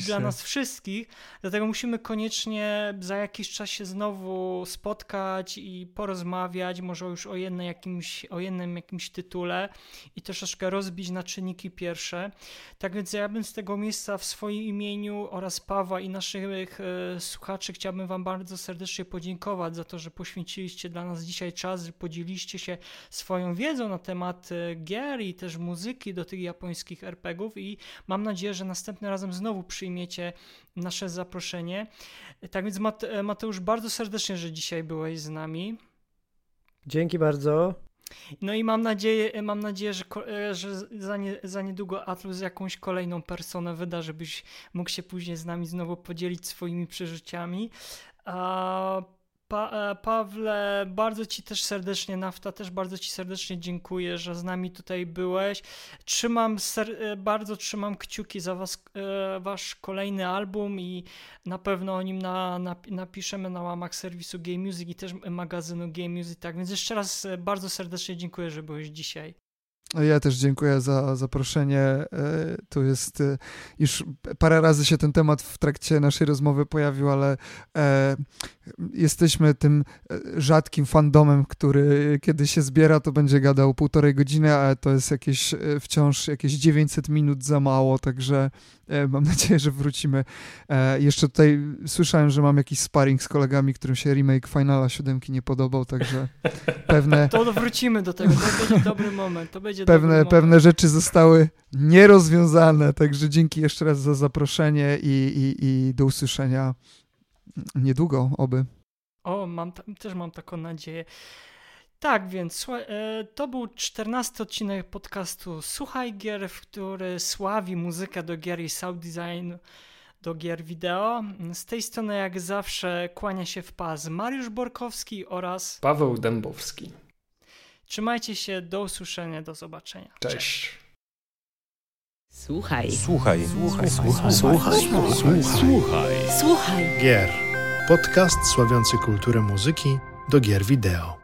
dla nas wszystkich, dlatego musimy koniecznie za jakiś czas się znowu spotkać i porozmawiać, może już o, jednej jakimś, o jednym jakimś tytule i troszeczkę rozbić na czynniki pierwsze. Tak więc ja bym z tego miejsca w swoim imieniu oraz Pawła i naszych e, słuchaczy chciałbym wam bardzo serdecznie podziękować za to, że poświęciliście dla nas dzisiaj czas, że podzieliście się swoją wiedzą na temat e, gier i też muzyki do tych japońskich RPGów i mam nadzieję, że następnym razem znowu przyjmiecie nasze zaproszenie. Tak więc e, Mateusz, bardzo serdecznie, że dzisiaj byłeś z nami. Dzięki bardzo. No i mam nadzieję, e, mam nadzieję że, że za, nie, za niedługo Atlus jakąś kolejną personę wyda, żebyś mógł się później z nami znowu podzielić swoimi przeżyciami. A Pa, e, Pawle, bardzo Ci też serdecznie, Nafta, też bardzo Ci serdecznie dziękuję, że z nami tutaj byłeś. Trzymam, e, bardzo trzymam kciuki za was, e, Wasz kolejny album i na pewno o nim na, na, napiszemy na łamach serwisu Game Music i też magazynu Game Music. Tak więc jeszcze raz bardzo serdecznie dziękuję, że byłeś dzisiaj. Ja też dziękuję za zaproszenie. E, tu jest e, już parę razy się ten temat w trakcie naszej rozmowy pojawił, ale e, jesteśmy tym rzadkim fandomem, który kiedy się zbiera, to będzie gadał półtorej godziny, ale to jest jakieś wciąż jakieś 900 minut za mało, także mam nadzieję, że wrócimy. Jeszcze tutaj słyszałem, że mam jakiś sparring z kolegami, którym się remake Finala 7 nie podobał, także [LAUGHS] pewne... To wrócimy do tego, to będzie dobry moment, to będzie pewne, pewne rzeczy zostały nierozwiązane, także dzięki jeszcze raz za zaproszenie i, i, i do usłyszenia niedługo, oby. O, mam też mam taką nadzieję. Tak, więc e, to był czternasty odcinek podcastu Słuchaj Gier, w który sławi muzykę do gier i sound design do gier wideo. Z tej strony jak zawsze kłania się w pas Mariusz Borkowski oraz Paweł Dębowski. Trzymajcie się, do usłyszenia, do zobaczenia. Cześć. Słuchaj. Słuchaj. Słuchaj. Słuchaj. Słuchaj. Słuchaj. Słuchaj. Słuchaj. Gier. Podcast sławiący kulturę muzyki do gier wideo.